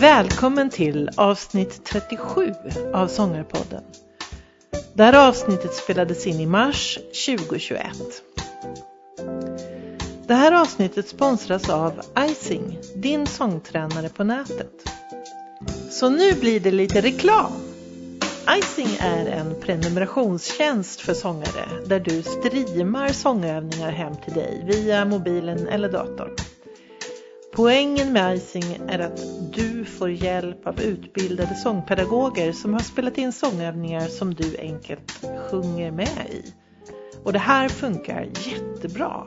Välkommen till avsnitt 37 av Sångarpodden. Det här avsnittet spelades in i mars 2021. Det här avsnittet sponsras av Icing, din sångtränare på nätet. Så nu blir det lite reklam. Icing är en prenumerationstjänst för sångare där du streamar sångövningar hem till dig via mobilen eller datorn. Poängen med Icing är att du får hjälp av utbildade sångpedagoger som har spelat in sångövningar som du enkelt sjunger med i. Och det här funkar jättebra.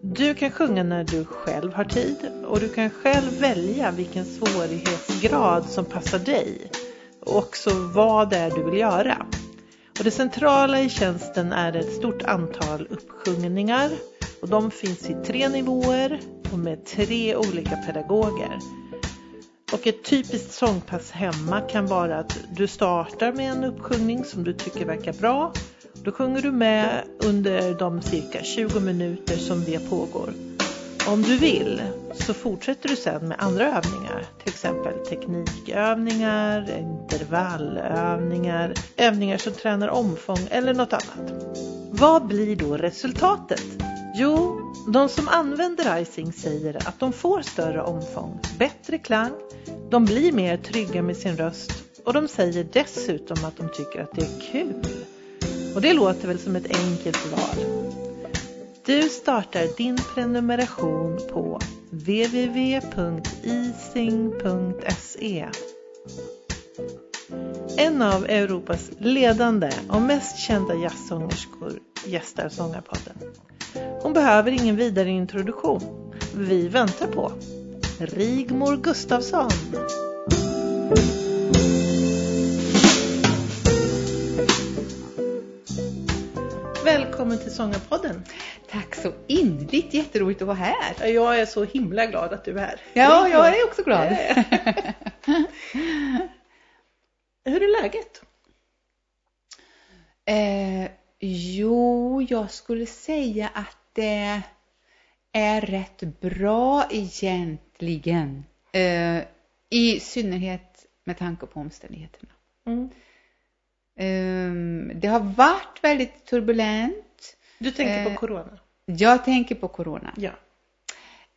Du kan sjunga när du själv har tid och du kan själv välja vilken svårighetsgrad som passar dig och också vad det är du vill göra. Och det centrala i tjänsten är ett stort antal uppsjungningar och de finns i tre nivåer och med tre olika pedagoger. Och ett typiskt sångpass hemma kan vara att du startar med en uppsjungning som du tycker verkar bra. Då sjunger du med under de cirka 20 minuter som det pågår. Om du vill så fortsätter du sen med andra övningar, till exempel teknikövningar, intervallövningar, övningar som tränar omfång eller något annat. Vad blir då resultatet? Jo, de som använder icing säger att de får större omfång, bättre klang, de blir mer trygga med sin röst och de säger dessutom att de tycker att det är kul. Och det låter väl som ett enkelt val. Du startar din prenumeration på www.ising.se En av Europas ledande och mest kända jazzsångerskor gästar Sångarpodden. Hon behöver ingen vidare introduktion. Vi väntar på Rigmor Gustafsson. Välkommen till Sångarpodden. Tack så innerligt, jätteroligt att vara här. Jag är så himla glad att du är här. Ja, jag är också glad. Hur är läget? Eh, jo, jag skulle säga att det är rätt bra egentligen. Eh, I synnerhet med tanke på omständigheterna. Mm. Eh, det har varit väldigt turbulent. Du tänker Eh, på Corona? Jag tänker på corona. Ja.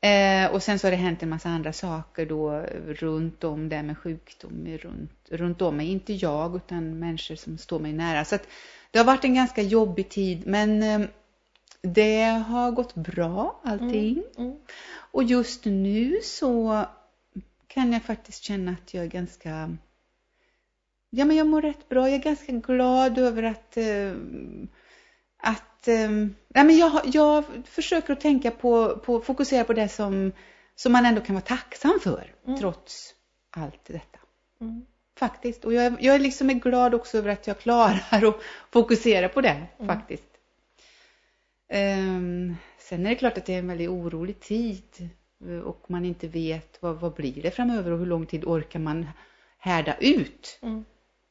Eh, och sen så har det hänt en massa andra saker då runt om det med sjukdom runt, runt om mig. Inte jag utan människor som står mig nära. Så att det har varit en ganska jobbig tid men eh, det har gått bra allting. Mm. Och just nu så kan jag faktiskt känna att jag är ganska Ja men jag mår rätt bra. Jag är ganska glad över att eh, att eh, nej, men jag, jag försöker att tänka på, på fokusera på det som, som man ändå kan vara tacksam för Mm. trots allt detta. Mm. Faktiskt. Och jag, är- jag är liksom är glad också över att jag klarar att fokusera på det Mm. faktiskt. Ehm, sen är det klart att det är en väldigt orolig tid eh, och man inte vet vad, vad blir det framöver och hur lång tid orkar man härda ut. Mm.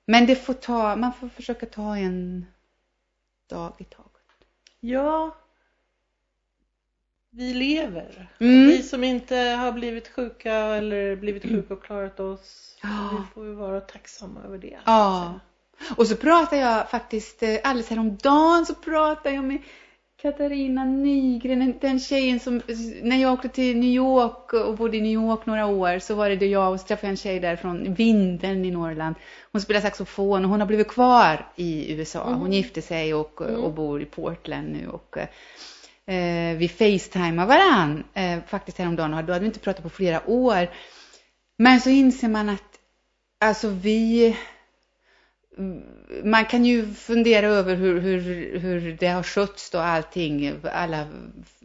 Men det får ta, man får försöka ta en dag i taget. Ja. Vi lever. Mm. Vi som inte har blivit sjuka eller blivit sjuka och klarat oss. Ja. Vi får ju vara tacksamma över det. Ja. Och så pratar jag faktiskt eh, alldeles häromdagen så pratade jag med Katarina Nygren, den- tjejen som, när jag åkte till New York och bodde i New York några år så var det då jag och så träffade en tjej där från Vindeln i Norrland. Hon spelar saxofon och hon har blivit kvar i USA. Hon Mm. gifte sig och, Mm. och bor i Portland nu och eh, vi facetimar varann eh, faktiskt häromdagen och då hade vi inte pratat på flera år. Men så inser man att alltså vi man kan ju fundera över hur, hur, hur det har skötts då allting, alla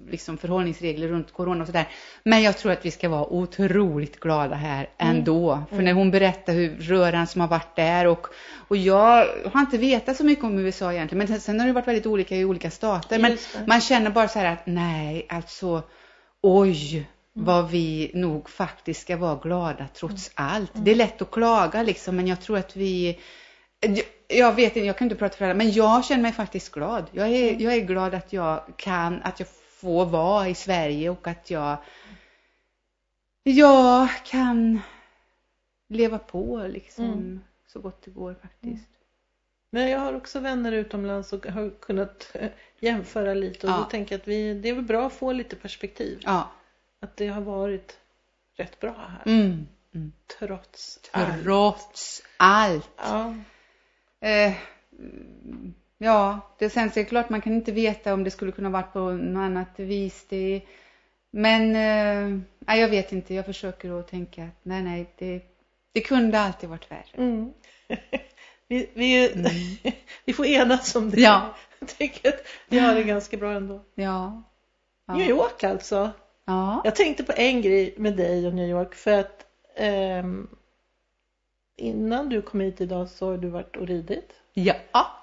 liksom förhållningsregler runt corona och sådär. Men jag tror att vi ska vara otroligt glada här Mm. ändå. För när hon berättar hur röran som har varit där och, och jag har inte vetat så mycket om USA egentligen. Men sen har det varit väldigt olika i olika stater. Men man känner bara så här att nej, alltså oj vad vi nog faktiskt ska vara glada trots allt. Det är lätt att klaga liksom, men jag tror att vi jag- vet inte, jag kan inte prata för alla, men jag känner mig faktiskt glad. Jag är, jag är glad att jag kan, att jag få vara i Sverige och att jag, jag kan leva på liksom Mm. så gott det går faktiskt. Men jag har också vänner utomlands och har kunnat jämföra lite och Ja. då tänker jag att vi, det är väl bra att få lite perspektiv. Ja. Att det har varit rätt bra här. Mm. Mm. Trots allt. Trots allt. Ja. Eh, ja, det sen så är det klart man kan inte veta om det skulle kunna varit på något annat vis. Det, men eh, jag vet inte, jag försöker att tänka att nej, nej, det, det kunde alltid varit värre. Mm. vi, vi, Mm. vi får enas om det. Ja. Jag tänker att vi har det ganska bra ändå. Ja. ja. New York alltså. Ja. Jag tänkte på en grej med dig och New York för att ehm, innan du kom hit idag så har du varit och ridit. Ja.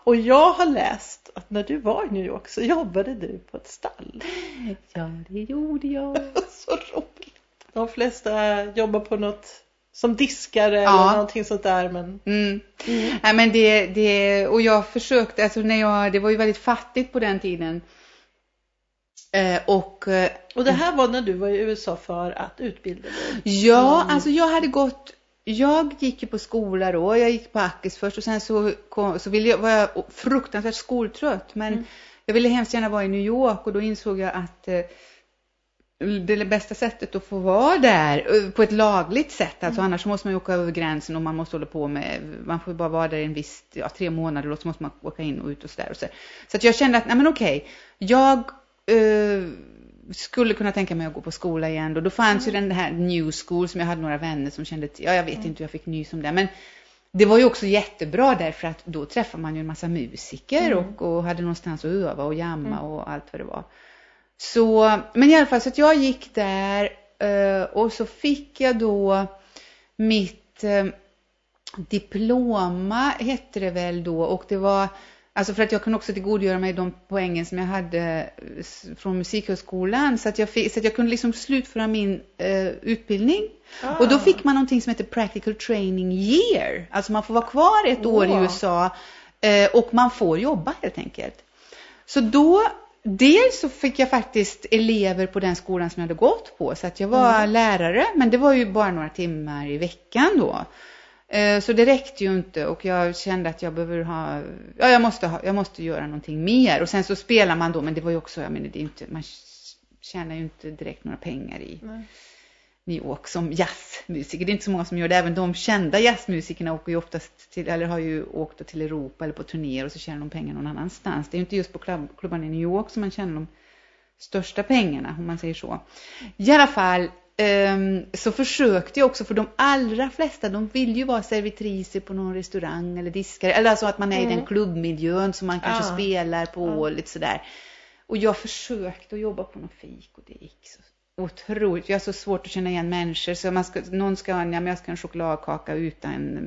Och jag har läst att när du var i New York så jobbade du på ett stall. ja, det gjorde jag. Så roligt. De flesta jobbar på något som diskare Ja. eller någonting sånt där men Mm. Mm. Nej, men det, det, och jag försökte, alltså när jag, det var ju väldigt fattigt på den tiden. Eh, och eh, Och det här var när du var i USA för att utbilda dig? Ja, Mm. alltså jag hade gått, jag gick ju på skola då, jag gick på Ackes först och sen så, kom, så ville jag, var jag fruktansvärt skoltrött men Mm. jag ville hemskt gärna vara i New York och då insåg jag att eh, det bästa sättet att få vara där eh, på ett lagligt sätt, alltså annars måste man ju åka över gränsen och man måste hålla på med, man får ju bara vara där en viss, ja, tre månader och så måste man åka in och ut och sådär och så. Så att jag kände att, nej men okej, jag eh, skulle kunna tänka mig att gå på skola igen och då fanns ju den här New School som jag hade några vänner som kände, ja jag vet inte hur jag fick nys om det, men det var ju också jättebra därför att då träffade man ju en massa musiker Mm. och, och hade någonstans att öva och jamma och allt vad det var. Så, men i alla fall så att jag gick där eh, och så fick jag då mitt eh, diploma hette det väl då och det var Alltså för att jag kunde också tillgodogöra mig de poängen som jag hade eh, från Musikhögskolan så att jag, fick, så att jag kunde liksom slutföra min eh, utbildning. Ah. Och då fick man någonting som heter Practical Training Year. Alltså man får vara kvar ett år i. USA eh, och man får jobba helt enkelt. Så då, dels så fick jag faktiskt elever på den skolan som jag hade gått på, så att jag var lärare, men det var ju bara några timmar i veckan då. Eh, Så det räckte ju inte och jag kände att jag behöver ha, ja jag måste, ha, jag måste göra någonting mer. Och sen så spelar man då, men det var ju också, jag menar det är inte, man tjänar ju inte direkt några pengar i Nej. New York som jazzmusiker. Det är inte så många som gör det. Även de kända jazzmusikerna åker ju oftast till, eller har ju åkt till Europa eller på turnéer och så tjänar de pengar någon annanstans. Det är ju inte just på klubb, klubbarna i New York som man tjänar de största pengarna, om man säger så. I alla fall så försökte jag också, för de allra flesta, de vill ju vara servitriser på någon restaurang eller diskare, eller alltså att man är i Mm. den klubbmiljön som man kanske Ja. spelar på Ja. och lite sådär. Och jag försökte att jobba på någon fik och det gick så otroligt. Jag har så svårt att känna igen människor så man ska, någon ska ha ja, men jag ska en chokladkaka utan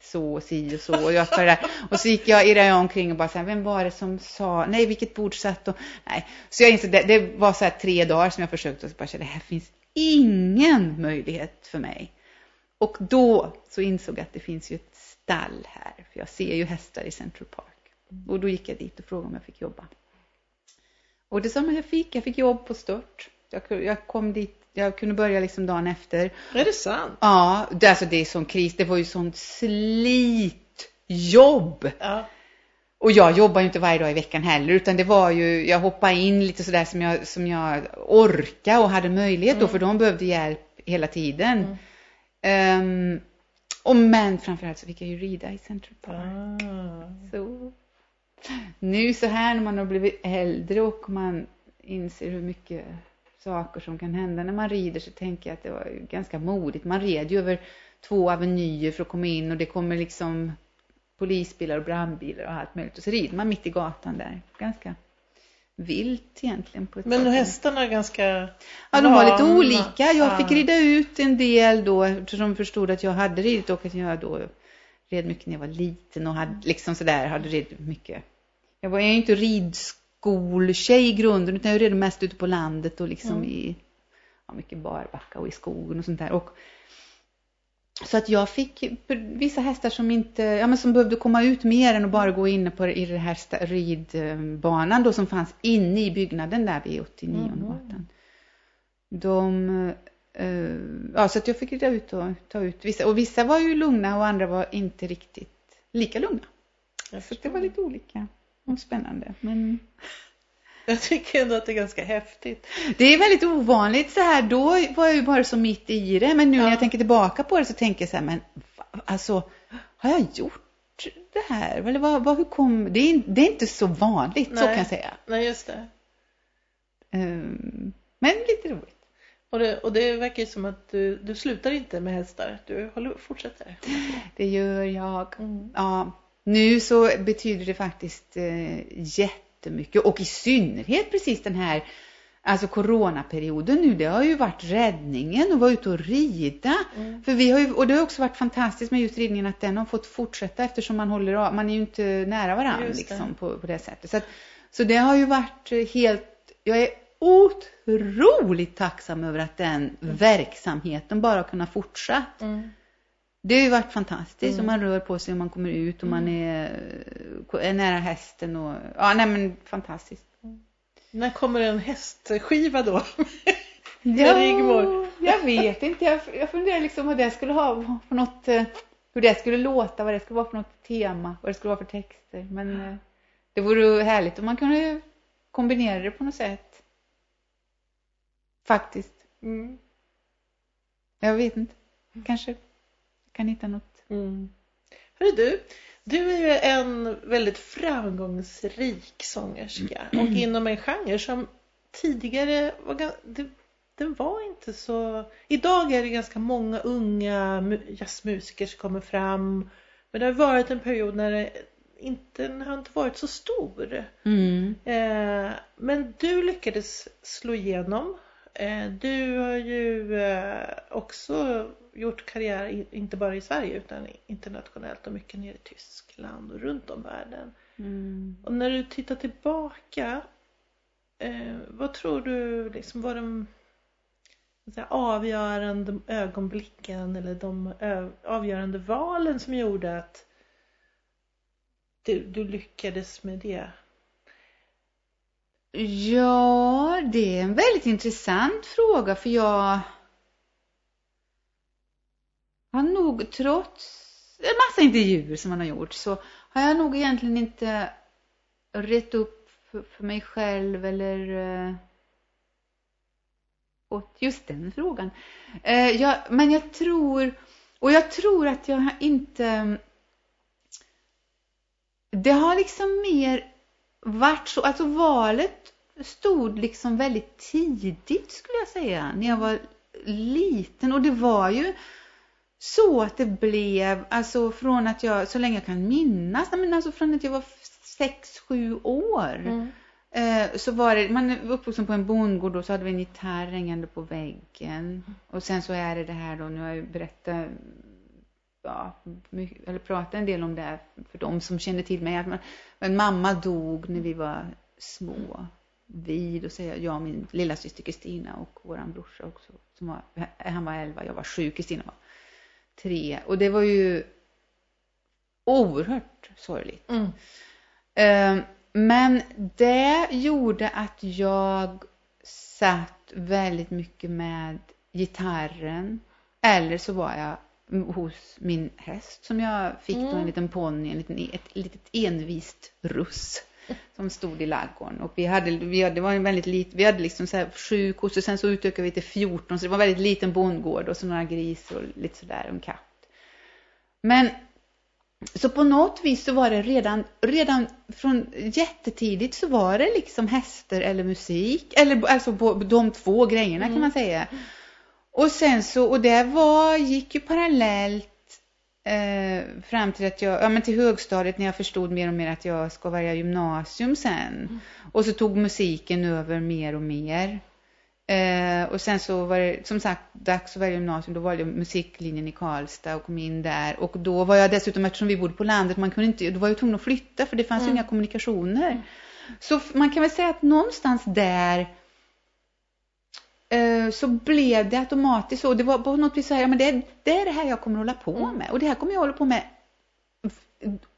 så och si och så och jag ska det där. Och så gick jag, irrade jag omkring och bara så här, vem var det som sa, nej vilket bord satt och, nej. Så jag insåg, det, det var så här tre dagar som jag försökte och så bara det här finns ingen möjlighet för mig. Och då så insåg jag att det finns ju ett stall här, för jag ser ju hästar i Central Park. Och då gick jag dit och frågade om jag fick jobba. Och det sa man jag fick, jag fick jobb på stört. Jag, jag kom dit, jag kunde börja liksom dagen efter. Är det sant? Ja, det, alltså det är sån kris, det var ju sånt slitjobb. Ja. Och jag jobbar ju inte varje dag i veckan heller, utan det var ju, jag hoppade in lite sådär som jag, som jag orkade och hade möjlighet då, Mm. för de behövde hjälp hela tiden. Mm. Ehm, och men framförallt så fick jag ju rida i Central Park. Ah. Så. Nu så här när man har blivit äldre och man inser hur mycket saker som kan hända när man rider så tänker jag att det var ganska modigt. Man red ju över två avenyer för att komma in och det kommer liksom polisbilar och brandbilar och allt möjligt. Och så rider man mitt i gatan där. Ganska vilt egentligen. På ett Men sätt. hästarna är ganska Ja, de var lite olika. Jag Ja. fick rida ut en del då eftersom de förstod att jag hade ridit och att jag då red mycket när jag var liten och hade liksom sådär, hade ridit mycket. Jag var ju inte ridskoltjej i grunden utan jag red mest ute på landet och liksom Mm. i ja, mycket barbacka och i skogen och sånt där. Och, så att jag fick vissa hästar som inte, ja men som behövde komma ut mer än att bara gå inne på i den här ridbanan då som fanns inne i byggnaden där vid 89 mm. gatan. De, eh, ja så att jag fick rida ut och ta ut vissa, och vissa var ju lugna och andra var inte riktigt lika lugna. Så det var lite olika och spännande. Men... Jag tycker ändå att det är ganska häftigt. Det är väldigt ovanligt så här. Då var jag ju bara så mitt i det. Men nu ja. när jag tänker tillbaka på det så tänker jag så här, men alltså, har jag gjort det här? Eller vad, vad, hur kom, det är, det är inte så vanligt, Nej. så kan jag säga. Nej, just det. Um, men lite roligt. Och det, och det verkar ju som att du, du slutar inte med hästar, du håller, fortsätter. Det gör jag. Mm. Ja, nu så betyder det faktiskt eh, jättemycket och i synnerhet precis den här Alltså coronaperioden nu, det har ju varit räddningen att vara ute och rida. Mm. För vi har ju, och det har också varit fantastiskt med just ridningen att den har fått fortsätta eftersom man håller av, man är ju inte nära varandra liksom på, på det sättet. Så, att, så det har ju varit helt, jag är otroligt tacksam över att den mm. verksamheten bara har kunnat fortsätta. Mm. Det har ju varit fantastiskt mm. om man rör på sig och man kommer ut och man mm. är, är nära hästen och ja, nej men fantastiskt. Mm. När kommer en hästskiva då? ja, Rigmor? jag vet inte. Jag, jag funderar liksom vad det skulle ha för något, eh, hur det skulle låta, vad det skulle vara för något tema, vad det skulle vara för texter. Men eh, det vore härligt om man kunde kombinera det på något sätt. Faktiskt. Mm. Jag vet inte. Kanske kan hitta något. Mm. Hörru du, du är ju en väldigt framgångsrik sångerska och inom en genre som tidigare var den var inte så... Idag är det ganska många unga jazzmusiker som kommer fram. Men det har varit en period när det inte, den har inte varit så stor. Mm. Eh, men du lyckades slå igenom. Eh, du har ju eh, också gjort karriär inte bara i Sverige utan internationellt och mycket nere i Tyskland och runt om världen. Mm. Och när du tittar tillbaka, eh, vad tror du liksom var de här, avgörande ögonblicken eller de avgörande valen som gjorde att du, du lyckades med det? Ja, det är en väldigt intressant fråga för jag har nog trots en massa intervjuer som man har gjort så har jag nog egentligen inte rätt upp för mig själv eller eh, åt just den frågan. Eh, jag, men jag tror, och jag tror att jag inte det har liksom mer varit så, alltså valet stod liksom väldigt tidigt skulle jag säga, när jag var liten och det var ju så att det blev, alltså från att jag, så länge jag kan minnas, men alltså från att jag var sex, sju år. Mm. Eh, så var det, man är uppvuxen på en bondgård och så hade vi en gitarr hängande på väggen. Och sen så är det det här då, nu har jag berättat, ja, mycket, eller pratat en del om det för de som känner till mig. Att man, en mamma dog när vi var små. Vi, då säger jag, jag och min lilla syster Kristina och våran brorsa också. Som var, han var elva, jag var sju, Kristina var tre. Och det var ju oerhört sorgligt. Mm. Eh, men det gjorde att jag satt väldigt mycket med gitarren. Eller så var jag hos min häst som jag fick mm. då en mm. liten ponny, en liten, ett litet envist russ som stod i laggården. Och vi hade, vi hade, det var en väldigt lit, vi hade liksom så här sju kossor, sen så utökade vi till 14, så det var en väldigt liten bondgård och så några gris och lite sådär, en katt. Men så på något vis så var det redan, redan från jättetidigt så var det liksom hästar eller musik, eller alltså på de två grejerna mm. kan man säga. Och sen så, och det var, gick ju parallellt eh, fram till att jag, ja men till högstadiet när jag förstod mer och mer att jag ska välja gymnasium sen. Mm. Och så tog musiken över mer och mer. Eh, och sen så var det som sagt dags att välja gymnasium. Då valde jag musiklinjen i Karlstad och kom in där. Och då var jag dessutom, eftersom vi bodde på landet, man kunde inte, då var jag tvungen att flytta för det fanns mm. inga kommunikationer. Mm. Så man kan väl säga att någonstans där så blev det automatiskt så. Det var på något vis så här, men det, det är det här jag kommer att hålla på Mm. med. Och det här kommer jag hålla på med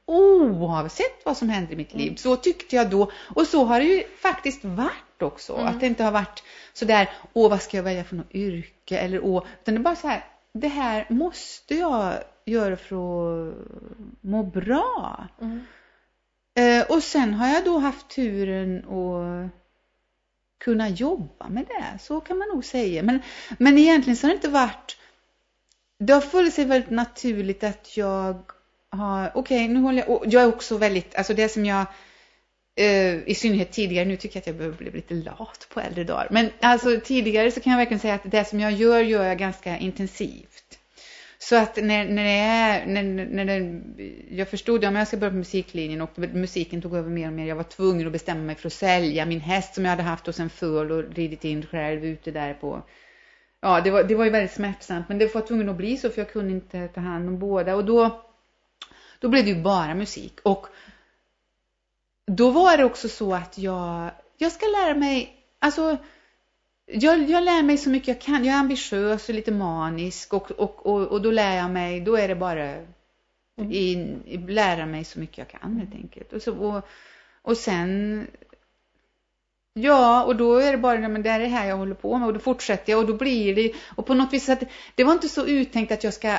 oavsett vad som händer i mitt liv. Mm. Så tyckte jag då. Och så har det ju faktiskt varit också. Mm. Att det inte har varit sådär, åh vad ska jag välja för något yrke? Eller åh, utan det är bara så här, det här måste jag göra för att må bra. Mm. Eh, och sen har jag då haft turen att kunna jobba med det, så kan man nog säga. Men, men egentligen så har det inte varit, det har funnits sig väldigt naturligt att jag har, okej nu håller jag, och jag är också väldigt, alltså det som jag eh, i synnerhet tidigare, nu tycker jag att jag behöver bli lite lat på äldre dagar, men alltså tidigare så kan jag verkligen säga att det som jag gör, gör jag ganska intensivt. Så att när, när det är, när, när det, jag förstod att jag ska börja på musiklinjen och musiken tog över mer och mer. Jag var tvungen att bestämma mig för att sälja min häst som jag hade haft hos en föl och ridit in själv ute där på. Ja, det var, det var ju väldigt smärtsamt, men det var tvungen att bli så för jag kunde inte ta hand om båda och då, då blev det ju bara musik och då var det också så att jag, jag ska lära mig, alltså jag, jag lär mig så mycket jag kan. Jag är ambitiös och lite manisk och, och, och, och då lär jag mig, då är det bara i, i, lära mig så mycket jag kan helt enkelt. Och, så, och, och sen, ja, och då är det bara, men det är det här jag håller på med och då fortsätter jag och då blir det, och på något vis att det var inte så uttänkt att jag ska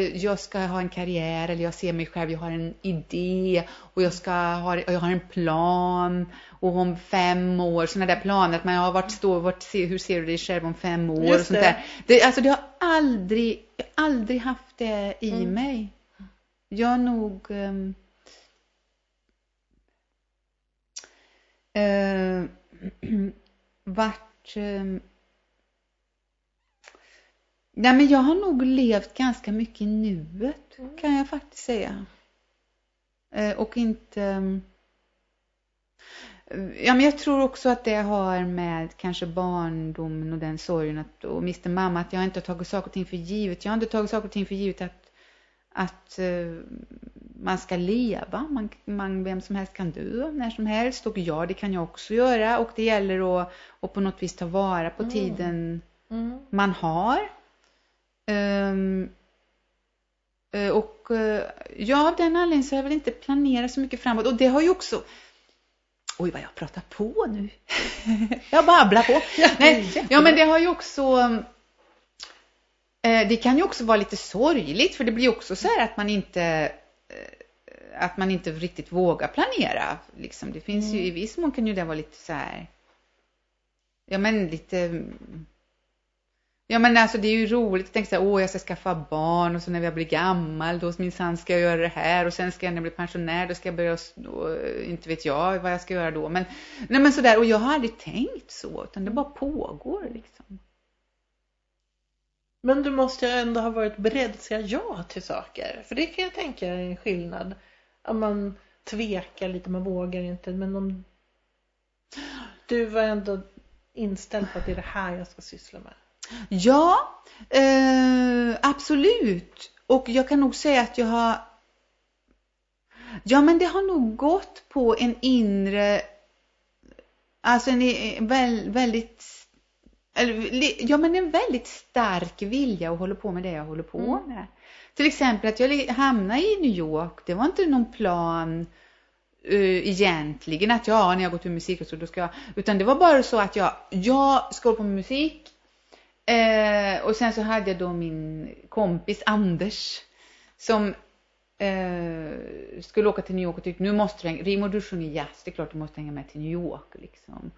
jag ska ha en karriär eller jag ser mig själv, jag har en idé och jag ska ha, jag har en plan och om fem år, sådana där planer att man har varit står, vart, hur ser du dig själv om fem år Just och sånt det. där. Det, alltså det har aldrig, jag har aldrig haft det i Mm. mig. Jag har nog ehm, eh, varit ehm, Nej, men jag har nog levt ganska mycket i nuet, Mm. kan jag faktiskt säga. Eh, och inte... ehm, Ja, men jag tror också att det har med kanske barndomen och den sorgen att, och miste mamma, att jag inte har tagit saker och ting för givet. Jag har inte tagit saker och ting för givet att, att eh, man ska leva. Man, man, vem som helst kan dö när som helst och ja, det kan jag också göra och det gäller att, att på något vis ta vara på Mm. tiden Mm. man har. Ehm, eh, och eh, ja, av den anledningen så har jag väl inte planerat så mycket framåt. Och det har ju också... Oj, vad jag pratar på nu. jag babblar på. Nej, ja, men det har ju också... eh, Det kan ju också vara lite sorgligt, för det blir också så här att man inte att man inte riktigt vågar planera. Liksom. Det finns ju, Mm. i viss mån kan ju det vara lite så här, ja men lite Ja men alltså det är ju roligt att tänka så här, åh jag ska skaffa barn och så när jag blir gammal då minsann ska jag göra det här och sen ska jag när jag blir pensionär då ska jag börja, och... då, inte vet jag vad jag ska göra då. Men, nej men sådär, och jag har aldrig tänkt så utan det bara pågår liksom. Men du måste ju ändå ha varit beredd att säga ja till saker. För det kan jag tänka är en skillnad. Om man tvekar lite, man vågar inte. Men om du var ändå inställd på att det är det här jag ska syssla med. Ja, eh, absolut. Och jag kan nog säga att jag har Ja, men det har nog gått på en inre Alltså en väldigt Ja, men en väldigt stark vilja att hålla på med det jag håller på Mm. med. Till exempel att jag hamnade i New York, det var inte någon plan uh, egentligen att ja, när jag går till musik så då ska jag, utan det var bara så att jag, jag ska hålla på med musik Eh, och sen så hade jag då min kompis Anders som eh, skulle åka till New York och tyckte nu måste du hänga, Rimo du sjunger jazz, det är klart du måste hänga med till New York liksom.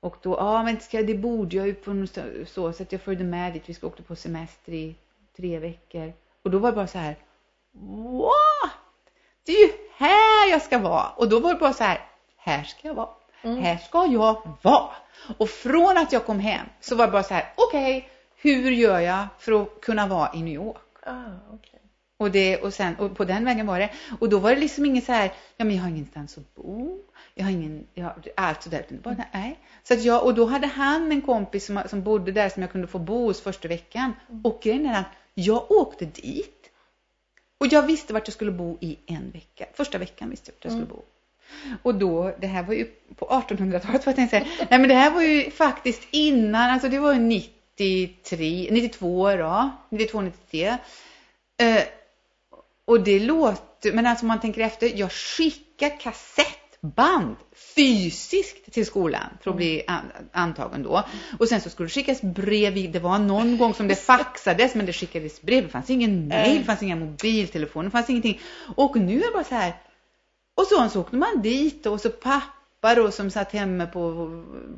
Och då, ja men ska, det borde jag ju på något så, så, så att jag följde med dit, vi ska åka på semester i tre veckor. Och då var det bara så här, what? Det är ju här jag ska vara! Och då var det bara så här, här ska jag vara. Mm. Här ska jag vara. Och från att jag kom hem så var det bara så här, okej, hur gör jag för att kunna vara i New York? Ah, okej. Och, det, och, sen, och på den vägen var det. Och då var det liksom inget så här, ja men jag har ingenstans att bo. Jag har ingen, jag har, allt sådär. Bara, nej. Så att jag, och då hade han en kompis som, som bodde där som jag kunde få bo hos första veckan. Och grejen är att jag åkte dit. Och jag visste vart jag skulle bo i en vecka. Första veckan visste jag vart jag skulle Mm. bo. Och då, det här var ju på 1800-talet vad jag säga. Nej men det här var ju faktiskt innan, alltså det var ju 93, 92 då, 92, 93. Eh, och det låter, men alltså man tänker efter, jag skickar kassettband fysiskt till skolan för att bli antagen då. Och sen så skulle det skickas brev, det var någon gång som det faxades men det skickades brev, det fanns ingen mail, det fanns inga mobiltelefoner, det fanns ingenting. Och nu är det bara så här, och så, så åkte man dit och så pappa då som satt hemma på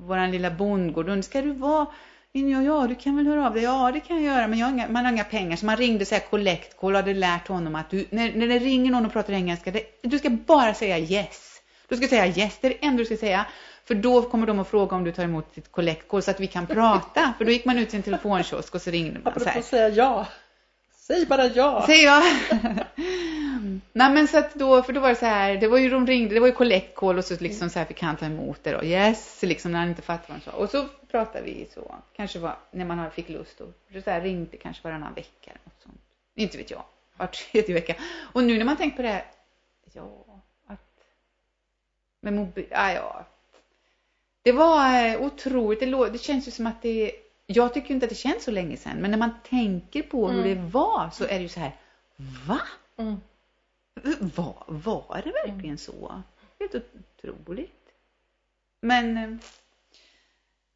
våran lilla bondgård, och ska du vara Ja, ja, du kan väl höra av dig. Ja, det kan jag göra, men jag har inga, man har inga pengar. Så man ringde så här collect call och hade lärt honom att du, när, när det ringer någon och pratar engelska, det, du ska bara säga yes. Du ska säga yes, det är det enda du ska säga. För då kommer de att fråga om du tar emot ditt collect call så att vi kan prata. För då gick man ut till en telefonkiosk och så ringde man så här. säga ja. Säg bara ja. Säg ja. Nej men så att då, för då var det så här, det var ju de ringde, det var ju collect call och så liksom så här fick han ta emot det då. Yes, liksom när han inte fattade vad han sa. Och så pratade vi så, kanske var, när man fick lust då. så här ringde kanske varannan vecka eller något sånt. Inte vet jag, var tredje vecka. Och nu när man tänker på det här, ja, att med mobil, ja, ah, ja. Det var eh, otroligt, det, det känns ju som att det jag tycker inte att det känns så länge sedan, men när man tänker på hur mm. det var så är det ju så här, va? Mm. Var, var det verkligen mm. så? Helt otroligt. Men, eh,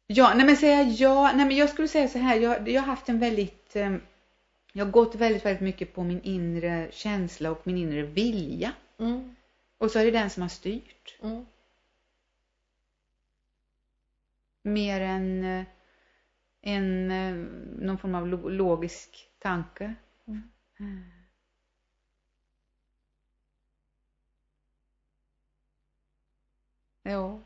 ja, nej men säga ja, nej men jag skulle säga så här, jag, jag har haft en väldigt, eh, jag har gått väldigt, väldigt mycket på min inre känsla och min inre vilja. Mm. Och så är det den som har styrt. Mm. Mer än eh, en, någon form av logisk tanke. Mm. Ja.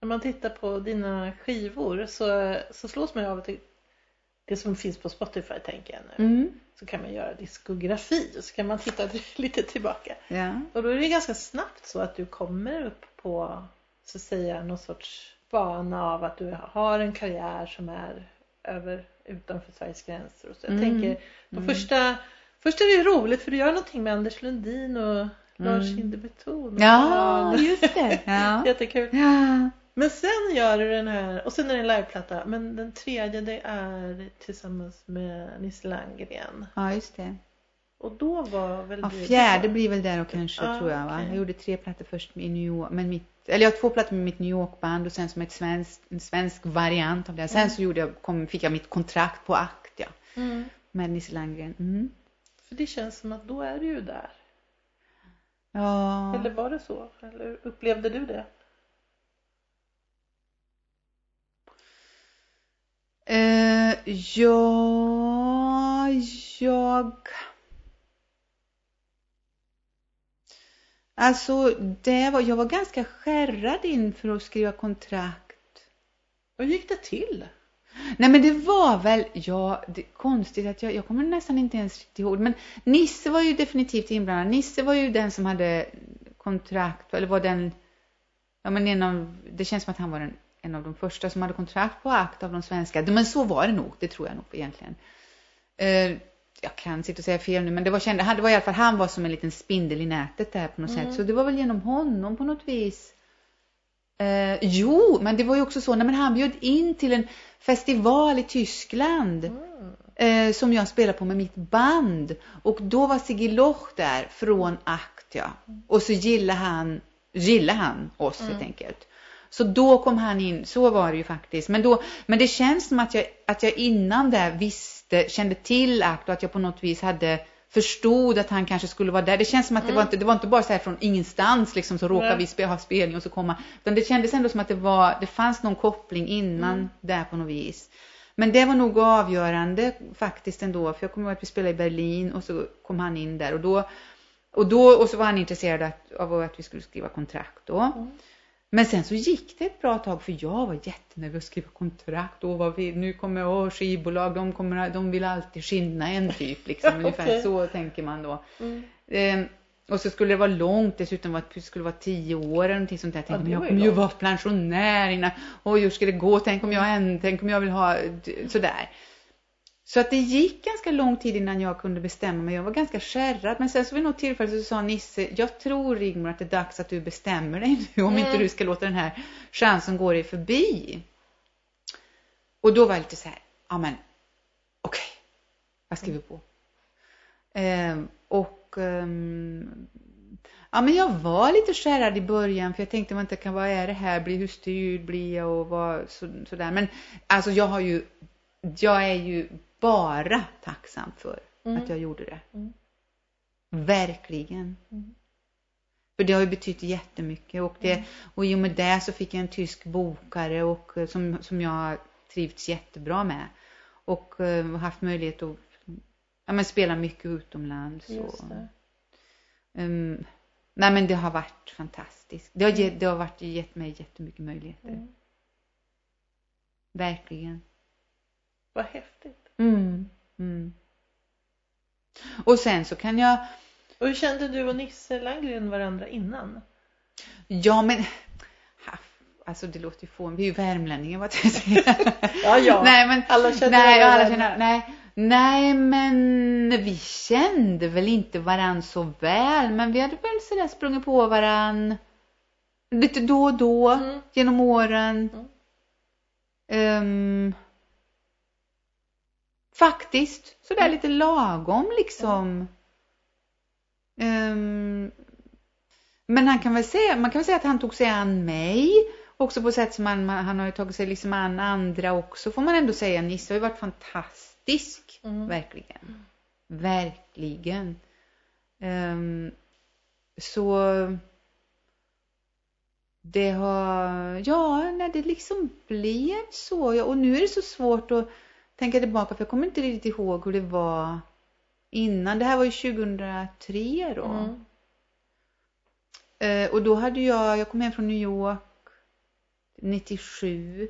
När man tittar på dina skivor så, så slås man ju av att det, det som finns på Spotify tänker jag nu. Mm. Så kan man göra diskografi och så kan man titta lite tillbaka. Ja. Och då är det ganska snabbt så att du kommer upp på så att säga någon sorts bana av att du har en karriär som är över utanför Sveriges gränser. Och så. Jag mm. tänker på mm. första, först är det roligt för du gör någonting med Anders Lundin och Lars mm. Hindebeton. Ja, just det. Ja. Jättekul. Ja. Men sen gör du den här, och sen är det en liveplatta, men den tredje det är tillsammans med Nisse Landgren. Ja, just det. Och då var väl ja, fjärde blir väl där och kanske ah, tror jag va. Okay. Jag gjorde tre plattor först i New York, men mitt, eller jag har två plattor med mitt New York-band och sen som ett svensk, en svensk variant av det. Sen mm. så gjorde jag, kom, fick jag mitt kontrakt på Actia mm. med Nisse Landgren. Mm. För det känns som att då är du ju där. Ja. Eller var det så? Eller upplevde du det? Uh, ja, jag... Alltså, det var, jag var ganska skärrad inför att skriva kontrakt. Hur gick det till? Nej men det var väl, ja, det, konstigt att jag, jag kommer nästan inte ens riktigt ihåg men Nisse var ju definitivt inblandad. Nisse var ju den som hade kontrakt, eller var den, ja men en av, det känns som att han var den, en av de första som hade kontrakt på akt av de svenska. Men så var det nog, det tror jag nog egentligen. Uh, jag kan sitta och säga fel nu, men det var, kände, det var i alla fall, han var som en liten spindel i nätet där på något mm. sätt. Så det var väl genom honom på något vis. Uh, jo, men det var ju också så, nej, men han bjöd in till en festival i Tyskland mm. eh, som jag spelade på med mitt band. Och då var Sigge Loch där från Actia. Och så gillade han, gillade han oss mm. helt enkelt. Så då kom han in, så var det ju faktiskt. Men, då, men det känns som att jag, att jag innan där visste, kände till Act och att jag på något vis hade förstod att han kanske skulle vara där. Det känns som att mm. det, var inte, det var inte bara så här från ingenstans liksom så råkar vi ha spelning och så komma. Utan det kändes ändå som att det var, det fanns någon koppling innan mm. där på något vis. Men det var nog avgörande faktiskt ändå. För jag kommer ihåg att vi spelade i Berlin och så kom han in där och då och då och så var han intresserad av att vi skulle skriva kontrakt då. Men sen så gick det ett bra tag för jag var jättenervös att skriva kontrakt och vad vi, nu kommer jag skivbolag, de, kommer, de vill alltid skinna en typ liksom, okay. ungefär så tänker man då. Mm. Eh, och så skulle det vara långt, dessutom var, det skulle vara tio år eller någonting sånt där. Tänk ja, om jag kommer ju vara pensionär innan, oj hur ska det gå, tänk om jag än, tänk om jag vill ha sådär. Så att det gick ganska lång tid innan jag kunde bestämma mig. Jag var ganska skärrad. Men sen så vid något tillfälle så sa Nisse, jag tror Rigmor att det är dags att du bestämmer dig nu om Mm. inte du ska låta den här chansen gå dig förbi. Och då var jag lite så här, ja men okej, vad skriver vi på? Ehm, och ehm, ja men jag var lite skärrad i början för jag tänkte vänta kan vad är det här, hur styrd blir jag och vad så, sådär. Men alltså jag har ju, jag är ju bara tacksam för Mm. att jag gjorde det. Mm. Verkligen. Mm. För det har ju betytt jättemycket och, det, Mm. och i och med det så fick jag en tysk bokare och, eh, som, som jag har trivts jättebra med. Och eh, haft möjlighet att ja, men spela mycket utomlands. Och, Just det. Ehm, nej men det har varit fantastiskt. Det har, ge, det har varit, gett mig jättemycket möjligheter. Mm. Verkligen. Vad häftigt. Mm. Mm. Och sen så kan jag, Och hur kände du och Nisse Landgren varandra innan? ja men, alltså det låter ju fån, vi är ju värmlänningar vad jag säga. Ja, ja. Nej men, Alla känner nej, varandra. alla känner, nej. Nej men vi kände väl inte varann så väl men vi hade väl sådär sprungit på varann lite då och då Mm. genom åren. Mm. Ehm, faktiskt sådär Mm. lite lagom liksom. Ehm, men han kan väl säga, man kan väl säga att han tog sig an mig också på sätt som han, han har tagit sig liksom an andra också får man ändå säga. Nisse har ju varit fantastisk, Mm. verkligen. Verkligen. Ehm, så det har, ja, när det liksom blev så. Ja, och nu är det så svårt att tänka tillbaka för jag kommer inte riktigt ihåg hur det var innan. Det här var ju 2003 då. Mm. Eh, och då hade jag, jag kom hem från New York 97.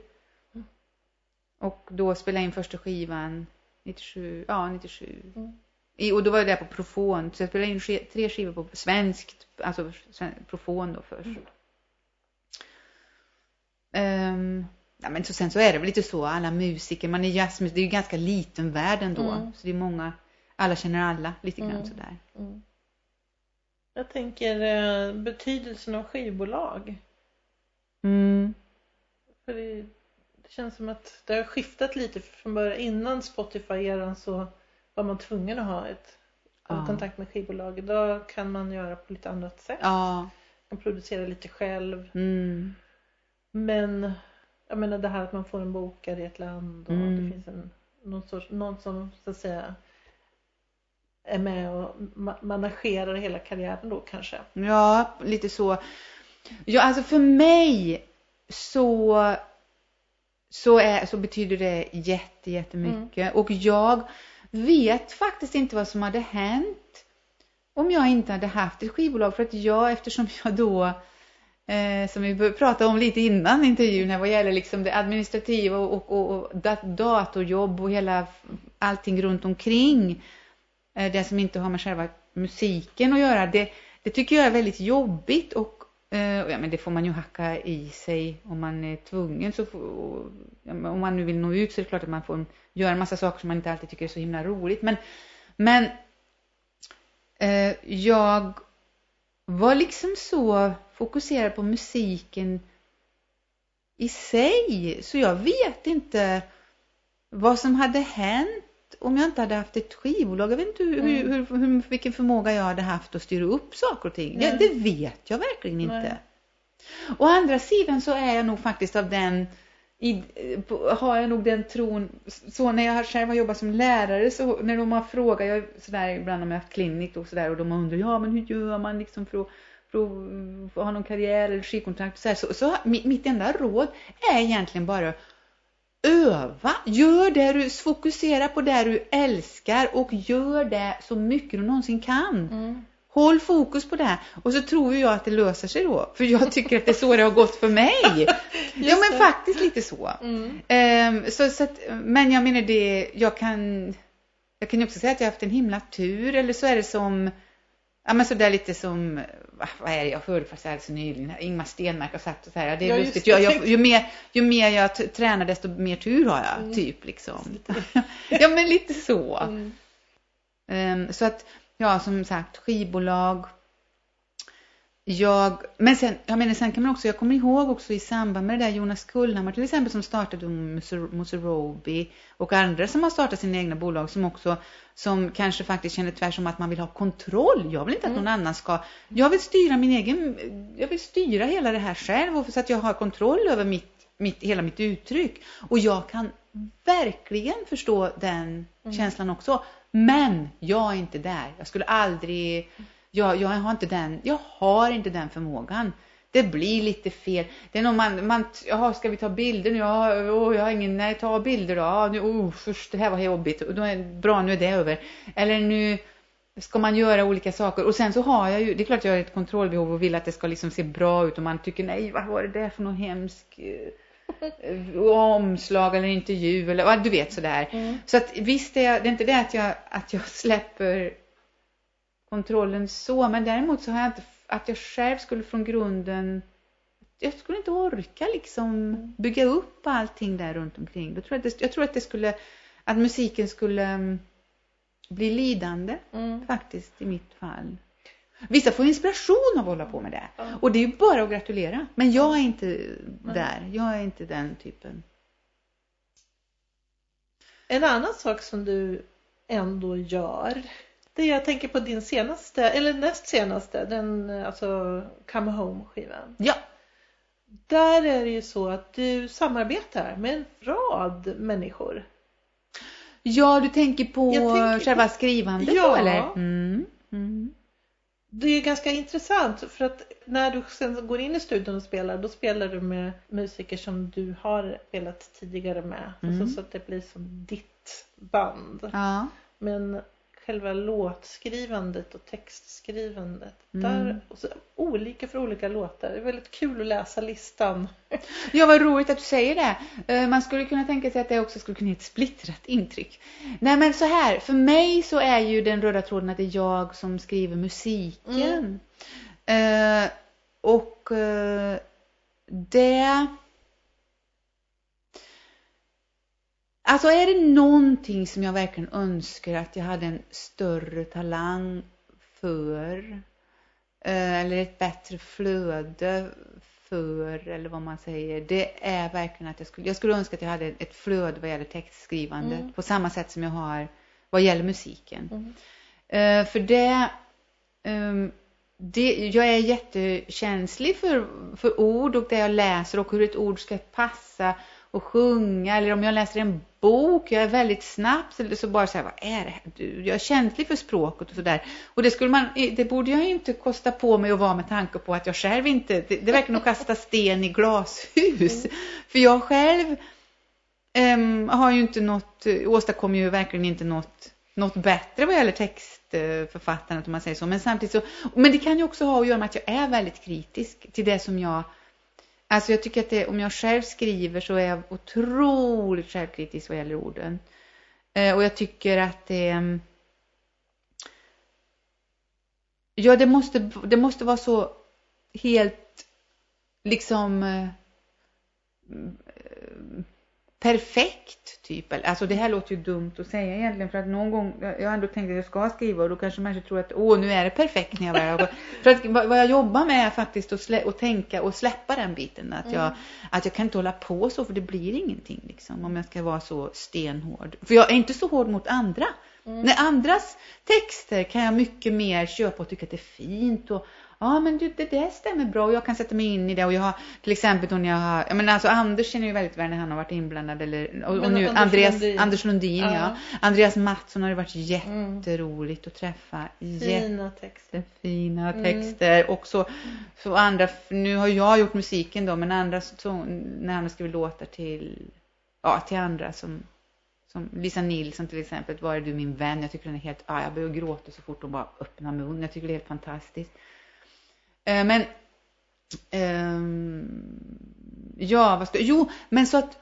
Och då spelade jag in första skivan 97, ja 97. Mm. I, och då var jag där på Profon, så jag spelade in tre skivor på svenskt, alltså sven- Profon då först. Mm. Ja, men så sen så är det väl lite så, alla musiker, man är jazzmus, det är ju ganska liten värld ändå. Mm. Så det är många, alla känner alla lite grann Mm. sådär. Mm. Jag tänker eh, betydelsen av skivbolag. Mm. För det, det känns som att det har skiftat lite från början. Innan Spotify-eran så var man tvungen att ha ett Ja. kontakt med skivbolag. Idag kan man göra på lite annat sätt. Ja. Man kan producera lite själv. Mm. Men jag menar det här att man får en bokare i ett land och Mm. det finns en, någon, sorts, någon som så att säga är med och ma- managerar hela karriären då kanske. Ja, lite så. Ja, alltså för mig så, så, är, så betyder det jätte, jättemycket. Och jag vet faktiskt inte vad som hade hänt om jag inte hade haft ett skivbolag. För att jag, eftersom jag då, eh, som vi pratade om lite innan intervjun här, vad gäller liksom det administrativa och, och, och, dat- datorjobb och hela allting runt omkring eh, det som inte har med själva musiken att göra, det, det tycker jag är väldigt jobbigt och eh, ja, men det får man ju hacka i sig om man är tvungen. Så får, om man nu vill nå ut så är det klart att man får göra en massa saker som man inte alltid tycker är så himla roligt. Men, men eh, jag var liksom så fokuserad på musiken i sig så jag vet inte vad som hade hänt om jag inte hade haft ett skivbolag. Jag vet inte hur, Mm. hur, hur, vilken förmåga jag hade haft att styra upp saker och ting. Det, Nej. det vet jag verkligen inte. Nej. Å andra sidan så är jag nog faktiskt av den i, har jag nog den tron, så när jag själv har jobbat som lärare så när de har frågat, jag sådär ibland om jag har haft klinik och sådär och de har undrat, ja men hur gör man liksom för att, för att, ha någon karriär eller skivkontrakt så, här, så, så mitt, mitt enda råd är egentligen bara öva, gör det du, fokusera på det du älskar och gör det så mycket du någonsin kan. Mm. Håll fokus på det och så tror jag att det löser sig då. För jag tycker att det är så det har gått för mig. ja men faktiskt lite så. Mm. Ehm, så, så att, men jag menar det, jag kan, jag kan ju också säga att jag har haft en himla tur eller så är det som Ja men sådär lite som, vad är det, jag hörde faktiskt alldeles nyligen, Ingmar Stenmark har sagt så här, det är Ja, lustigt, jag, jag, ju, mer, ju mer jag tränar desto mer tur har jag, Mm. typ liksom. ja men lite så. Mm. Ehm, så att, ja som sagt, skivbolag. Jag, men sen, jag menar sen kan man också, jag kommer ihåg också i samband med det där Jonas Kullhammar till exempel som startade Muserobi och andra som har startat sina egna bolag som också, som kanske faktiskt känner tvärsom att man vill ha kontroll. Jag vill inte att Mm. någon annan ska, jag vill styra min egen, jag vill styra hela det här själv så att jag har kontroll över mitt, mitt, hela mitt uttryck. Och jag kan verkligen förstå den Mm. känslan också. Men jag är inte där. Jag skulle aldrig, jag, jag har inte den, jag har inte den förmågan. Det blir lite fel. Det är nog man, man jaha, ska vi ta bilder nu? Ja, oh, jag har ingen, nej, ta bilder då. Ja, nu, oh, först, det här var jobbigt. Då är bra, nu är det över. Eller nu ska man göra olika saker. Och sen så har jag ju, det är klart jag har ett kontrollbehov och vill att det ska liksom se bra ut och man tycker nej, vad var det där för någon hemsk omslag eller intervju eller vad du vet sådär. Mm. Så att visst är jag, det är inte det att jag, att jag släpper kontrollen så, men däremot så har jag inte, att jag själv skulle från grunden, jag skulle inte orka liksom bygga upp allting där runt omkring. Då tror jag, att det, jag tror att det skulle, att musiken skulle mm, bli lidande Mm. faktiskt i mitt fall. Vissa får inspiration av att hålla på med det. Ja. Och det är ju bara att gratulera. Men jag är inte där. Jag är inte den typen. En annan sak som du ändå gör, det jag tänker på din senaste, eller näst senaste, den alltså Come Home-skivan. Ja, Där är det ju så att du samarbetar med en rad människor. ja du tänker på Jag tänker- själva skrivandet Ja. då eller? Mm. Mm. Det är ganska intressant för att när du sen går in i studion och spelar då spelar du med musiker som du har spelat tidigare med. Mm. Alltså, så att det blir som ditt band. Ja. Men själva låtskrivandet och textskrivandet, Mm. där, så, olika för olika låtar. Det är väldigt kul att läsa listan. ja, vad roligt att du säger det. Eh, Man skulle kunna tänka sig att det också skulle kunna ge ett splittrat intryck. Nej men så här, för mig så är ju den röda tråden att det är jag som skriver musiken. Eh, och eh, det... Alltså är det någonting som jag verkligen önskar att jag hade en större talang för eh, eller ett bättre flöde för eller vad man säger. Det är verkligen att jag skulle, jag skulle önska att jag hade ett flöde vad gäller textskrivandet Mm. på samma sätt som jag har vad gäller musiken. Mm. Eh, för det, ehm, det, jag är jättekänslig för, för ord och det jag läser och hur ett ord ska passa och sjunga eller om jag läser en bok, jag är väldigt snabb så, så bara så här, vad är det här? Du, Jag är känslig för språket och sådär. Och det skulle man, det borde jag ju inte kosta på mig att vara med tanke på att jag själv inte, det, det verkligen att kasta sten i glashus. För jag själv ehm, har ju inte något, åstadkommer ju verkligen inte något något bättre vad gäller textförfattandet om man säger så. Men samtidigt så, men det kan ju också ha att göra med att jag är väldigt kritisk till det som jag, alltså jag tycker att det, om jag själv skriver så är jag otroligt självkritisk vad gäller orden. Eh, och jag tycker att det, mm, ja det måste, det måste vara så helt liksom eh, mm, eh perfekt typ. Alltså det här låter ju dumt att säga egentligen för att någon gång, jag har ändå tänkt att jag ska skriva och då kanske människor tror att åh nu är det perfekt när jag väl För att vad jag jobbar med är faktiskt att, slä, att tänka och släppa den biten. Att jag, att jag kan inte hålla på så för det blir ingenting liksom om jag ska vara så stenhård. För jag är inte så hård mot andra. När andras texter kan jag mycket mer köpa och tycka att det är fint och ja men du, det där stämmer bra och jag kan sätta mig in i det och jag har till exempel då när jag har, jag menar alltså Anders känner ju väldigt väl när han har varit inblandad eller, och, och nu Anders Andreas Lundin. Anders Lundin ja. Ja. Andreas Mattsson har det varit Mm. jätteroligt att träffa. Fina texter. Jättefina Mm. texter och så, så andra, nu har jag gjort musiken då men andra så, när han har skrivit låtar till, ja till andra som som Lisa Nilsson till exempel, Var är du min vän? Jag tycker den är helt, ja, jag börjar gråta så fort hon bara öppnar mun. Jag tycker det är helt fantastiskt. Eh, men, eh, ja, vad ska, jo, men så att,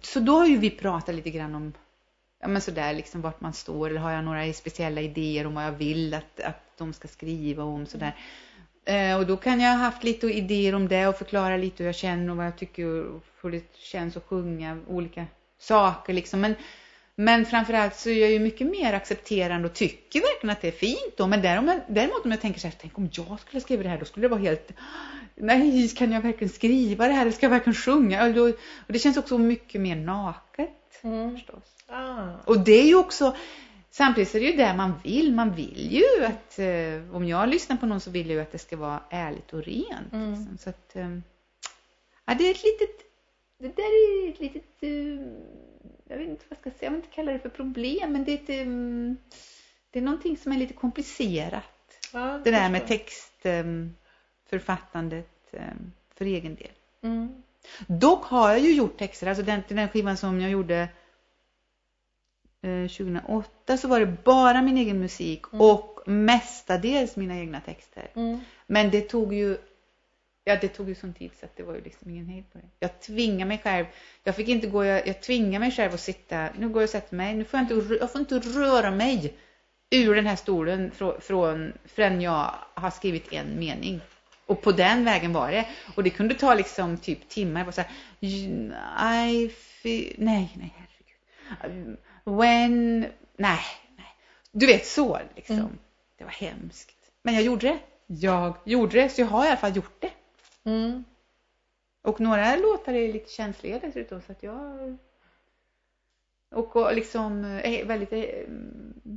så då har ju vi pratat lite grann om ja men sådär liksom vart man står eller har jag några speciella idéer om vad jag vill att, att de ska skriva om sådär. Eh, och då kan jag ha haft lite idéer om det och förklara lite hur jag känner och vad jag tycker och hur det känns att sjunga olika saker liksom. Men, men framförallt så är jag ju mycket mer accepterande och tycker verkligen att det är fint då. Men däremot om jag tänker så här, tänk om jag skulle skriva det här, då skulle det vara helt, nej, kan jag verkligen skriva det här ska jag verkligen sjunga? Och, då, och det känns också mycket mer naket mm. förstås. Ah. Och det är ju också, samtidigt är det ju det man vill. Man vill ju att, eh, om jag lyssnar på någon så vill jag ju att det ska vara ärligt och rent. Mm. Liksom. Så att, eh, ja, det är ett litet, det där är ett litet, eh, jag vet inte vad jag ska säga, jag vill inte kalla det för problem, men det är, ett, eh, det är någonting som är lite komplicerat. Ja, det där med textförfattandet eh, för egen del. Mm. Dock har jag ju gjort texter, alltså den, den skivan som jag gjorde 2008 eh, så var det bara min egen musik mm. och mestadels mina egna texter. Mm. Men det tog ju Ja, det tog ju sån tid så att det var ju liksom ingen hejd på det. Jag tvingade mig själv. Jag fick inte gå, jag, jag tvingade mig själv att sitta. Nu går jag och sätter mig. Nu får jag inte, jag får inte röra mig ur den här stolen från, från förrän jag har skrivit en mening. Och på den vägen var det. Och det kunde ta liksom typ timmar. Jag var så här, I feel, nej, nej, herregud. When, nej, nej. Du vet så liksom. Mm. Det var hemskt. Men jag gjorde det. Jag gjorde det, så jag har i alla fall gjort det. Mm. Och några låtar är lite känsliga dessutom så att jag och liksom är väldigt, eh,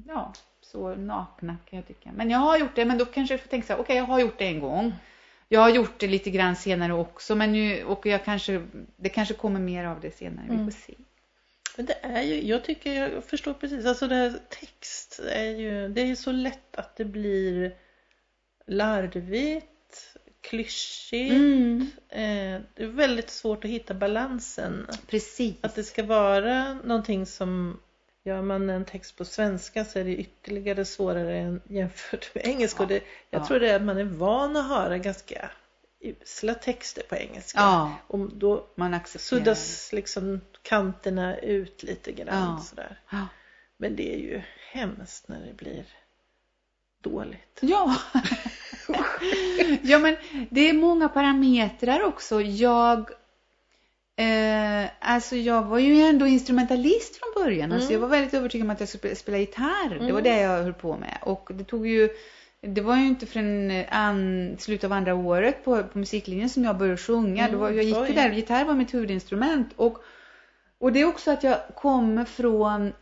ja, så nakna kan jag tycka. Men jag har gjort det, men då kanske jag får tänka så här, okej okay, jag har gjort det en gång. Jag har gjort det lite grann senare också, men nu, och jag kanske, det kanske kommer mer av det senare, mm. vi får se. Men det är ju, jag tycker, jag förstår precis, alltså det här text är ju, det är ju så lätt att det blir larvigt, klyschigt. Mm. Eh, det är väldigt svårt att hitta balansen. Precis. Att det ska vara någonting som Gör man en text på svenska så är det ytterligare svårare än jämfört med engelska. Ja. Det, jag ja. tror det är att man är van att höra ganska usla texter på engelska. Ja. Och då man suddas liksom kanterna ut lite grann. Ja. Sådär. Men det är ju hemskt när det blir dåligt. Ja. ja men det är många parametrar också. Jag Eh, alltså jag var ju ändå instrumentalist från början. Mm. Alltså jag var väldigt övertygad om att jag skulle spela gitarr. Mm. Det var det jag höll på med. Och det tog ju det var ju inte förrän eh, an, slutet av andra året på, på musiklinjen som jag började sjunga. Mm, var, jag gick ju där, gitarr var mitt huvudinstrument. Och, och det är också att jag kommer från,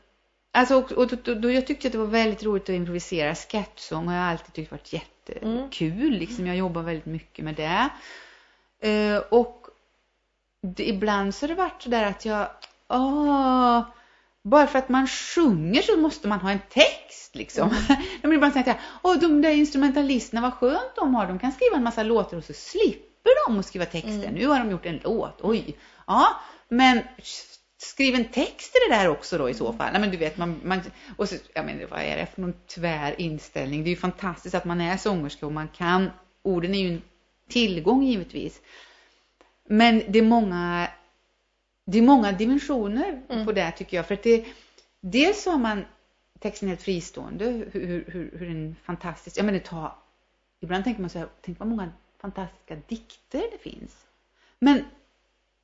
alltså och, och, och, då jag tyckte att det var väldigt roligt att improvisera. Sketchsång har jag alltid tyckt varit jättekul. Mm. Liksom, jag jobbar väldigt mycket med det. Uh, och det, ibland så har det varit så där att jag, åh, bara för att man sjunger så måste man ha en text liksom. Mm. De blir bara säga åh de där instrumentalisterna, vad skönt de har, de kan skriva en massa låtar och så slipper de att skriva texter. Mm. Nu har de gjort en låt, oj. Ja, men skriv en text till det där också då i så fall. Nej men du vet, man, man och så, jag menar, vad är det för någon tvär inställning? Det är ju fantastiskt att man är sångerska och man kan, orden är ju en tillgång givetvis. Men det är många, det är många dimensioner mm. på det tycker jag. För att det, dels har man texten helt fristående, hur, hur, hur en fantastisk, jag menar ta, ibland tänker man så här, tänk vad många fantastiska dikter det finns. Men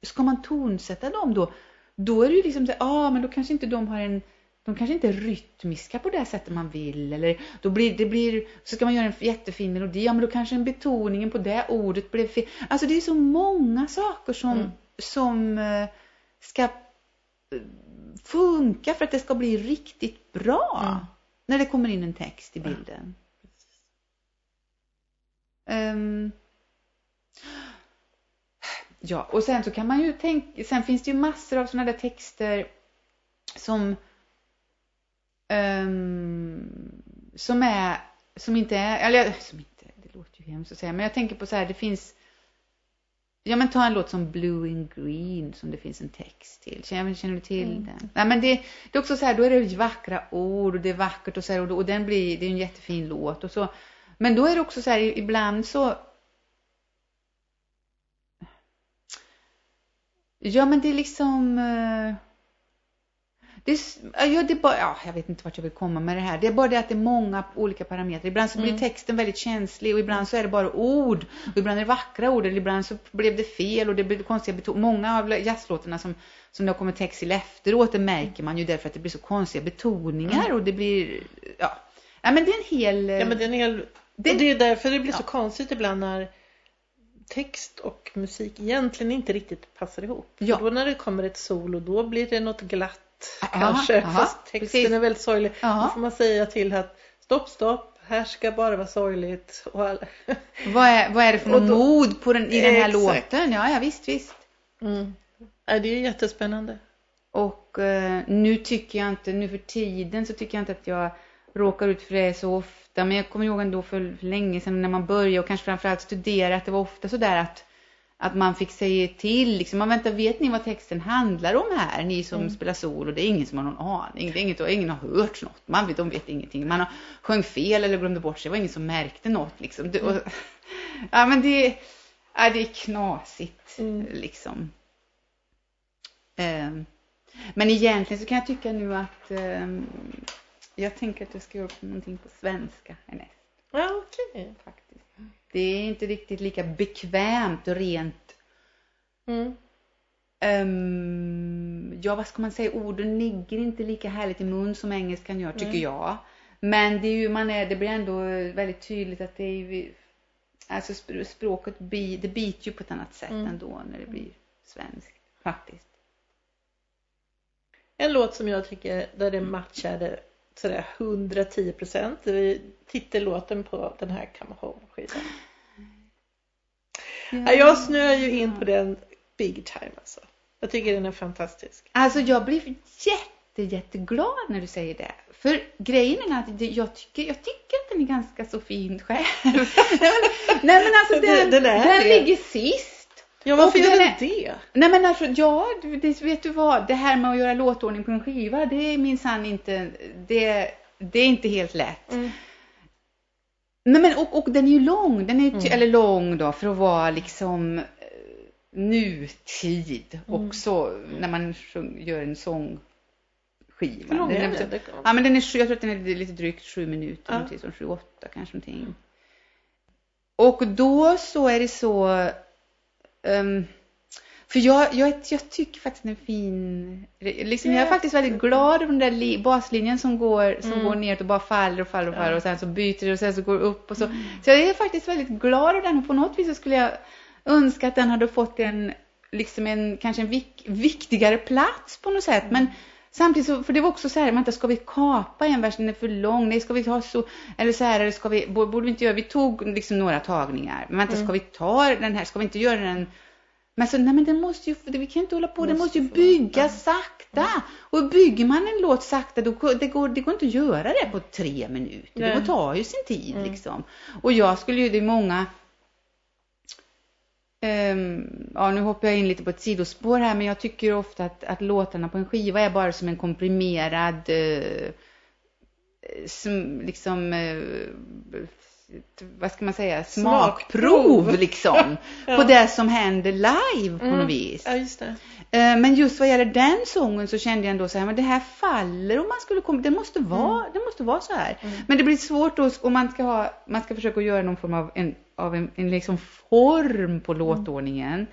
ska man tonsätta dem då, då är det ju liksom så ja ah, men då kanske inte de har en de kanske inte är rytmiska på det sättet man vill eller då blir det blir så ska man göra en jättefin melodi ja men då kanske en betoningen på det ordet blev fel. Alltså det är så många saker som mm. som eh, ska eh, funka för att det ska bli riktigt bra mm. när det kommer in en text i bilden. Um, ja, och sen så kan man ju tänka, sen finns det ju massor av sådana där texter som um, som är, som inte är, eller som inte, det låter ju hemskt att säga, men jag tänker på så här, det finns Ja men ta en låt som Blue and Green som det finns en text till. Känner, känner du till mm. den? Nej men det, det, är också så här, då är det vackra ord och det är vackert och så här, och, och den blir, det är en jättefin låt och så. Men då är det också så här, ibland så Ja men det är liksom Det är, ja, det är bara, ja, jag vet inte vart jag vill komma med det här. Det är bara det att det är många olika parametrar. Ibland så blir Mm. texten väldigt känslig och ibland så är det bara ord. Och ibland är det vackra ord eller ibland så blev det fel och det blev konstiga betoningar. Många av jazzlåtarna som, som det har kommit text till efteråt, det märker man ju därför att det blir så konstiga betoningar och det blir, ja. Ja men det är en hel... Mm. Ja, men det är en hel... Det- Och det är därför det blir så Ja. konstigt ibland när text och musik egentligen inte riktigt passar ihop. Ja. För då när det kommer ett solo då blir det något glatt Ja, kanske. ja, fast texten precis. är väldigt sorglig. Då Ja. får man säga till att stopp, stopp, här ska bara vara sorgligt. Och all... Vad är, vad är det för då- mod på den, i den här Exakt. låten? Ja, ja visst, visst. mm. Nej, det är jättespännande. Och eh, nu tycker jag inte, nu för tiden så tycker jag inte att jag råkar ut för det så ofta. Men jag kommer ihåg ändå för, för länge sedan när man började och kanske framförallt studera att det var ofta sådär att, att man fick säga till liksom, man vänta, vet ni vad texten handlar om här? Ni som Mm. spelar sol och det är ingen som har någon aning. Det är inget, ingen har hört något. Man vet, de vet ingenting. Man har sjöng fel eller glömde bort sig. Det var ingen som märkte något liksom. Det, och, ja men det, ja, det är knasigt Mm. liksom. Ehm, men egentligen så kan jag tycka nu att ehm, jag tänker att jag ska göra någonting på svenska härnäst Ja, okej. faktiskt. Det är inte riktigt lika bekvämt och rent Mm. ehm, ja vad ska man säga, orden ligger inte lika härligt i mun som engelskan gör tycker Mm. jag. Men det är ju, man är, det blir ändå väldigt tydligt att det är ju, alltså spr- språket, det biter ju på ett annat sätt Mm. ändå när det blir svenskt faktiskt. En låt som jag tycker där det matchade sådär 110 procent. Titellåten på den här Come Home-skivan. Ja, jag snöar ju in på den big time alltså. Jag tycker den är fantastisk. Alltså jag blir jätte, jätteglad när du säger det. För grejen är att jag tycker, jag tycker att den är ganska så fin själv. nej, men, alltså den, Den- den den ligger sist. Ja, varför gör den det? Nej men alltså ja, det, vet du vad, det här med att göra låtordning på en skiva, det är minsann inte, det, det är inte helt lätt. Mm. Nej men och, och den är ju lång, den är Mm. eller lång då för att vara liksom eh, nutid Mm. också när man gör en sångskiva. Hur lång är den? Ja men den är, jag tror att den är lite drygt sju minuter, Ja. någonting som sju, åtta kanske någonting. Och då så är det så, ehm, för jag, jag, jag tycker faktiskt den är fin, liksom, jag är faktiskt väldigt glad över den där li, baslinjen som går, som Mm. går ner och bara faller och faller och faller och sen så byter det och sen så går det upp och så. Så jag är faktiskt väldigt glad över den och på något vis så skulle jag önska att den hade fått en, liksom en, kanske en vik, viktigare plats på något sätt. Men samtidigt så, för det var också så här, vänta ska vi kapa en vers, den är för lång, nej ska vi ha så, eller så här, eller ska vi, bo- borde vi inte göra, vi tog liksom några tagningar, men vänta Mm. ska vi ta den här, ska vi inte göra den men så, nej men den måste ju, vi kan inte hålla på, den Måste måste ju bygga ja. sakta. Och bygger man en låt sakta, då, det, går, det går inte att göra det på tre minuter. Nej. Det tar ju sin tid Mm. liksom. Och jag skulle ju, det är många, ehm, ja nu hoppar jag in lite på ett sidospår här, men jag tycker ofta att, att låtarna på en skiva är bara som en komprimerad, eh, som, liksom, eh, vad ska man säga, smakprov Smakprov. liksom. Ja. På det som händer live på Mm. något vis. Ja, just. Eh, Men just vad gäller den sången så kände jag ändå så här, men det här faller om man skulle komma, det måste vara, det måste vara så här. Mm. Men det blir svårt då om man ska ha, man ska försöka göra någon form av en, av en, en liksom form på låtordningen.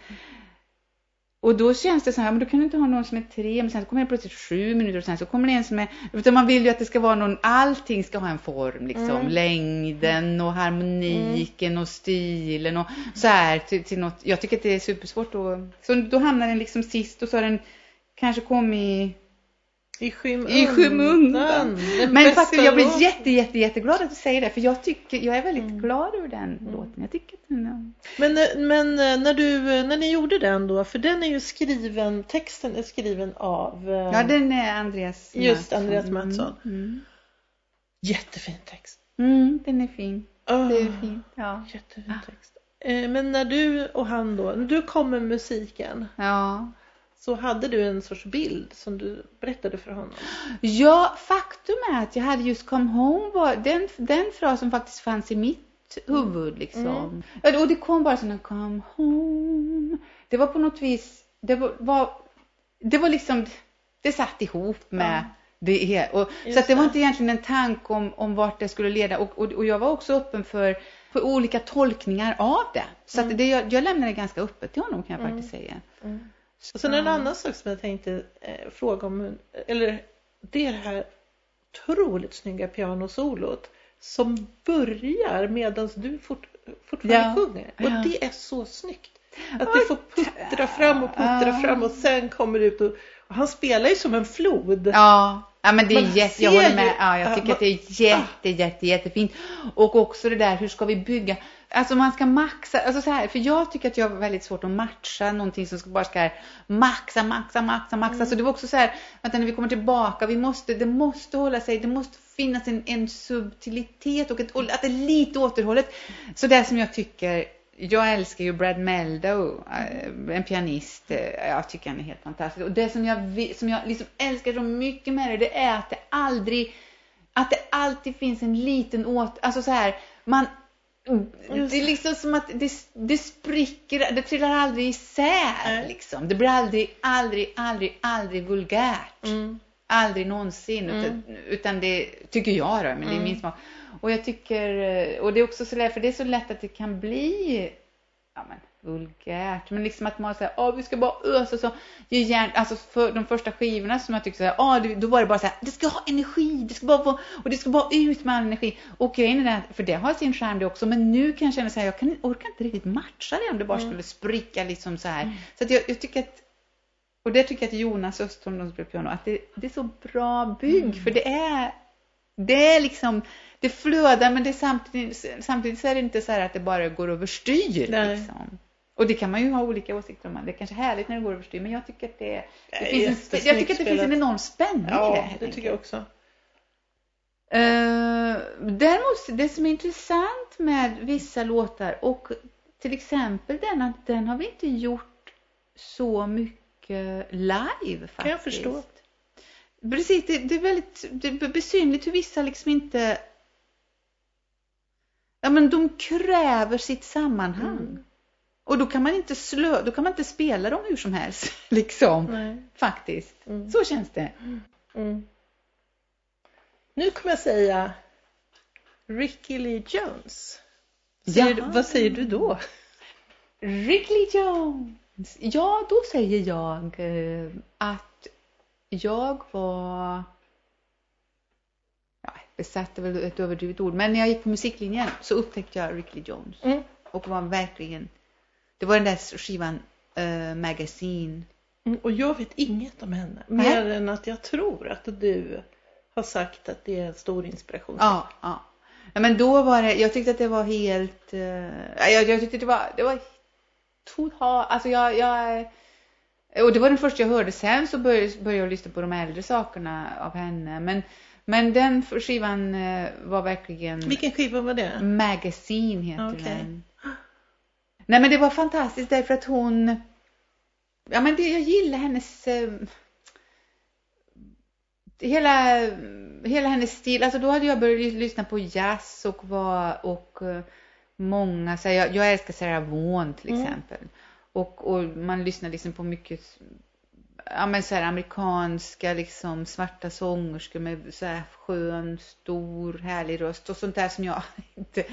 Och då känns det så här, men då kan du inte ha någon som är tre, men sen så kommer det plötsligt sju minuter och sen så kommer det en som är, utan man vill ju att det ska vara någon, allting ska ha en form liksom, Mm. längden och harmoniken och stilen och så här till, till något, jag tycker att det är supersvårt då, så då hamnar den liksom sist och så har den kanske kommit I skymundan. i skymundan. Men faktiskt, jag blir jätte, jätte, jätteglad att du säger det, för jag tycker, jag är väldigt Mm. glad över den låten. Jag tycker att den. Men, eh, men eh, när, du, när ni gjorde den då, för den är ju skriven, texten är skriven av eh, Ja, den är Andreas Just Mattsson. Andreas Mattsson. Mm. jättefin text. Mm, den är fin. Oh, Det är fint. Ja. Jättefin text. Eh, Men när du och han då, när du kom med musiken ja. Så hade du en sorts bild som du berättade för honom. Ja, faktum är att jag hade just Come Home, var, den, den frasen faktiskt fanns i mitt huvud liksom. Mm. Och det kom bara här Come Home. Det var på något vis, det var, var det var liksom, det satt ihop med Ja. det och, så Just att det var inte egentligen en tanke om, om vart det skulle leda och, och, och jag var också öppen för, för olika tolkningar av det. Så Mm. det, jag, jag lämnade det ganska öppet till honom kan jag Mm. faktiskt säga. Och sen en annan sak som jag tänkte eh, fråga om, eller det är det här otroligt snygga pianosolot som börjar medan du fort, fortfarande Ja. sjunger. Och Ja. det är så snyggt. Att det får puttra fram och puttra Ja. fram och sen kommer det ut och, och han spelar ju som en flod. Ja, ja men det är Man jätte, jag håller med. Ja, jag ja, tycker man- att det är jätte, jätte, jättefint. Och också det där, hur ska vi bygga? Alltså man ska maxa, alltså så här, för jag tycker att jag har väldigt svårt att matcha någonting som ska bara ska maxa, maxa, maxa, maxa. Mm. Så det var också så här, att när vi kommer tillbaka, vi måste, det måste hålla sig, det måste finnas en, en subtilitet och ett, och att det är lite återhållet. Så det som jag tycker, jag älskar ju Brad Meldow, eh, en pianist. eh, Jag tycker han är helt fantastisk. Och det som jag, som jag liksom älskar så mycket med det, det är att det aldrig, att det alltid finns en liten åt, alltså så här, man, det är liksom som att det, det spricker, det trillar aldrig isär liksom. Det blir aldrig, aldrig, aldrig, aldrig vulgärt. Mm. Aldrig någonsin. Mm. Utan, utan det tycker jag då, men det är Mm. min smak. Och jag tycker, och det är också så lätt, för det är så lätt att det kan bli ja, men, vulgärt. Men liksom att man säger, åh vi ska bara ösa så. Ge järn, alltså för de första skivorna som jag tyckte så här, åh, det- då var det bara så här, det ska ha energi, det ska bara få, och det ska bara ut med all energi. Och grejen är den, för det har sin charm det också, men nu kan jag känna så här, jag kan, orkar inte riktigt matcha det om det bara Mm. skulle spricka liksom så här. Så att jag, jag tycker att och det tycker jag att Jonas Östholm, de spelar piano, att det, det är så bra bygg. För det är, det är liksom, det flödar men det samtidigt, samtidigt så är det inte så här att det bara går överstyr. Liksom. Och det kan man ju ha olika åsikter om. Det är kanske härligt när det går överstyr, men jag tycker att det, det finns en, jag tycker att det finns en enorm spänning i det. Ja, det tycker jag också. Eh, däremot, det som är intressant med vissa låtar och till exempel den att den har vi inte gjort så mycket live faktiskt. Kan jag förstå. Precis, det, det är väldigt det är besynligt hur vissa liksom inte Ja men de kräver sitt sammanhang. Mm. Och då kan man inte slö, då kan man inte spela dem hur som helst. Liksom. Nej. Faktiskt. Mm. Så känns det. Mm. Nu kommer jag säga Ricky Lee Jones. Säger, vad säger du då? Ricky Jones. Ja, då säger jag eh, att jag var ja, besatt är väl ett överdrivet ord, men när jag gick på musiklinjen så upptäckte jag Ricky Jones Mm. och var verkligen, det var den där skivan uh, Magazine. Mm, Och jag vet inget om henne. Mer än att jag tror att du har sagt att det är en stor inspiration. Ja, ja. ja men då var det, jag tyckte att det var helt, ja, jag, jag tyckte det var, det var totalt, alltså jag, jag och det var den första jag hörde. Sen så började, började jag lyssna på de äldre sakerna av henne. Men, men den skivan eh, var verkligen Vilken skiva var det? Magazine heter Okej. den. Nej men det var fantastiskt därför att hon Ja men det, jag gillar hennes eh, hela, hela hennes stil. Alltså då hade jag börjat lys- lyssna på jazz och var och eh, många, så här, jag, jag älskar Sarah Vaughan till Mm. exempel. Och, och man lyssnar liksom på mycket ja, men så här amerikanska liksom svarta sångerskor med så här skön, stor, härlig röst och sånt där som jag inte,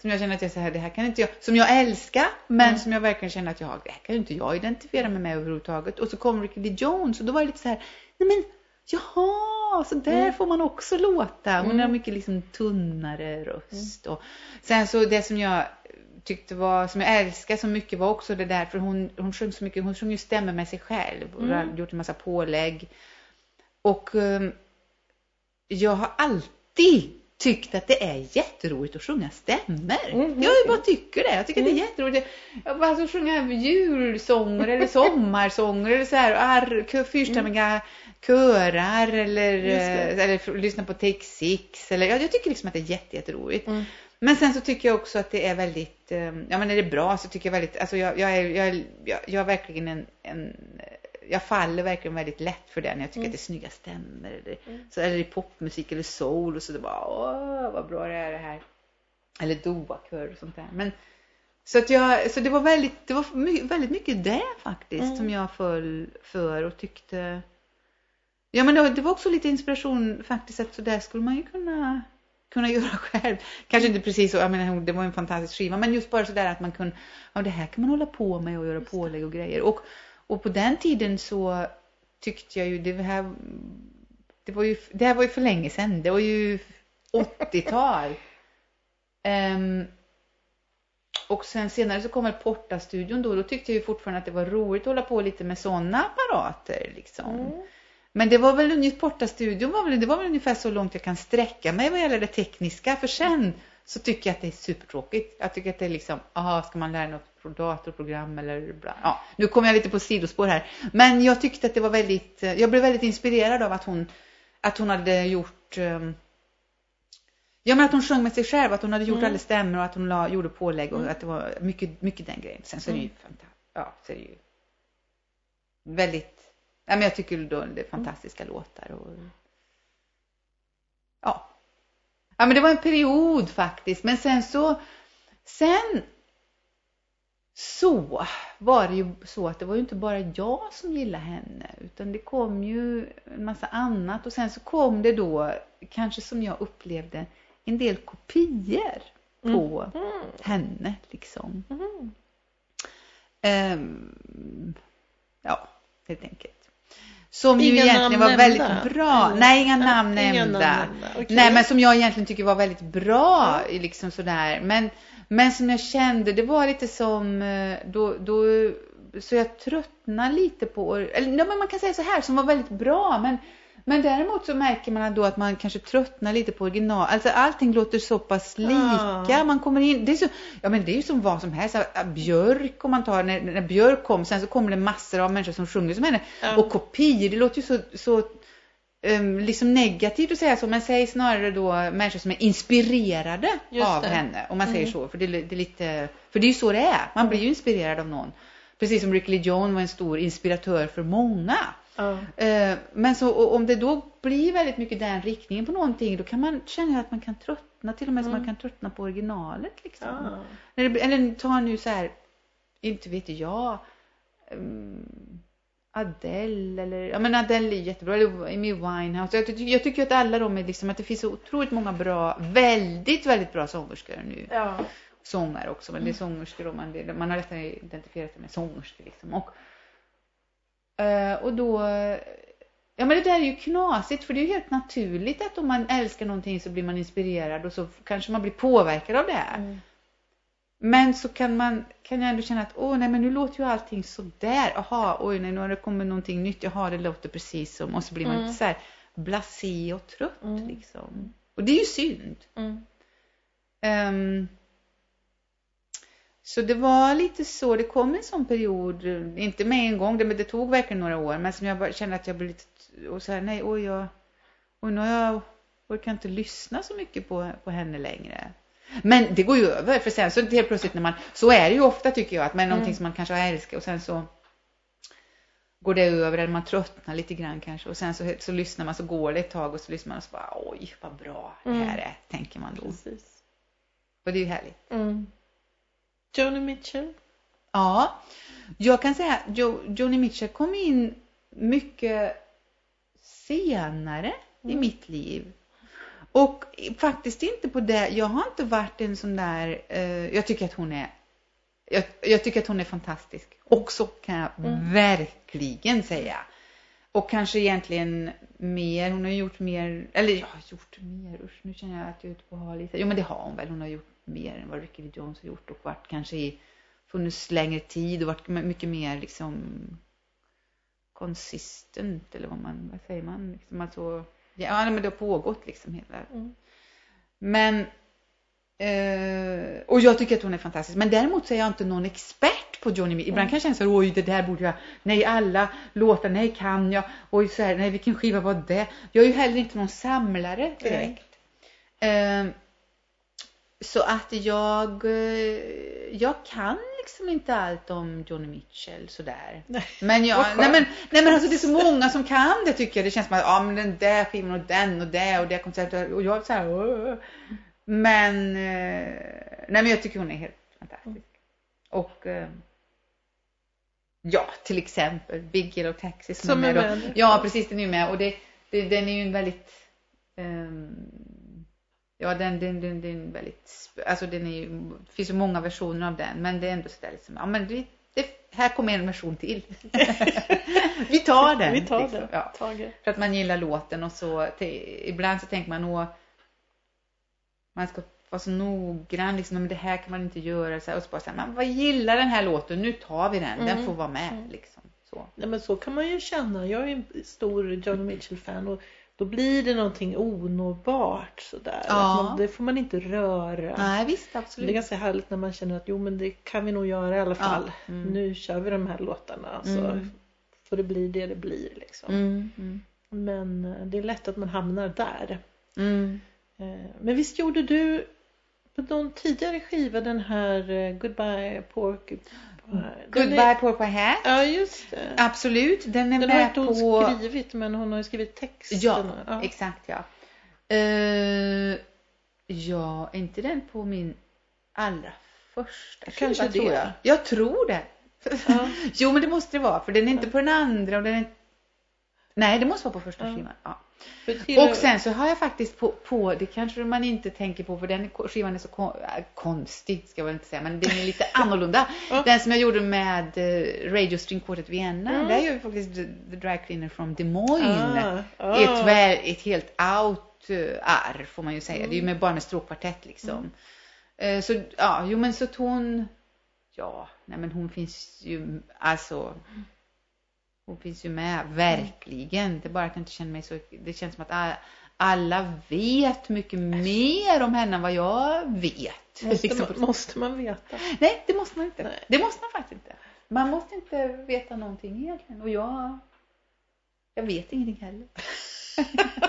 som jag känner att jag så här, det här kan inte jag, som jag älskar, men Mm. som jag verkligen känner att jag, det här kan ju inte jag identifiera mig med överhuvudtaget. Och så kom Ricky Lee Jones och då var det lite så här, nej men jaha, så där Mm. får man också låta. Hon har Mm. mycket liksom tunnare röst. Och sen så det som jag tyckte var, som jag älskar så mycket var också det där, för hon, hon sjöng så mycket, hon sjöng ju stämmer med sig själv och Mm. har gjort en massa pålägg. Och ehm, jag har alltid tyckt att det är jätteroligt att sjunga stämmer. Mhm. Jag bara tycker det. Jag tycker att det är jätteroligt. Jag bara alltså, sjunga julsånger eller sommarsånger eller så här, ar, fyrstämmiga körar eller, eh, eller lyssna på Take Six. Eller, jag, jag tycker liksom att det är jätte, jätteroligt. Mm. Men sen så tycker jag också att det är väldigt, eh, ja men är det bra så tycker jag väldigt, alltså jag, jag, är, jag, är- jag, jag är verkligen en, en, jag faller verkligen väldigt lätt för den. Jag tycker Mm. att det är snygga stämmer. Eller, Mm. så, eller i popmusik eller soul och så det bara, åh vad bra det är det här. Eller doakör och sånt där. Men, så, att jag, så det var väldigt, det var väldigt mycket det faktiskt Mm. som jag föll för och tyckte Ja men det, det var också lite inspiration faktiskt att så där skulle man ju kunna kunna göra själv. Kanske inte precis så, jag menar, det var en fantastisk skiva, men just bara sådär att man kunde, ja det här kan man hålla på med och göra pålägg och grejer. Och, och på den tiden så tyckte jag ju det här, det var ju, det här var ju för länge sedan, det var ju 80-tal. um, ehm, och sen senare så kom väl Porta-studion då, då tyckte jag ju fortfarande att det var roligt att hålla på lite med sådana apparater liksom. Mm. Men det var väl ungefär, Porta-studion var väl, det var väl ungefär så långt jag kan sträcka mig vad gäller det tekniska. För sen så tycker jag att det är supertråkigt. Jag tycker att det är liksom, aha, ska man lära något datorprogram eller bla. Ja, nu kommer jag lite på sidospår här. Men jag tyckte att det var väldigt, jag blev väldigt inspirerad av att hon, att hon hade gjort um, Ja men att hon sjöng med sig själv, att hon hade gjort mm. alla stämmor och att hon la, gjorde pålägg och mm. att det var mycket, mycket den grejen. Sen så är det ju mm. fantastiskt. Ja, så är det ju väldigt men jag tycker det är fantastiska mm. låtar. Och... Ja. ja, men det var en period faktiskt. Men sen så, sen så var det ju så att det var ju inte bara jag som gillade henne utan det kom ju en massa annat och sen så kom det då, kanske som jag upplevde, en del kopior på mm. Mm. henne liksom. Um, ja, helt enkelt. Som inga ju egentligen var väldigt nämnda. bra. Mm. Nej, inga namn nämnda. Inga namn okay. Nej, men som jag egentligen tycker var väldigt bra. Mm. Liksom sådär. Men, men som jag kände, det var lite som eh, då, då så jag tröttnade lite på, eller ja, men man kan säga så här, som var väldigt bra, men men däremot så märker man då att man kanske tröttnar lite på original. Alltså allting låter så pass lika. Ah. Man kommer in, det är, så, ja, men det är ju som vad som helst. Björk om man tar, när, när Björk kom, sen så kommer det massor av människor som sjunger som henne. Ah. Och kopior, det låter ju så, så um, liksom negativt att säga så, men säg snarare då människor som är inspirerade av henne. Om man mm. säger så, för det, det, är lite, för det är ju så det är. Man blir ju inspirerad av någon. Precis som Rick Lee Jones var en stor inspiratör för många. Ja. Eh, men så om det då blir väldigt mycket den riktningen på någonting då kan man känna att man kan tröttna till och med mm. så man kan tröttna på originalet liksom. Ja. Eller ta nu så här, inte vet jag, um, Adele eller, ja men Adele är jättebra, eller Amy Winehouse. Jag, jag tycker att alla de är liksom, att det finns så otroligt många bra, väldigt, väldigt bra sångerskor nu. Ja. Sångare också, men det är mm. sångerskor och man, man har lättare identifierat sig med sångerskor liksom. Och, och då, ja men det där är ju knasigt för det är ju helt naturligt att om man älskar någonting så blir man inspirerad och så kanske man blir påverkad av det. Mm. Men så kan man, kan jag ändå känna att, åh nej men nu låter ju allting så där. Jaha, oj nej nu har det kommit någonting nytt. Jaha, det låter precis som, och så blir man mm. lite så här blasé och trött mm. liksom. Och det är ju synd. Um, så det var lite så, det kom en sån period, inte med en gång, det, men det tog verkligen några år, men som jag bara kände att jag blev lite, och så här, nej, oj, jag, och nu har jag, orkar inte lyssna så mycket på, på henne längre. Men det går ju över, för sen så helt plötsligt när man, så är det ju ofta tycker jag, att man är någonting mm. som man kanske har älskat och sen så går det över eller man tröttnar lite grann kanske och sen så, så lyssnar man så går det ett tag och så lyssnar man och så bara oj vad bra det här är, tänker man då. Precis. Och det är ju härligt. Mm. Joni Mitchell? Ja, jag kan säga att jo, Joni Mitchell kom in mycket senare mm. i mitt liv. Och faktiskt inte på det, jag har inte varit en sån där, eh, jag tycker att hon är jag, jag, tycker att hon är fantastisk. Också kan jag mm. verkligen säga. Och kanske egentligen mer, hon har gjort mer, eller ja, gjort mer, usch nu känner jag att jag är ute på hal Jo men det har hon väl, hon har gjort mer än vad Ricky Lee Jones har gjort och varit kanske i funnits längre tid och varit mycket mer liksom konsistent eller vad man, vad säger man, liksom alltså, ja men det har pågått liksom hela. Mm. Men eh, och jag tycker att hon är fantastisk. Men däremot så är jag inte någon expert på Johnny Mitchell. Ibland mm. kan jag känna så oj det där borde jag, nej alla låtar, nej kan jag, oj så här, nej vilken skiva var det? Jag är ju heller inte någon samlare direkt. Mm. Eh, så att jag, eh, jag kan liksom inte allt om Johnny Mitchell sådär. Nej, men jag, nej men, nej men alltså det är så många som kan det tycker jag. Det känns som att, ja men den där skivan och den och det och det konceptet och jag så här, Åh. Men, eh, nej men jag tycker hon är helt fantastisk. Och, eh, Ja, till exempel Big Yellow Taxi som, Som är med. Då. Ja, precis, den är med och det, det, den är ju en väldigt ehm, Ja, den, den, den, den är väldigt, alltså den är ju, det finns ju många versioner av den, men det är ändå sådär liksom, ja men det, det, här kommer en version till. Vi tar den. Vi tar liksom. det. Ja. För att man gillar låten och så, till, ibland så tänker man åh, man ska vara så noggrann, liksom, men det här kan man inte göra. Så här, och så bara säga, man vad gillar den här låten, nu tar vi den, den Mm. får vara med. Mm. Liksom. Så. Nej, men så kan man ju känna. Jag är en stor Johnny Mitchell-fan och då blir det någonting onåbart sådär. Ja. Man, det får man inte röra. Nej, visst, Det är absolut. ganska härligt när man känner att jo men det kan vi nog göra i alla Ja. fall. Mm. Nu kör vi de här låtarna så Mm. får det bli det det blir liksom. Mm, mm, Men eh, det är lätt att man hamnar där. mm. Eh, Men visst gjorde du på någon tidigare skiva den här eh, Goodbye Pork Är- Goodbye Pork Pie Hat. Ja just det. Absolut, den är Den har med inte hon på... skrivit men hon har ju skrivit texten. Ja, ja. exakt ja. Uh, ja, är inte den på min allra första skiva, Kanske tror det. jag. Jag tror det. Ja. jo, men det måste det vara, för den är inte på den andra och den är... Nej, det måste vara på första skivan. Ja. Och sen så har jag faktiskt på, på, det kanske man inte tänker på för den skivan är så kon, äh, konstig ska jag väl inte säga, men den är lite annorlunda. Den som jag gjorde med eh, Radio String Quartet Vienna, Mm. där gör vi faktiskt The, the Drag Cleaner from Des Moines. Ah, ah. Ett, väl, ett helt out-arr får man ju säga. Det är ju med, bara med stråkkvartett liksom. Eh, Så ja, jo men så hon, ja, nej men hon finns ju, alltså, hon finns ju med, verkligen. Det är bara att jag inte känner mig så, det känns som att alla vet mycket mer om henne än vad jag vet. Måste, Liksom. man, måste man veta. Nej, det måste man inte. Nej. Det måste man faktiskt inte. Man måste inte veta någonting egentligen. Och jag, jag vet ingenting heller.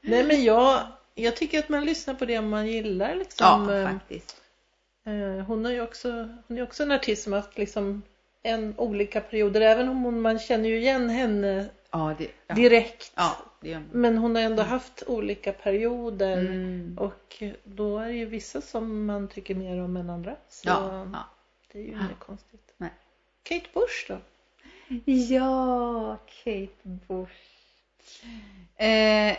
Nej men jag, jag tycker att man lyssnar på det man gillar liksom. Ja, Eh, faktiskt. Eh, Hon har ju också, hon är också en artist som har haft liksom en olika perioder. Även om hon, man känner ju igen henne Ja, det, ja. direkt. ja, det. Men hon har ändå haft olika perioder. Mm. Och då är det ju vissa som man tycker mer om än andra. Så det är ju inget konstigt. Nej. Kate Bush då? Ja, Kate Bush. Eh,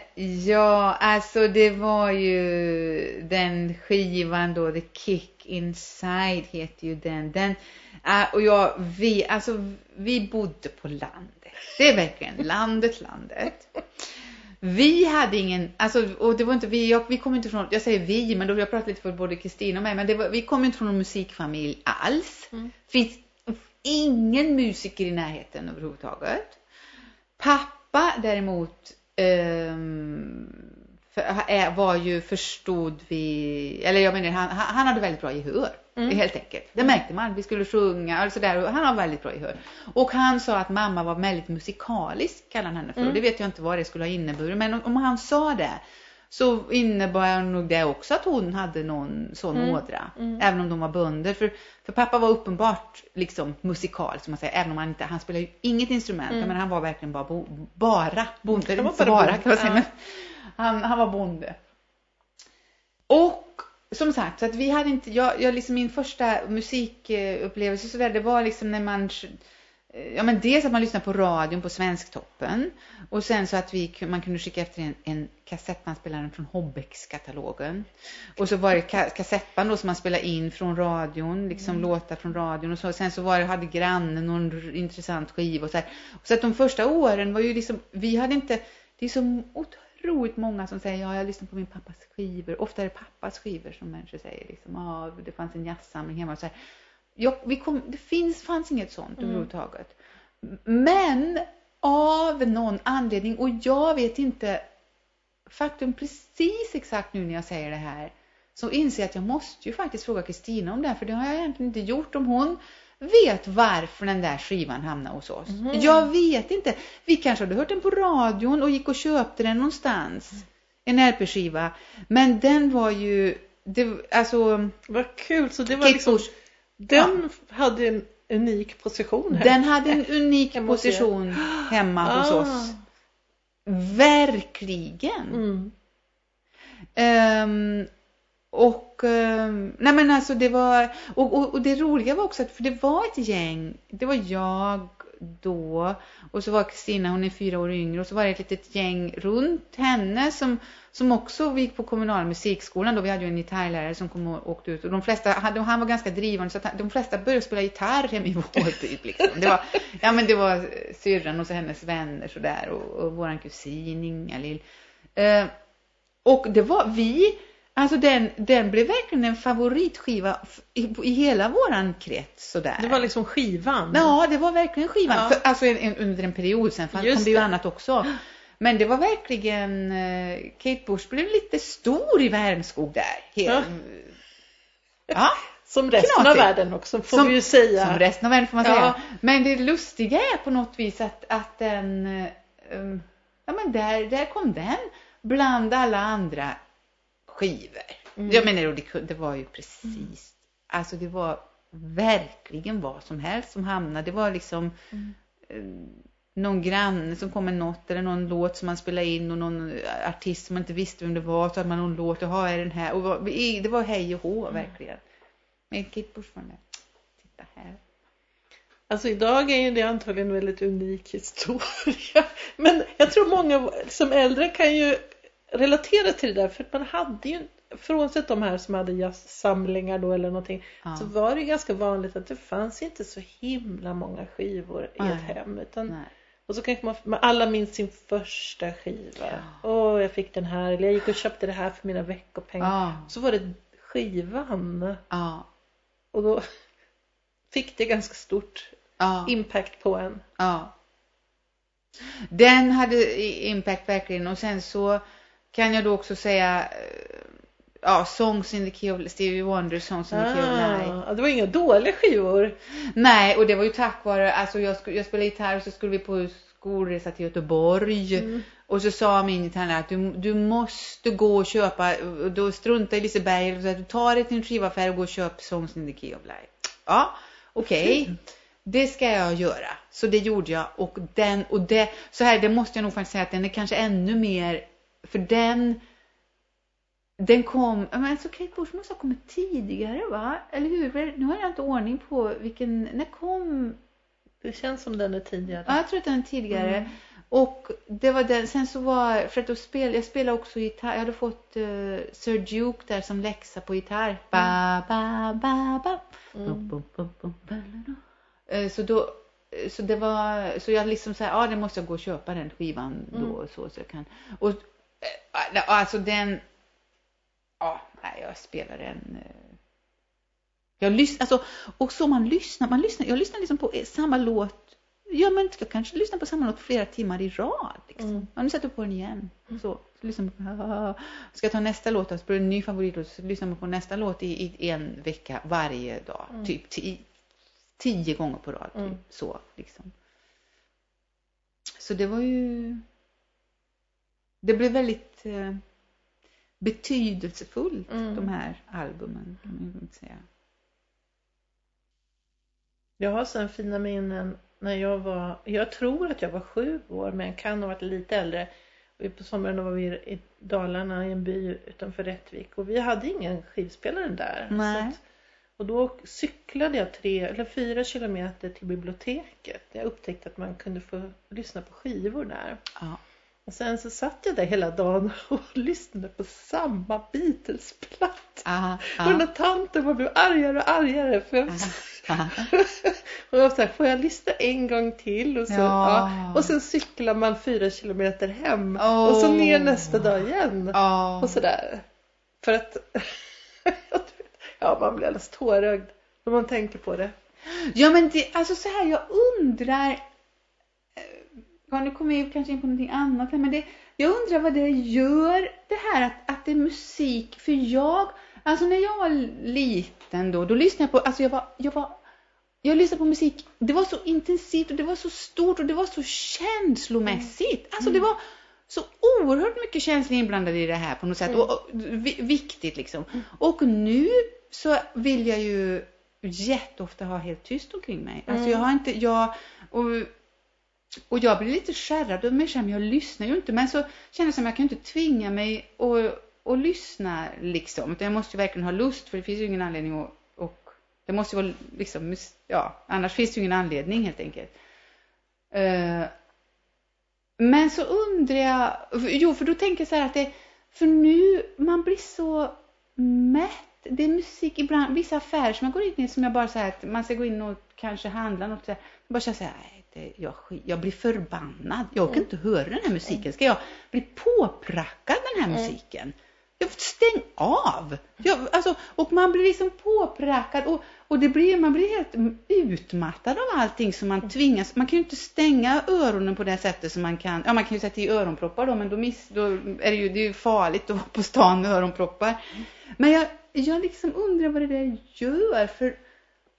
ja, alltså det var ju den skivan då, The Kick Inside heter ju den. den eh, och jag, vi, alltså vi bodde på landet. Det är verkligen landet, landet. Vi hade ingen, alltså, och det var inte vi, jag, vi kom inte från, jag säger vi, men då jag pratar lite för både Kristina och mig, men var, vi kom inte från någon musikfamilj alls. Mm. Finns ingen musiker i närheten överhuvudtaget. Pappa däremot ehm, för, var ju förstod vi, eller jag menar han, han han hade väldigt bra gehör. Mm. Helt enkelt. Det märkte man. Vi skulle sjunga och sådär. Och han har väldigt bra gehör. Och han sa att mamma var väldigt musikalisk, kallade han henne för. Mm. Och det vet jag inte vad det skulle ha inneburit. Men om, om han sa det så innebar nog det också att hon hade någon sån Mm. ådra. Mm. Även om de var bönder. För, för pappa var uppenbart liksom musikal, som man säger. Även om han inte, han spelade ju inget instrument. Mm. Men han var verkligen bara, bo, bara bonde. Han var Inte bara bara bonde, kan man säga. ja. Men han, han var bonde. Och som sagt, så att vi hade inte, jag, jag liksom min första musikupplevelse så där, det var liksom när man Ja men dels att man lyssnade på radion på Svensktoppen och sen så att vi, man kunde skicka efter en, en kassettbandspelare från Hobbex-katalogen. Och så var det ka kassettband då som man spelade in från radion, liksom låtar från radion och så. Sen så var det, hade grannen någon intressant skiva och så här. Så att de första åren var ju liksom, vi hade inte, det är så otroligt många som säger ja jag lyssnar på min pappas skivor. Ofta är det pappas skivor som människor säger liksom, ja det fanns en jazzsamling hemma och så här. Jag, vi kom, det finns, fanns inget sånt Mm. överhuvudtaget. Men av någon anledning, och jag vet inte faktum precis exakt nu när jag säger det här, så inser jag att jag måste ju faktiskt fråga Kristina om det här, för det har jag egentligen inte gjort. Om hon vet varför den där skivan hamnade hos oss. Mhm. Jag vet inte. Vi kanske hade hört den på radion och gick och köpte den någonstans. En LP-skiva. Men den var ju, det, alltså, Vad kul! Så det var Kate liksom, Bush, den hade en unik position här. den hade en unik Hemma hos position hemma hos Ah. oss. Verkligen. Mm. Ehm, och, eh, nej men alltså det var, och, och, och det roliga var också att, för det var ett gäng, det var jag då och så var Kristina, hon är fyra år yngre och så var det ett litet gäng runt henne som, som också gick på kommunal musikskolan då. Vi hade ju en gitarrlärare som kom och åkte ut och de flesta, han var ganska drivande så att de flesta började spela gitarr hemma i vår by liksom. Det var, ja men det var eh, syrran och så hennes vänner sådär och, och vår kusin Inga-Lill. Eh, och det var vi, Alltså den, den blev verkligen en favoritskiva i, i hela våran krets sådär. Det var liksom skivan? Ja, det var verkligen skivan. Ja. För, alltså en, en, under en period sen kom det ju annat också. Men det var verkligen, uh, Kate Bush blev lite stor i Värmskog där. Helt, ja. ja. Som resten Knatigt. av världen också får som, vi ju säga. Som resten av världen får man ja. säga. Men det lustiga är på något vis att, att den, um, ja men där, där kom den bland alla andra skivor. Mm. Jag menar, det, det var ju precis, mm. alltså det var verkligen vad som helst som hamnade. Det var liksom mm. eh, någon granne som kom med något eller någon låt som man spelade in och någon artist som man inte visste vem det var så hade man någon låt, jaha är den här och det var hej och hå mm. verkligen. Men Kate Bush var med. Titta här. Alltså idag är ju det antagligen en väldigt unik historia. Men jag tror många som äldre kan ju relatera till det där för att man hade ju frånsett de här som hade jazzsamlingar då eller någonting ja. så var det ganska vanligt att det fanns inte så himla många skivor i ett hem utan och så kanske man, alla minns sin första skiva. Åh, ja. oh, jag fick den här. Eller jag gick och köpte det här för mina veckopengar. Ja. Så var det skivan. Och då fick det ganska stort impact på en. Ja. Den hade impact verkligen och sen så kan jag då också säga eh, ja, Songs in the Key of Stevie Wonder, Songs in the Key of ah, Life. Det var inga dåliga skivor. Nej, och det var ju tack vare, alltså jag, jag spelade gitarr och så skulle vi på skolresa till Göteborg. Mm. Och så sa min gitarrlärare att du, du måste gå och köpa, då struntade Liseberg och sa att du tar dig till en skivaffär och går och köp Songs in the Key of Life. Ja, okej. Okay. Det ska jag göra. Så det gjorde jag och den och det så här det måste jag nog faktiskt säga att den är kanske ännu mer för den den kom, men alltså Kate Bush måste ha kommit tidigare va? Eller hur? Nu har jag inte ordning på vilken, när kom? Det känns som den är tidigare. Ja, jag tror att den är tidigare. Mm. Och det var den, sen så var, för att då spel, jag spelade också gitarr, jag hade fått uh, Sir Duke där som läxa på gitarr. Mm. Ba, ba, ba, ba. Mm. Bum, bum, bum, uh, så då, så det var, så jag liksom såhär, ja det måste jag gå och köpa den skivan då mm. och så, så jag kan. Och alltså den, ja, jag spelar den. Eh, jag lyssnar, alltså, och så man lyssnar, man lyssnar, jag lyssnar liksom på samma låt, ja men jag kanske lyssnar på samma låt flera timmar i rad. Liksom. Mm. Ja, nu sätter jag på den igen. Mm. Så, så lyssnar man ska jag ta nästa låt, så blir det en ny favoritlåt, så lyssnar man på nästa låt i, i en vecka varje dag. Mm. Typ tio, tio gånger på rad. Typ. Mm. Så liksom. Så det var ju det blev väldigt eh, betydelsefullt, mm. de här albumen, kan man säga. Jag har sen fina minnen när jag var, jag tror att jag var sju år, men jag kan ha varit lite äldre. På sommaren var vi i Dalarna i en by utanför Rättvik och vi hade ingen skivspelare där. Att, och då cyklade jag tre eller fyra kilometer till biblioteket. Jag upptäckte att man kunde få lyssna på skivor där. Ja. Och sen så satt jag där hela dagen och lyssnade på samma Beatles-platta. Och den där tanten bara blev argare och argare. För jag, och jag var här, får jag lyssna en gång till? Och, så, ja. Ja. och sen cyklar man fyra kilometer hem. Oh. Och så ner nästa dag igen. Oh. Och sådär. För att ja, man blir alldeles tårögd när man tänker på det. Ja men det, alltså så här, jag undrar ja, nu kommer jag kanske in på någonting annat här, men det, jag undrar vad det gör det här att, att det är musik. För jag, alltså när jag var liten då, då lyssnade jag på, alltså jag var, jag var, jag lyssnade på musik, det var så intensivt och det var så stort och det var så känslomässigt. Alltså det mm. var så oerhört mycket känslor inblandade i det här på något sätt. Mm. Och, och, viktigt liksom. Mm. Och nu så vill jag ju jätteofta ha helt tyst omkring mig. Alltså mm. jag har inte, jag, och och jag blir lite skärrad och mig själv, jag lyssnar ju inte. Men så känner jag som att jag kan inte tvinga mig att, att lyssna liksom. Utan jag måste ju verkligen ha lust för det finns ju ingen anledning att och det måste ju vara liksom, ja, annars finns det ju ingen anledning helt enkelt. Uh, men så undrar jag, jo för då tänker jag så här att det, för nu, man blir så mätt. Det är musik ibland, vissa affärer som jag går in i som jag bara säger att man ska gå in och kanske handla något så här, bara känner så här, det, jag, jag blir förbannad. Jag kan mm. inte höra den här musiken. Ska jag bli påprackad den här mm. musiken? Jag, stäng av! Jag, alltså, och man blir liksom påprackad och, och det blir, man blir helt utmattad av allting som man tvingas. Man kan ju inte stänga öronen på det sättet som man kan. Ja, man kan ju sätta i öronproppar då, men då, miss, då är det ju, det är ju farligt att vara på stan med öronproppar. Men jag, jag liksom undrar vad det där gör, för,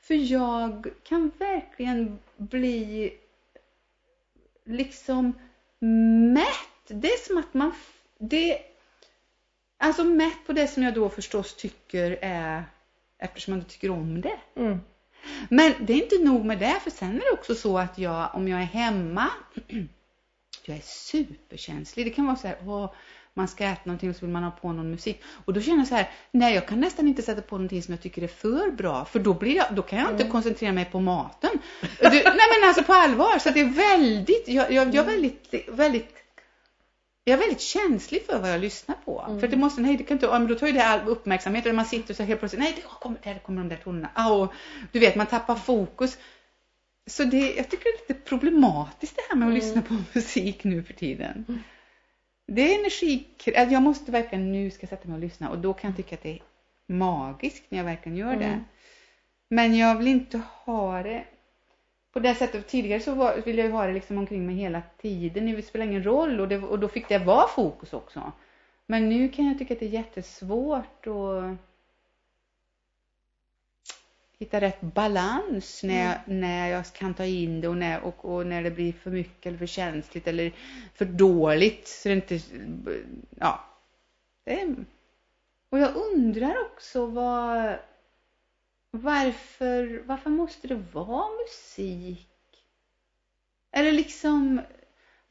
för jag kan verkligen bli liksom mätt. Det är som att man, det, alltså mätt på det som jag då förstås tycker är, eftersom man inte tycker om det. Mm. Men det är inte nog med det, för sen är det också så att jag, om jag är hemma, jag är superkänslig. Det kan vara så här, åh, man ska äta någonting och så vill man ha på någon musik. Och då känner jag så här, nej jag kan nästan inte sätta på någonting som jag tycker är för bra. För då, blir jag, då kan jag inte mm. koncentrera mig på maten. Du, nej men alltså på allvar, så det är väldigt, jag, jag, jag är väldigt, väldigt jag är väldigt känslig för vad jag lyssnar på. Mm. För det måste, nej det kan inte, ja, men då tar ju det all uppmärksamhet. Eller man sitter så helt plötsligt, nej det kommer, där kommer de där tonerna. Och, du vet, man tappar fokus. Så det, jag tycker det är lite problematiskt det här med att mm. lyssna på musik nu för tiden. Mm det är energi, alltså jag måste verkligen nu ska sätta mig och lyssna och då kan jag tycka att det är magiskt när jag verkligen gör det. Mm. Men jag vill inte ha det på det sättet. Tidigare så var, ville jag ha det liksom omkring mig hela tiden. Det spelar ingen roll och, det, och då fick det vara fokus också. Men nu kan jag tycka att det är jättesvårt att hitta rätt balans när jag, mm. när jag kan ta in det och när, och, och, när det blir för mycket eller för känsligt eller för dåligt. Så det inte, ja. Det, och jag undrar också vad, varför, varför måste det vara musik? Eller liksom,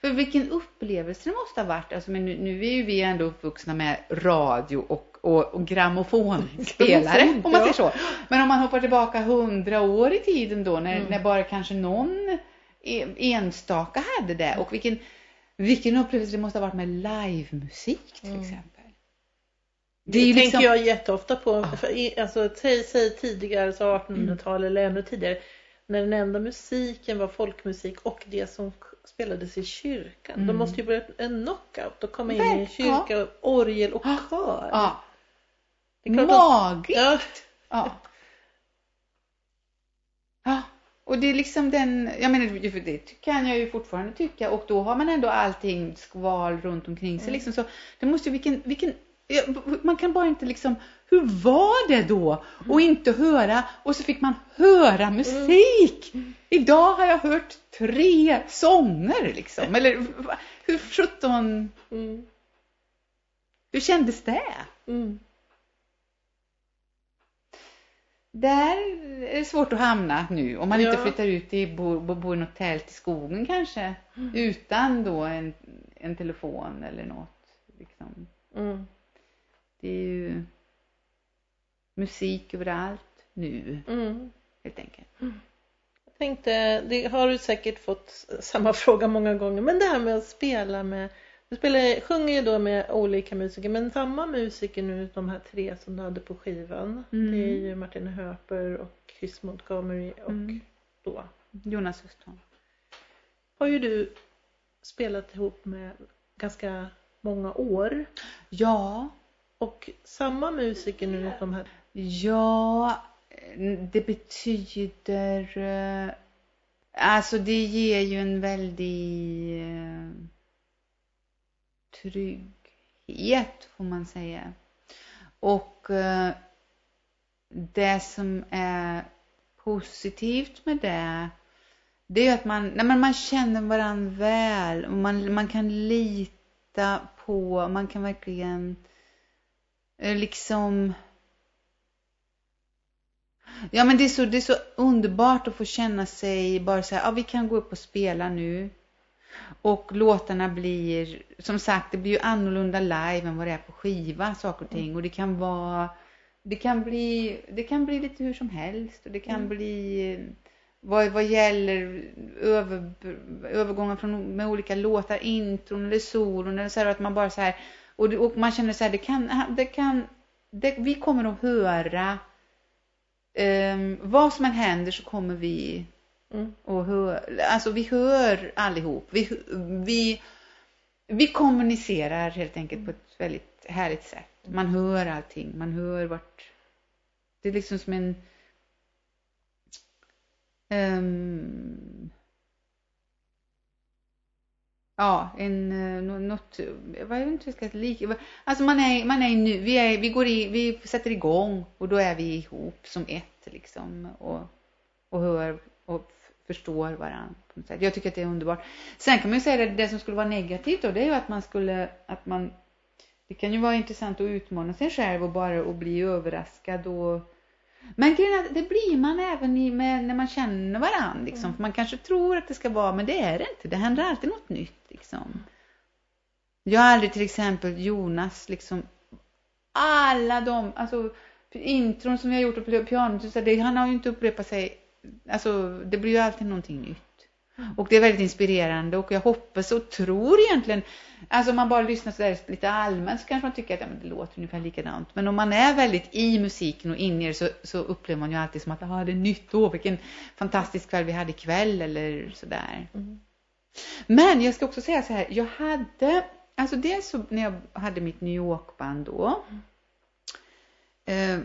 för vilken upplevelse det måste ha varit. Alltså, men nu, nu är ju vi ändå uppvuxna med radio och, och, och grammofonspelare, om man säger så. Men om man hoppar tillbaka hundra år i tiden då, när, mm. när bara kanske någon e, enstaka hade det. Och vilken, vilken upplevelse det måste ha varit med livemusik till mm. exempel. Det, det liksom... tänker jag jätteofta på. För, alltså, säg, säg tidigare, så 1800-tal mm. eller ännu tidigare. När den enda musiken var folkmusik och det som spelades i kyrkan. Mm. De måste ju börja en knockout och komma in i en kyrka, ja. orgel och kör. Ja. Magiskt! Ja. ja. Ja. Och det är liksom den, jag menar det kan jag ju fortfarande tycka och då har man ändå allting skval runt omkring sig mm. liksom så det måste ju, vilken, vilken man kan bara inte liksom, hur var det då? Och inte höra, och så fick man höra musik. Mm. Idag har jag hört tre sånger liksom. Eller hur sjutton... Mm. Hur kändes det? Mm. Där är det svårt att hamna nu. Om man ja. inte flyttar ut i, bor, bor i något tält i skogen kanske. Mm. Utan då en, en telefon eller något. Liksom. Mm. Det är ju musik överallt nu. Mm. Helt enkelt. Mm. Jag tänkte, det har du säkert fått samma fråga många gånger, men det här med att spela med du spelar, sjunger ju då med olika musiker men samma musiker nu de här tre som du hade på skivan. Mm. Det är ju Martin Höper och Chris Montgomery och mm. då Jonas Östholm. Har ju du spelat ihop med ganska många år. Ja, och samma musiker nu de här? Ja, det betyder... Eh, alltså det ger ju en väldig eh, trygghet får man säga. Och eh, det som är positivt med det det är att man, nej man känner varandra väl och man, man kan lita på, man kan verkligen eh, liksom Ja men det är så, det är så underbart att få känna sig bara så här, ja vi kan gå upp och spela nu. Och låtarna blir, som sagt, det blir ju annorlunda live än vad det är på skiva, saker och ting. Och det kan vara, det kan bli, det kan bli lite hur som helst. Och det kan Mm. bli, vad, vad gäller över, övergångar från, med olika låtar, intron eller solon eller så här, att man bara så här, och, det- och man känner så här, det kan, det kan, det, vi kommer att höra, ehm, vad som än händer så kommer vi Mm. och hör, alltså vi hör allihop. Vi, vi, vi kommunicerar helt enkelt på ett väldigt härligt sätt. Man hör allting, man hör vart... Det är liksom som en... Um, ja, en, eh, något, jag inte jag ska lika, alltså man är, man är nu, vi, är, vi går i, vi sätter igång och då är vi ihop som ett liksom och, och hör och förstår varandra på något sätt. Jag tycker att det är underbart. Sen kan man ju säga det, det som skulle vara negativt då, det är ju att man skulle, att man, det kan ju vara intressant att utmana sig själv och bara och bli överraskad och men grejen att det blir man även i, med, när man känner varandra. Liksom. För man kanske tror att det ska vara, men det är det inte. Det händer alltid något nytt. Liksom. Jag har aldrig till exempel Jonas, liksom, alla de, alltså intron som har gjort på pianot, han har ju inte upprepat sig, alltså det blir ju alltid någonting nytt. Och det är väldigt inspirerande och jag hoppas och tror egentligen, alltså om man bara lyssnar så där lite allmänt så kanske man tycker att ja, men det låter ungefär likadant. Men om man är väldigt i musiken och inne i det så, så upplever man ju alltid som att ah, det är nytt, åh vilken fantastisk kväll vi hade ikväll eller sådär. Mm. Men jag ska också säga så här, jag hade, alltså dels så när jag hade mitt New York-band då, eh,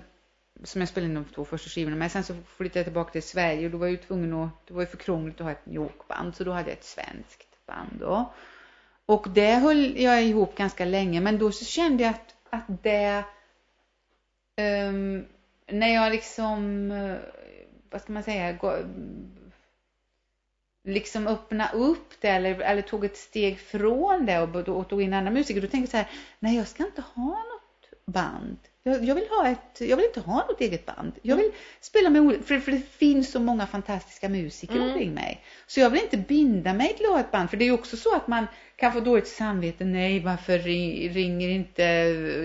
som jag spelade in de två första skivorna med, sen så flyttade jag tillbaka till Sverige och då var jag ju tvungen att, det var ju för krångligt att ha ett New York-band, så då hade jag ett svenskt band då. Och det höll jag ihop ganska länge, men då så kände jag att, att det, um, när jag liksom, eh, vad ska man säga, gå, liksom öppna upp det eller, eller tog ett steg från det och, och tog in andra musiker, då tänkte jag så här, nej jag ska inte ha något band. Jag, jag, vill ha ett, jag vill inte ha något eget band. Jag vill spela med olika, för, för det finns så många fantastiska musiker Mm. omkring mig. Så jag vill inte binda mig till att ha ett band, för det är ju också så att man kan få dåligt samvete. Nej, varför ri- ringer inte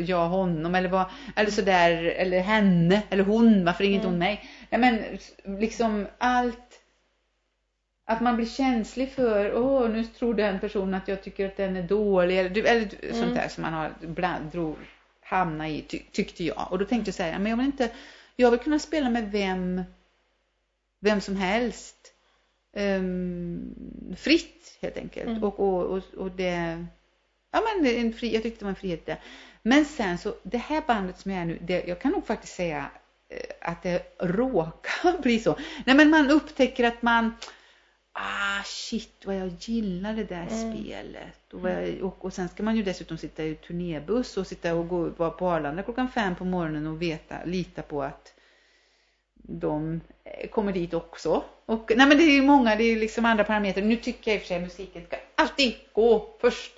jag honom eller vad, eller sådär, eller henne, eller hon, varför ringer inte hon mig? Nej men liksom allt att man blir känslig för, åh nu tror den personen att jag tycker att den är dålig eller, eller Mm. sånt där som man har ibland drog, hamna i ty, tyckte jag. Och då tänkte jag så här, men jag vill inte, jag vill kunna spela med vem, vem som helst. Ehm, fritt helt enkelt. Mm. Och, och, och, och det, ja men en fri, jag tyckte det var en frihet där. Men sen så, det här bandet som jag är nu, det, jag kan nog faktiskt säga eh, att det råkar bli så. Nej men man upptäcker att man, ah shit vad jag gillar det där Mm. spelet. Och, jag, och, och sen ska man ju dessutom sitta i turnébuss och sitta och gå, vara på Arlanda klockan fem på morgonen och veta, lita på att de eh, kommer dit också. Och, nej men det är ju många, det är liksom andra parametrar. Nu tycker jag i och för sig musiken ska alltid gå först.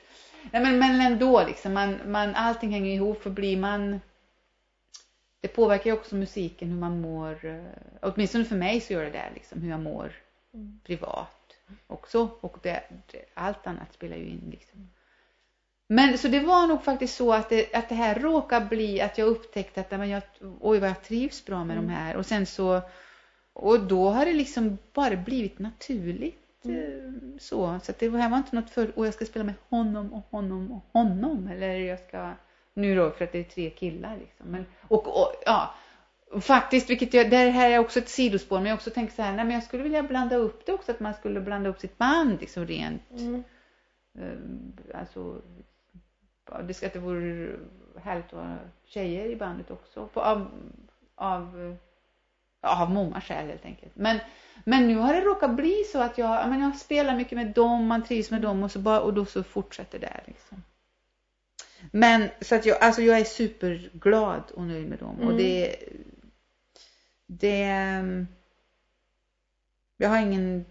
Nej men, men ändå liksom, man, man, allting hänger ihop för blir man det påverkar ju också musiken, hur man mår. eh, Åtminstone för mig så gör det det, liksom, hur jag mår Mm. privat också. Och det, det, allt annat spelar ju in. Liksom. Men så det var nog faktiskt så att det, att det här råkade bli att jag upptäckte att men jag, oj vad jag trivs bra med Mm. de här. Och sen så, och då har det liksom bara blivit naturligt. eh, Så, så att det här var inte något för, och jag ska spela med honom och honom och honom. Eller jag ska, nu då för att det är tre killar liksom. Men, och, och ja, faktiskt, vilket jag, det här är också ett sidospår, men jag också tänker så här, nej men jag skulle vilja blanda upp det också, att man skulle blanda upp sitt band liksom rent, Mm. eh, alltså, det ska att det vore härligt att ha tjejer i bandet också, på, av, av, av många skäl helt enkelt. Men, men nu har det råkat bli så att jag, ja, men jag spelar mycket med dem, man trivs med dem och, så bara, och då så fortsätter det liksom. Men så att jag, alltså jag är superglad och nöjd med dem. Och Mm. det, det, ehm, jag har ingen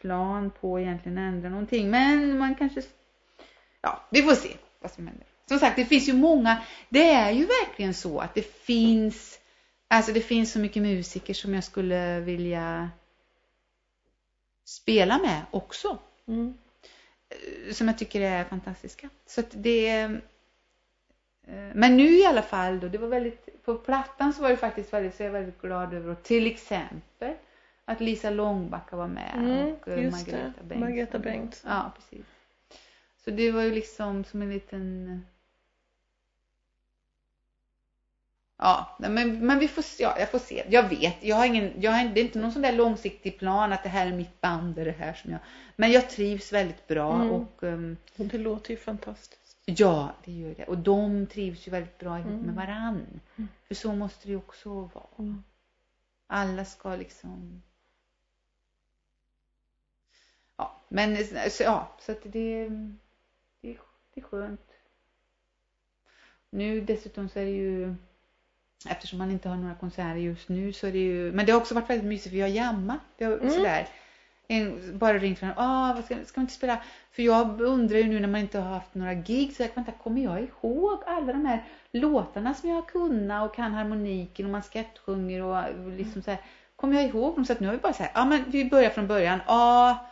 plan på att egentligen ändra någonting. Men man kanske, ja vi får se vad som händer. Som sagt, det finns ju många, det är ju verkligen så att det finns, alltså det finns så mycket musiker som jag skulle vilja spela med också. Mm. eh, som jag tycker är fantastiska. Så att det är men nu i alla fall då, det var väldigt, på plattan så var det faktiskt väldigt, så jag är väldigt glad över och till exempel att Lisa Långbacka var med Mm, och eh, Margareta det. Bengtsson. Margareta Bengtsson. Ja, precis. Så det var ju liksom som en liten Ja, men, men vi får se, ja, jag får se. Jag vet, jag har ingen, jag har, det är inte någon sån där långsiktig plan att det här är mitt band, det är det här som jag, men jag trivs väldigt bra Mm. och um, Och det låter ju fantastiskt. Ja, det gör det. Och de trivs ju väldigt bra ihop Mm. med varann. Mm. För så måste det ju också vara. Mm. Alla ska liksom Ja, men så, ja, så att det, det, det är skönt. Nu dessutom så är det ju eftersom man inte har några konserter just nu så är det ju men det har också varit väldigt mysigt för vi har jammat. Vi har Mm. sådär en, bara ringt från ah, vad ska, ska vi inte spela? För jag undrar ju nu när man inte har haft några gig så jag kommer jag ihåg alla de här låtarna som jag har kunnat och kan harmoniken och man skettsjunger och liksom så här. Kommer jag ihåg dem? Så att nu har vi bara så här, ja men vi börjar från början. Ja,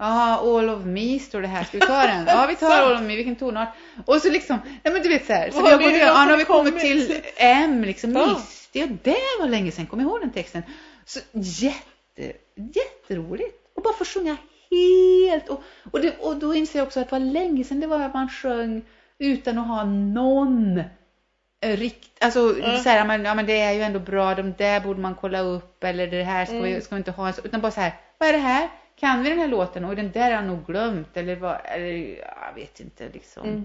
Ja, All of Me står det här. Ska vi ta den? Ja, vi tar All of Me. Vilken tonart? Och så liksom, nej men du vet så här. Så vi har gått ja, nu har vi kommit till M liksom. Ja. Misty. Och det var länge sedan. Kom ihåg den texten. Så jätte, jätteroligt. Och bara få sjunga helt. Och, och, det, och då inser jag också att det var länge sedan det var att man sjöng utan att ha någon eh, rikt, alltså Mm. så här, men, ja men det är ju ändå bra, de där borde man kolla upp eller det här ska, vi, Mm. ska vi inte ha, utan bara så här, vad är det här? Kan vi den här låten? Och den där har jag nog glömt eller vad, eller jag vet inte liksom. Mm.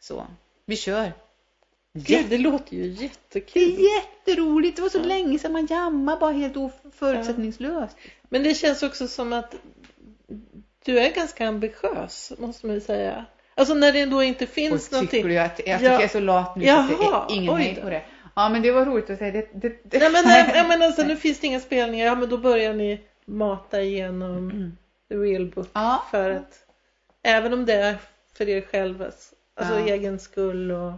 Så, vi kör. Gud, det låter ju Det jättekul. är jätteroligt, det var så Ja. länge sedan man jammade bara helt oförutsättningslöst. Men det känns också som att du är ganska ambitiös, måste man ju säga. Alltså när det då inte Och finns tycker någonting. du att jag, Ja. tycker jag är så lat nu så att det Jaha, är ingen hejd på det. Ja men det var roligt att säga det. det, det. Nej men, nej, nej, men alltså nu finns det inga spelningar. Ja men då börjar ni mata igenom Mm. the real book. Ja. För att även om det är för er själva, alltså Ja. egen skull och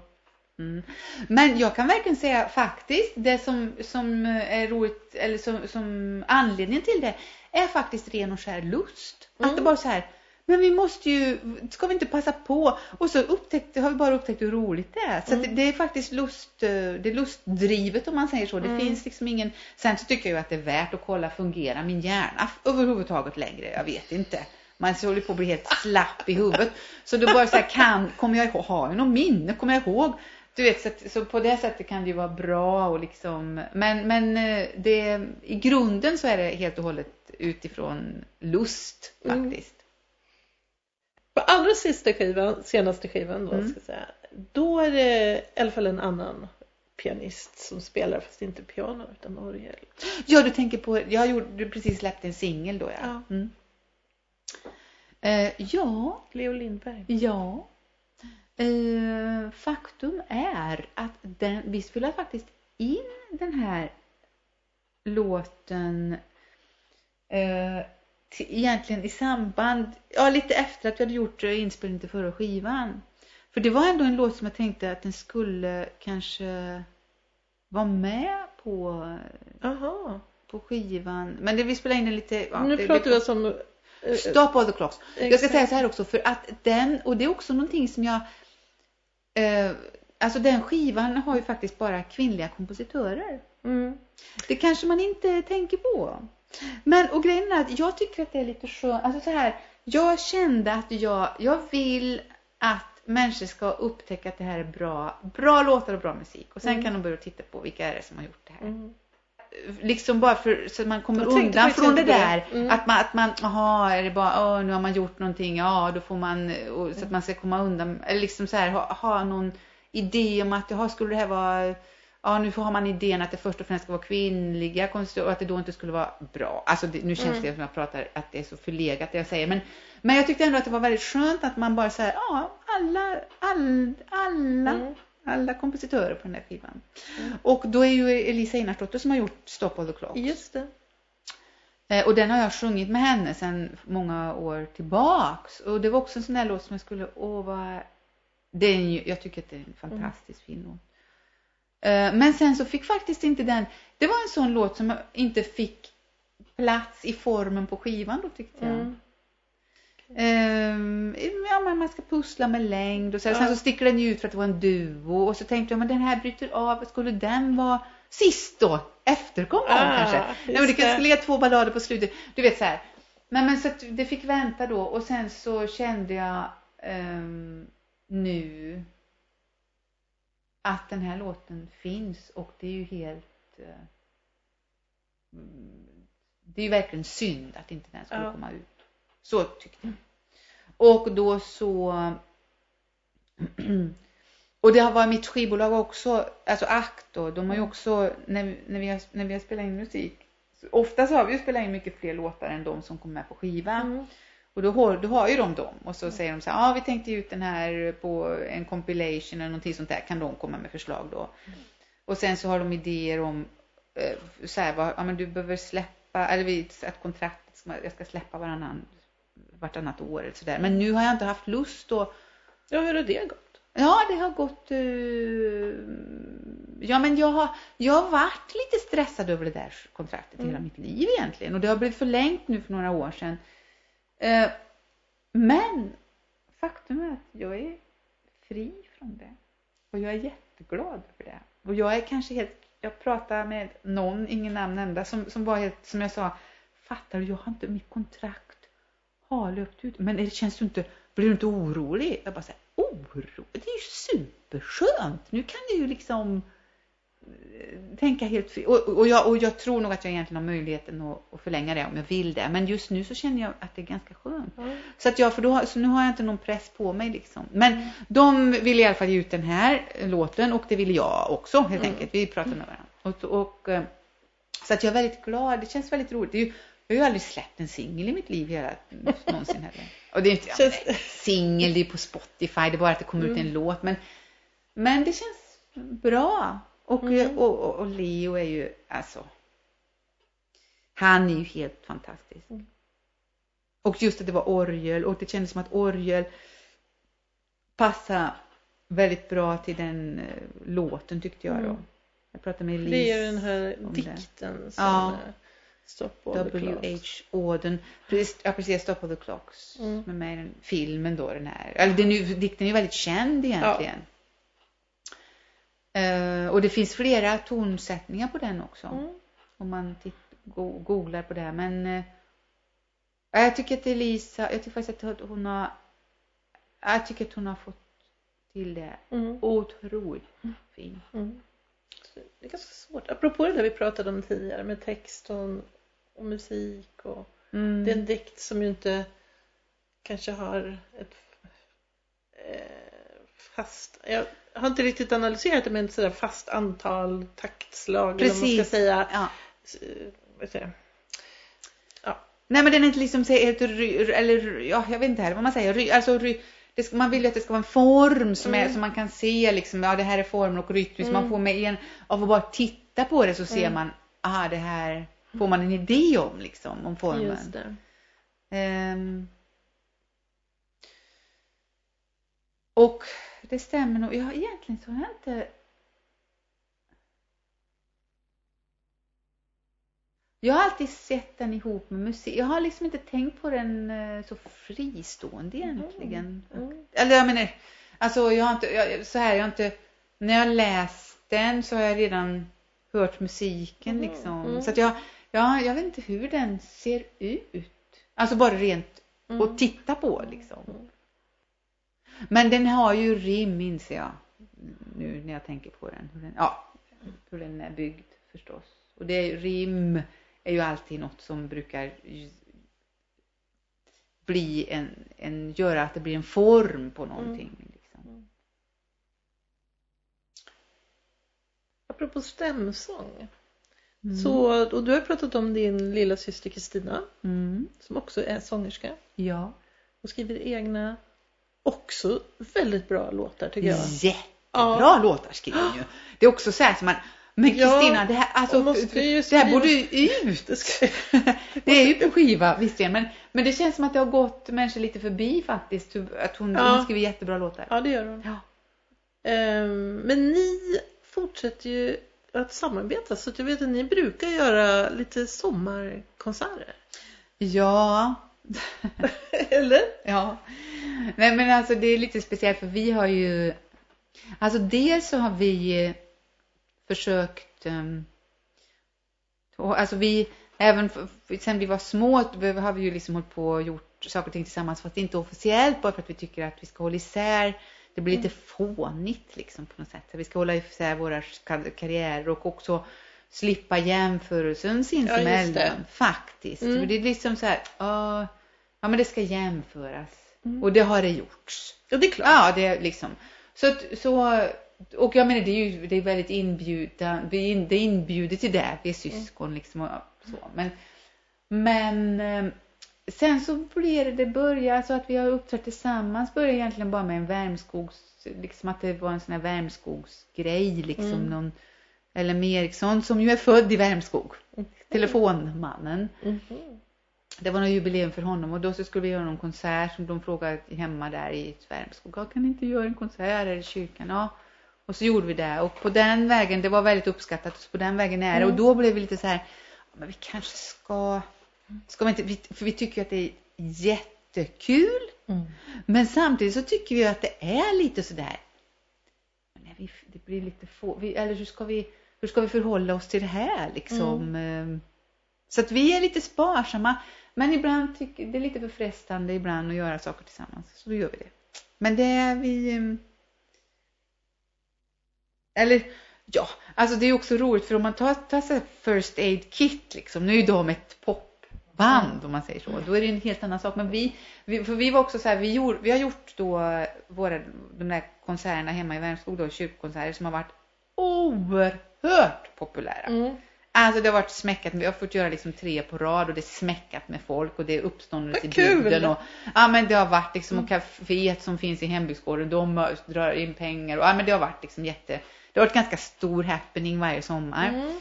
Mm. Men jag kan verkligen säga faktiskt det som, som är roligt eller som, som anledningen till det är faktiskt ren och skär lust. Mm. Att det bara så här, men vi måste ju, ska vi inte passa på? Och så upptäckte, har vi bara upptäckt hur roligt det är. Så att det, det är faktiskt lust, eh, det är lustdrivet om man säger så. Det Mm. finns liksom ingen, sen så tycker jag ju att det är värt att kolla, fungerar min hjärna överhuvudtaget längre? Jag vet inte. Man så håller på att bli helt slapp i huvudet. Så då bara så här, kan, kommer jag ihåg, har jag något minne? Kommer jag ihåg? Du vet, så, att, så på det sättet kan det ju vara bra och liksom, men, men eh, det, i grunden så är det helt och hållet utifrån lust Mm. faktiskt. på allra sista skivan, senaste skivan då Mm. ska jag säga. Då är det i alla fall en annan pianist som spelar fast inte piano utan orgel. Ja, du tänker på, jag gjorde precis släppt en singel då ja. Ja. Mm. Eh, ja, Leo Lindberg. ja. Eh, faktum är att den, vi spelade faktiskt in den här låten eh, till, egentligen i samband, ja lite efter att vi hade gjort eh, inspelningen till förra skivan. För det var ändå en låt som jag tänkte att den skulle kanske vara med på, Jaha. på skivan. Men det, vi spelade in den lite... Ja, nu det, pratar vi alltså om... eh, Stop all the clocks. Jag ska exakt. säga så här också, för att den, och det är också någonting som jag... Eh, alltså den skivan har ju faktiskt bara kvinnliga kompositörer. Mm. Det kanske man inte tänker på. Men och grejen är att jag tycker att det är lite skönt. Alltså så här, jag kände att jag, jag vill att människor ska upptäcka att det här är bra, bra låtar och bra musik. Och sen Mm. kan de börja titta på vilka är det som har gjort det här. Mm. Liksom bara för så att man kommer undan från det där. Mm. Att man, att man, jaha, är det bara, åh, nu har man gjort någonting, ja, då får man, och, så att man ska komma undan, eller liksom så här, ha, ha någon idé om att, jaha, skulle det här vara, ja, nu har man idén att det först och främst ska vara kvinnliga konstruktörer och att det då inte skulle vara bra. Alltså, det, nu känns Mm. det som jag pratar, att det är så förlegat det jag säger, men, men jag tyckte ändå att det var väldigt skönt att man bara säger, ja, alla, all, alla, Mm. Alla kompositörer på den här skivan. Mm. Och då är ju Elisa Einarsdotter som har gjort Stop all the clocks. Just det. Eh, Och den har jag sjungit med henne sedan många år tillbaks. Och det var också en sån där låt som jag skulle, åh vad... Det är en, ju- jag tycker att det är en fantastiskt fin låt. Eh, Men sen så fick faktiskt inte den, det var en sån låt som inte fick plats i formen på skivan då tyckte jag. Mm. Ehm, ja, man ska pussla med längd och så. Ja. Sen så sticker den ju ut för att det var en duo och så tänkte jag, men den här bryter av, skulle den vara sist då? Efterkom av Ah, kanske? Nej, men det det. kan skulle ligga två ballader på slutet. Du vet så här. Nej, men så att det fick vänta då och sen så kände jag ehm, nu att den här låten finns och det är ju helt mm, det är ju verkligen synd att inte den skulle Ja. komma ut. Så tyckte jag. Och då så och det har varit mitt skivbolag också, alltså ACT då, de har ju också, när, när, vi har, när vi har spelat in musik, ofta så har vi ju spelat in mycket fler låtar än de som kommer med på skiva. Mm. Och då har, då har ju de dem och så säger de så här, ja ah, vi tänkte ut den här på en compilation eller någonting sånt där, kan de komma med förslag då? Och sen så har de idéer om, eh, så här, vad, ja men du behöver släppa, eller vi att kontraktet, jag ska släppa varannan, vartannat år eller sådär. Men nu har jag inte haft lust att Ja, hur har det gått? Ja, det har gått... eh, ja, men jag har, jag har varit lite stressad över det där kontraktet hela Mm. mitt liv egentligen. Och det har blivit förlängt nu för några år sedan. Eh, men faktum är att jag är fri från det. Och jag är jätteglad för det. Och jag är kanske helt... Jag pratade med någon, ingen namn nämnda, som, som var helt, som jag sa, fattar du, jag har inte mitt kontrakt har löpt ut. Men det känns du inte, blir du inte orolig? Jag bara säger orolig? Det är ju superskönt. Nu kan du ju liksom eh, tänka helt fri. Och, och, jag, och jag tror nog att jag egentligen har möjligheten att, att förlänga det om jag vill det. Men just nu så känner jag att det är ganska skönt. Ja. Så, att jag, för då, så nu har jag inte någon press på mig liksom. Men de ville i alla fall ge ut den här låten och det ville jag också helt Mm. enkelt. Vi pratade med varandra. Och, och, eh, så att jag är väldigt glad. Det känns väldigt roligt. Det är ju, jag har ju aldrig släppt en singel i mitt liv hela, någonsin heller. Och det är inte, ja, Känns- singel, det är på Spotify, det är bara att det kommer ut en Mm. låt. Men, men det känns bra. Och, Mm. och, och, och Leo är ju, alltså, han är ju helt fantastisk. Mm. Och just att det var orgel och det kändes som att orgel passade väldigt bra till den eh, låten tyckte jag då. Mm. Jag pratade med Elise. Det är ju den här dikten som Ja. Ja. Stop all the clocks. W.H. Precis, ja, precis, Stop of the Clocks. Mm. Med mig i den filmen då, den här. Eller den, dikten är ju väldigt känd egentligen. Eh, och det finns flera tonsättningar på den också. Mm. Om man titt, go, googlar på det. Men eh, jag tycker att Elisa, jag tycker faktiskt att hon har, jag tycker att hon har fått till det Mm. otroligt fint. Mm. Det är ganska svårt. Apropå det där vi pratade om tidigare med text och, musik och Mm. det är en dikt som ju inte kanske har ett eh, fast, jag har inte riktigt analyserat det men ett sådär fast antal taktslag eller vad man ska Precis. säga. Ja. Eh, Vad säger jag? Nej men den är inte liksom ry, eller ja, jag vet inte heller vad man säger. Alltså ska, man vill ju att det ska vara en form som, är, Mm. som man kan se liksom, ja det här är formen och rytmiskt. Mm. Man får med en, av att bara titta på det så ser Mm. man, aha det här får man en idé om liksom, om formen. Det. Ehm. och det stämmer nog, ja egentligen så har jag inte Jag har alltid sett den ihop med musik. Jag har liksom inte tänkt på den eh, så fristående egentligen. Mm. Eller jag menar, alltså jag har inte, jag, så här, jag har inte, när jag läst den så har jag redan hört musiken Mm, liksom. mm. Så att jag, jag, jag vet inte hur den ser ut. Alltså bara rent Mm. att titta på liksom. Mm. Men den har ju rim inser jag. Nu när jag tänker på den. Hur den, ja, hur den är byggd förstås. Och det är, rim är ju alltid något som brukar bli en, en, göra att det blir en form på någonting. Liksom. Apropå stämsång. Mm. Så, och du har pratat om din lilla syster Kristina Mm. som också är sångerska Ja. och skriver egna också väldigt bra låtar tycker jag. Jättebra Ja. låtar skriver hon ju. Det är också så här som man men Ja, Kristina, det här, alltså, det här borde ju ut. Det är ju på skiva visserligen, men, men det känns som att det har gått människor lite förbi faktiskt. Att hon, Ja. hon skriver jättebra låtar. Ja, det gör hon. Ja. Ehm, men ni fortsätter ju att samarbeta så att jag vet att ni brukar göra lite sommarkonserter. Ja, Eller? Ja. Nej men alltså det är lite speciellt för vi har ju, alltså dels så har vi försökt, um, alltså vi, även för, sen vi var små har vi ju liksom hållit på och gjort saker och ting tillsammans fast inte officiellt bara för att vi tycker att vi ska hålla isär det blir lite mm. fånigt liksom på något sätt. Vi ska hålla isär våra karriärer och också slippa jämförelsen sinsemellan. Ja, faktiskt. Mm. det är liksom så här, uh, ja men det ska jämföras. Mm. Och det har det gjorts. Ja, det är klart. Ja, det är liksom. Så, så och jag menar det är ju det är väldigt inbjudan, det är inbjudet till det, vi är syskon mm. liksom och så. Men, men eh, sen så blir det, börja så att vi har uppträtt tillsammans börjar egentligen bara med en värmskogs, liksom att det var en sån här värmskogsgrej liksom mm. någon eller med Eriksson som ju är född i Värmskog. Mm. Telefonmannen. Mm. Det var något jubileum för honom och då så skulle vi göra någon konsert som de frågade hemma där i Värmskog. Ja, kan ni inte göra en konsert här i kyrkan? Ja. Och så gjorde vi det och på den vägen, det var väldigt uppskattat, så på den vägen är det. Mm. Och då blev vi lite så här, men vi kanske ska, ska vi inte, för vi tycker att det är jättekul. Mm. Men samtidigt så tycker vi att det är lite sådär, nej, vi, det blir lite få, vi, eller hur ska vi, hur ska vi förhålla oss till det här liksom? Mm. Ehm, så att vi är lite sparsamma. Men ibland tycker det är lite för frestande ibland att göra saker tillsammans. Så då gör vi det. Men det är vi... Ehm, eller ja, alltså det är också roligt för om man tar, tar First Aid Kit liksom. Nu är de ett popband om man säger så. Då är det en helt annan sak. Men vi, vi för vi var också så här, vi, gjorde, vi har gjort då våra, de där konserterna hemma i Värmskog då, kyrkkonserter som har varit oerhört populära. Mm. Alltså det har varit smäckat, vi har fått göra liksom tre på rad och det är smäckat med folk och det är uppståndelse i bygden. Och, ja men det har varit liksom, och kaféet som finns i hembygdsgården, de drar in pengar och ja men det har varit liksom jätte, det har varit ganska stor happening varje sommar. Mm.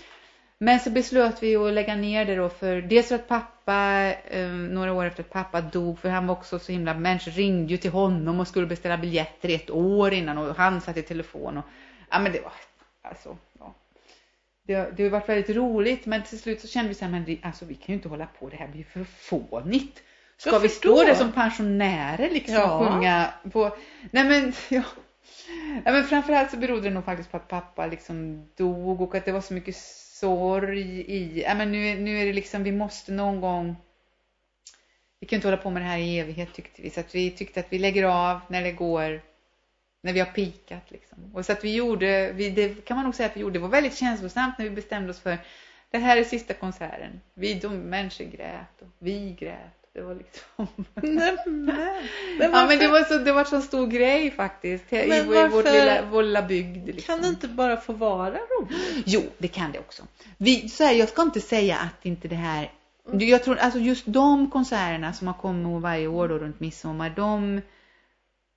Men så beslöt vi att lägga ner det då för dels för att pappa, eh, några år efter att pappa dog, för han var också så himla, människor ringde ju till honom och skulle beställa biljetter ett år innan och han satt i telefon och ja men det var, alltså, ja. Det, det har varit väldigt roligt men till slut så kände vi så här, men alltså vi kan ju inte hålla på, det här blir för fånigt. Ska vi stå där som pensionärer liksom ja. och sjunga på, nej men ja. Ja, men framförallt så berodde det nog faktiskt på att pappa liksom dog och att det var så mycket sorg i, ja men nu, nu är det liksom, vi måste någon gång vi kan inte hålla på med det här i evighet tyckte vi. Så att vi tyckte att vi lägger av när det går, när vi har pikat liksom. Och så att vi gjorde, vi, det kan man nog säga att vi gjorde, det var väldigt känslosamt när vi bestämde oss för det här är sista konserten. Vi de människor grät och vi grät. Det var liksom... Nej, men, ja, men det var så, det var så stor grej faktiskt. Men i varför... vårt lilla, vår lilla bygd. Liksom. Kan det inte bara få vara roligt? Jo, det kan det också. Vi, så här, jag ska inte säga att inte det här... Jag tror alltså just de konserterna som har kommit varje år då runt midsommar, de,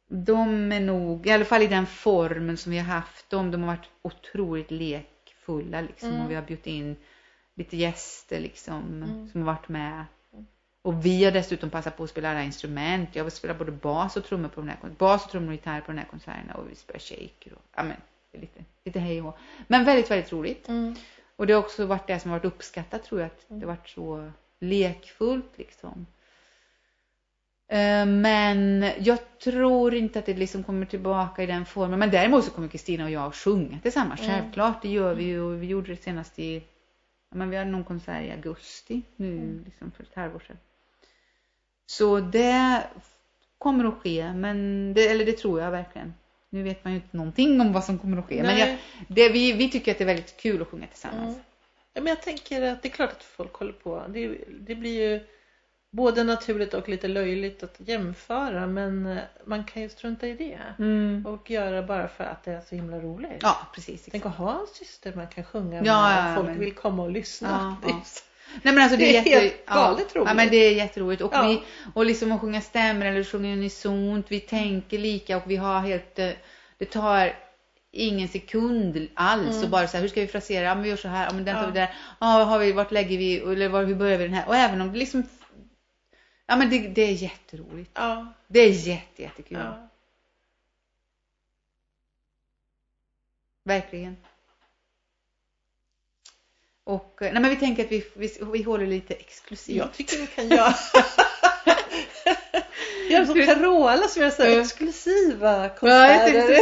de är nog, i alla fall i den formen som vi har haft dem, de har varit otroligt lekfulla liksom. Mm. Och vi har bjudit in lite gäster liksom, mm. som har varit med. Och vi har dessutom passat på att spela alla instrument. Jag spelar både bas och trummor på de här bas och trummor och gitarr på de här konserterna och vi spelar shaker och ja men lite, lite hej och Men väldigt, väldigt roligt. Mm. Och det har också varit det som har varit uppskattat tror jag att mm. det har varit så lekfullt liksom. Eh, men jag tror inte att det liksom kommer tillbaka i den formen. Men däremot så kommer Kristina och jag att sjunga tillsammans. Mm. Självklart, det gör vi ju. Och vi gjorde det senast i, men vi hade någon konsert i augusti nu mm. liksom för ett halvår sedan. Så det kommer att ske, men det, eller det tror jag verkligen. Nu vet man ju inte någonting om vad som kommer att ske. Nej. Men jag, det, vi, vi tycker att det är väldigt kul att sjunga tillsammans. Mm. Ja, men jag tänker att det är klart att folk håller på. Det, det blir ju både naturligt och lite löjligt att jämföra men eh, man kan ju strunta i det mm. och göra bara för att det är så himla roligt. Ja, precis. Tänk att ha en syster man kan sjunga med ja, och folk men... vill komma och lyssna. Ja, ja. Nej men alltså det, det är, jätte, helt galet ja, roligt. Ja men det är jätteroligt. Och, ja. vi, och liksom att sjunga stämmer eller sjunga unisont. Vi tänker lika och vi har helt, eh, det tar ingen sekund alls mm. och bara så här, hur ska vi frasera? Ja men vi gör så här, ja men den tar vi där. Ja, har vi, vart lägger vi, eller var, hur börjar vi den här? Och även om det liksom, ja men det, det är jätteroligt. Ja. Det är jätte, jättekul. Ja. Verkligen. Och, nej men vi tänker att vi, vi, vi håller lite exklusivt. Jag tycker vi kan göra Gör som Carola som gör så Ja. exklusiva Ja, konserter.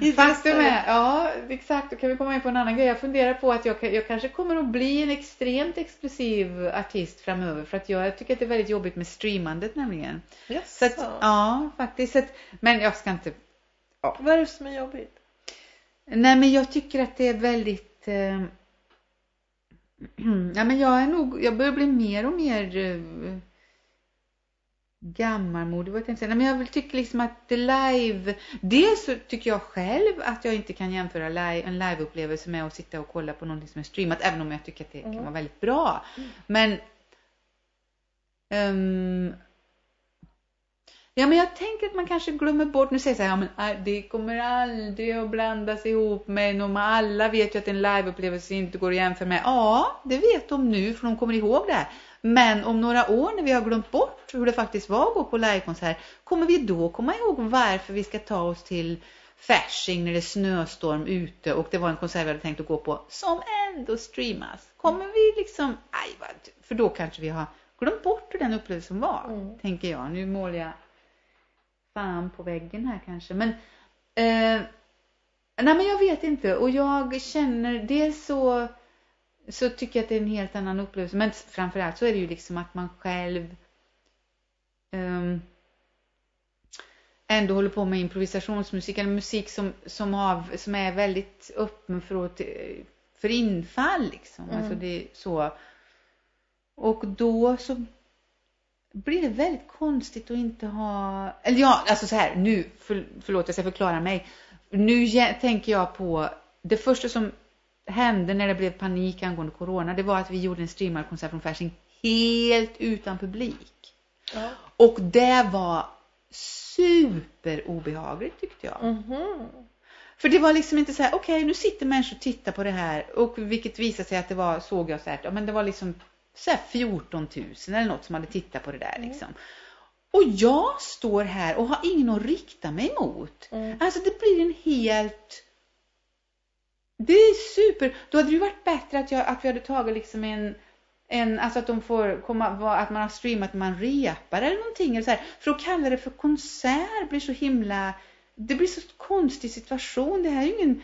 jag Faktum är, ja exakt, då kan vi komma in på en annan grej. Jag funderar på att jag, jag kanske kommer att bli en extremt exklusiv artist framöver för att jag tycker att det är väldigt jobbigt med streamandet nämligen. Yes. Så att, ja, faktiskt. Att, men jag ska inte Vad är det som är jobbigt? Nej, men jag tycker att det är väldigt... Eh, ja, men jag är nog... Jag börjar bli mer och mer eh, gammalmodig, vad jag tänkte säga. Nej, men jag tycker liksom att det live... Dels så tycker jag själv att jag inte kan jämföra live, en liveupplevelse med att sitta och kolla på någonting som är streamat, även om jag tycker att det kan Mm. vara väldigt bra. Men... ehm, Ja, men jag tänker att man kanske glömmer bort, nu säger jag så här, ja, men äh, det kommer aldrig att blandas ihop med någon, alla vet ju att en liveupplevelse inte går att jämföra med. Ja, det vet de nu för de kommer ihåg det här. Men om några år när vi har glömt bort hur det faktiskt var att gå på livekonsert, kommer vi då komma ihåg varför vi ska ta oss till Fasching när det är snöstorm ute och det var en konsert vi hade tänkt att gå på som ändå streamas. Kommer vi liksom, aj vad, för då kanske vi har glömt bort hur den upplevelsen var, Mm. tänker jag. Nu målar jag fan på väggen här kanske. Men, eh, nej men jag vet inte och jag känner, dels så, så tycker jag att det är en helt annan upplevelse. Men framförallt så är det ju liksom att man själv ehm, ändå håller på med improvisationsmusik eller musik som, som, har, som är väldigt öppen för, att, för infall liksom. Mm. Alltså det är så. Och då så blir det väldigt konstigt att inte ha, eller ja, alltså så här, nu, för, förlåt jag ska förklara mig. Nu tänker jag på, det första som hände när det blev panik angående corona, det var att vi gjorde en streamad konsert från Fasching helt utan publik. Ja. Och det var super obehagligt tyckte jag. Mhm. För det var liksom inte så här, okej nu sitter människor och tittar på det här och vilket visade sig att det var, såg jag så här, men det var liksom så här 14 000 eller något som hade tittat på det där Mm. liksom. Och jag står här och har ingen att rikta mig mot. Mm. Alltså det blir en helt... Det är super. Då hade det ju varit bättre att, jag, att vi hade tagit liksom en, en alltså att de får komma, att man har streamat när man repar eller någonting. Eller så här. För att kalla det för konsert blir så himla, det blir så konstig situation. Det här är ju ingen,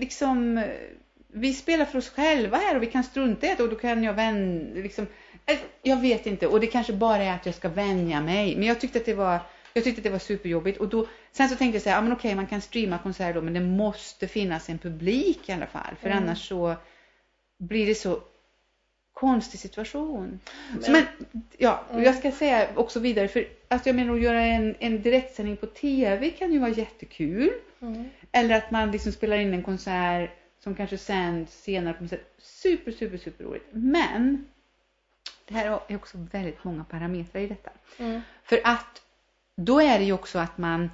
liksom, vi spelar för oss själva här och vi kan strunta i det och då kan jag vän, liksom, eh, jag vet inte och det kanske bara är att jag ska vänja mig. Men jag tyckte att det var, jag tyckte att det var superjobbigt och då, sen så tänkte jag så här, ja men okej man kan streama konserter då men det måste finnas en publik i alla fall för Mm. annars så blir det så konstig situation. Men- Men, ja, Mm. jag ska säga också vidare för att jag menar att göra en, en direktsändning på TV kan ju vara jättekul. Mm. Eller att man liksom spelar in en konsert som kanske sänds senare på något sätt. Super, super, super roligt. Men det här är också väldigt många parametrar i detta. Mm. För att då är det ju också att man,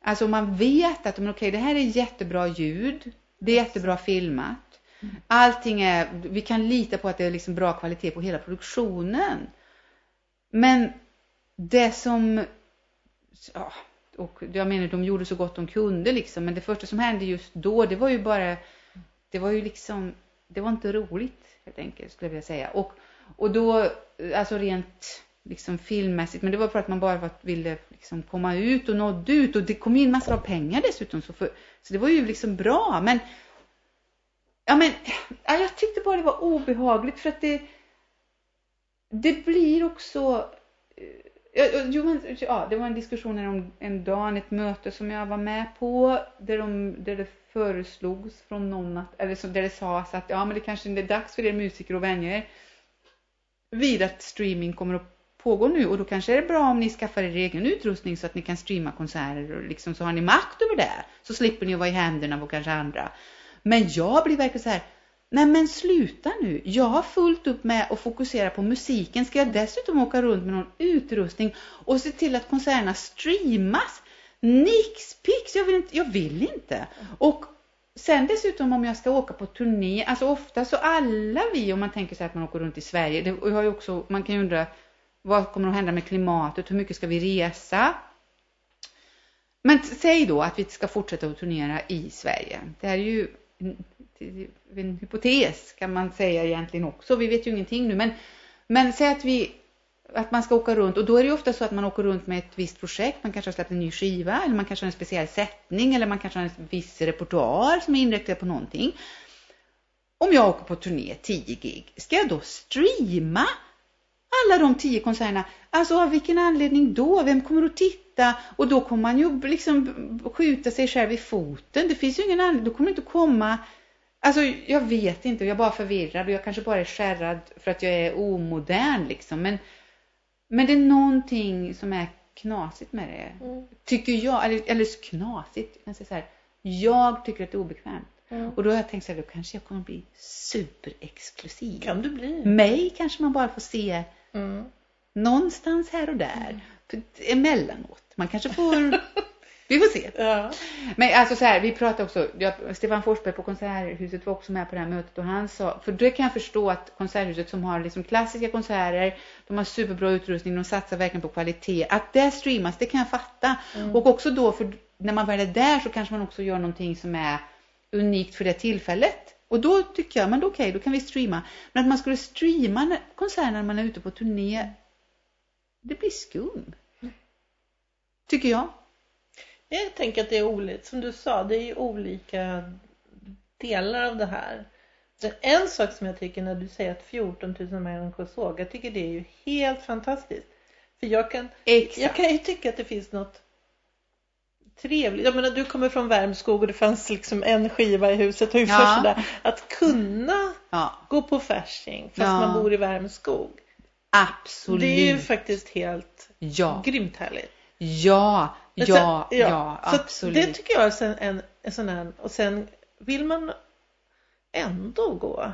alltså man vet att men okej, det här är jättebra ljud, det är jättebra filmat. Allting är, vi kan lita på att det är liksom bra kvalitet på hela produktionen. Men det som, ja, och jag menar de gjorde så gott de kunde liksom, men det första som hände just då, det var ju bara, det var ju liksom, det var inte roligt helt enkelt skulle jag vilja säga. Och, och då, alltså rent liksom filmmässigt, men det var för att man bara ville liksom komma ut och nådde ut och det kom in massor av pengar dessutom så, för, så det var ju liksom bra men ja men ja, jag tyckte bara det var obehagligt för att det det blir också eh, jo, men, ja, det var en diskussion om en dag, ett möte som jag var med på där, de, där det föreslogs från någon att, eller där det sades att ja men det kanske är dags för er musiker att vänja er vid att streaming kommer att pågå nu och då kanske är det bra om ni skaffar er egen utrustning så att ni kan streama konserter och liksom så har ni makt över det. Så slipper ni att vara i händerna på kanske andra. Men jag blir verkligen så här, nej men sluta nu. Jag har fullt upp med att fokusera på musiken. Ska jag dessutom åka runt med någon utrustning och se till att konserterna streamas? Nix pix, jag vill inte. Jag vill inte. Och Sen dessutom om jag ska åka på turné, alltså ofta så alla vi, om man tänker sig att man åker runt i Sverige, det har ju också, man kan ju undra vad kommer att hända med klimatet, hur mycket ska vi resa? Men säg då att vi ska fortsätta att turnera i Sverige. Det här är ju en, en hypotes kan man säga egentligen också, vi vet ju ingenting nu, men, men säg att vi att man ska åka runt och då är det ju ofta så att man åker runt med ett visst projekt. Man kanske har släppt en ny skiva eller man kanske har en speciell sättning eller man kanske har en viss repertoar som är inriktad på någonting. Om jag åker på turné, 10 gig, ska jag då streama alla de 10 konserterna? Alltså av vilken anledning då? Vem kommer att titta? Och då kommer man ju liksom skjuta sig själv i foten. Det finns ju ingen anledning, då kommer det inte komma Alltså jag vet inte, jag är bara förvirrad och jag kanske bara är skärrad för att jag är omodern liksom. Men, men det är någonting som är knasigt med det. Mm. Tycker jag, eller, eller knasigt, jag säga så här. Jag tycker att det är obekvämt. Mm. Och då har jag tänkt så här, då kanske jag kommer bli superexklusiv. Kan du bli? Mig kanske man bara får se mm. någonstans här och där. Mm. Emellanåt. Man kanske får Vi får se. Ja. Men alltså så här, vi pratade också, jag, Stefan Forsberg på Konserthuset var också med på det här mötet och han sa, för det kan jag förstå att Konserthuset som har liksom klassiska konserter, de har superbra utrustning, de satsar verkligen på kvalitet. Att det streamas, det kan jag fatta. Mm. Och också då, för när man väl är där så kanske man också gör någonting som är unikt för det tillfället. Och då tycker jag, men okej, okay, då kan vi streama. Men att man skulle streama konserter när man är ute på turné, det blir skum. Tycker jag. Jag tänker att det är olika, som du sa, det är ju olika delar av det här. En sak som jag tycker när du säger att 14 000 människor såg, jag tycker det är ju helt fantastiskt. För jag kan, jag kan ju tycka att det finns något trevligt. Jag menar, du kommer från Värmskog och det fanns liksom en skiva i huset och ja. sådär. Att kunna ja. gå på Fasching fast ja. man bor i Värmskog. Absolut. Det är ju faktiskt helt ja. grymt härligt. Ja, ja, sen, ja, ja, absolut. Det tycker jag är en, en, en sån här, och sen vill man ändå gå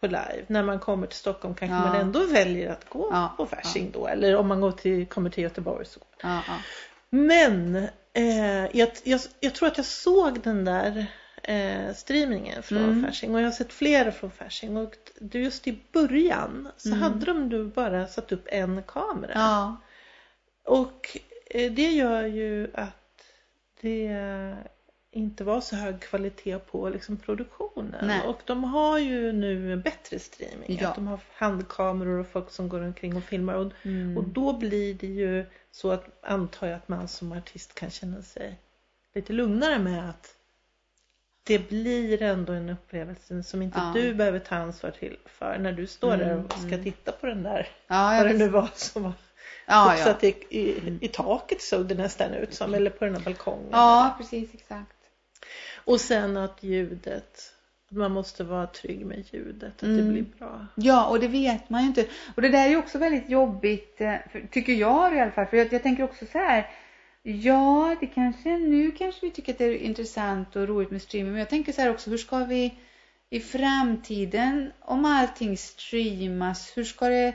på live. När man kommer till Stockholm kanske ja. man ändå väljer att gå ja, på Fasching ja. då. Eller om man går till, kommer till Göteborg så. Men eh, jag, jag, jag, tror att jag såg den där eh, streamingen från mm. Fasching och jag har sett flera från Fasching och just i början så mm. hade de då bara satt upp en kamera. Och det gör ju att det inte var så hög kvalitet på liksom produktionen. Nej. Och de har ju nu bättre streaming. Ja. Att de har handkameror och folk som går omkring och filmar. Och, mm. och då blir det ju så att antar jag att man som artist kan känna sig lite lugnare med att det blir ändå en upplevelse som inte ja. du behöver ta ansvar till för när du står mm, där och ska mm. titta på den där, ja, vad det nu var som var Ja, ja. att i, i, i taket såg det nästan ut som, eller på den här balkongen. Ja, precis exakt. Och sen att ljudet, att man måste vara trygg med ljudet, att mm. det blir bra. Ja, och det vet man ju inte. Och det där är ju också väldigt jobbigt, eh, tycker jag i alla fall. För jag, jag tänker också så här, ja, det kanske, nu kanske vi tycker att det är intressant och roligt med streaming. Men jag tänker så här också, hur ska vi i framtiden, om allting streamas, hur ska det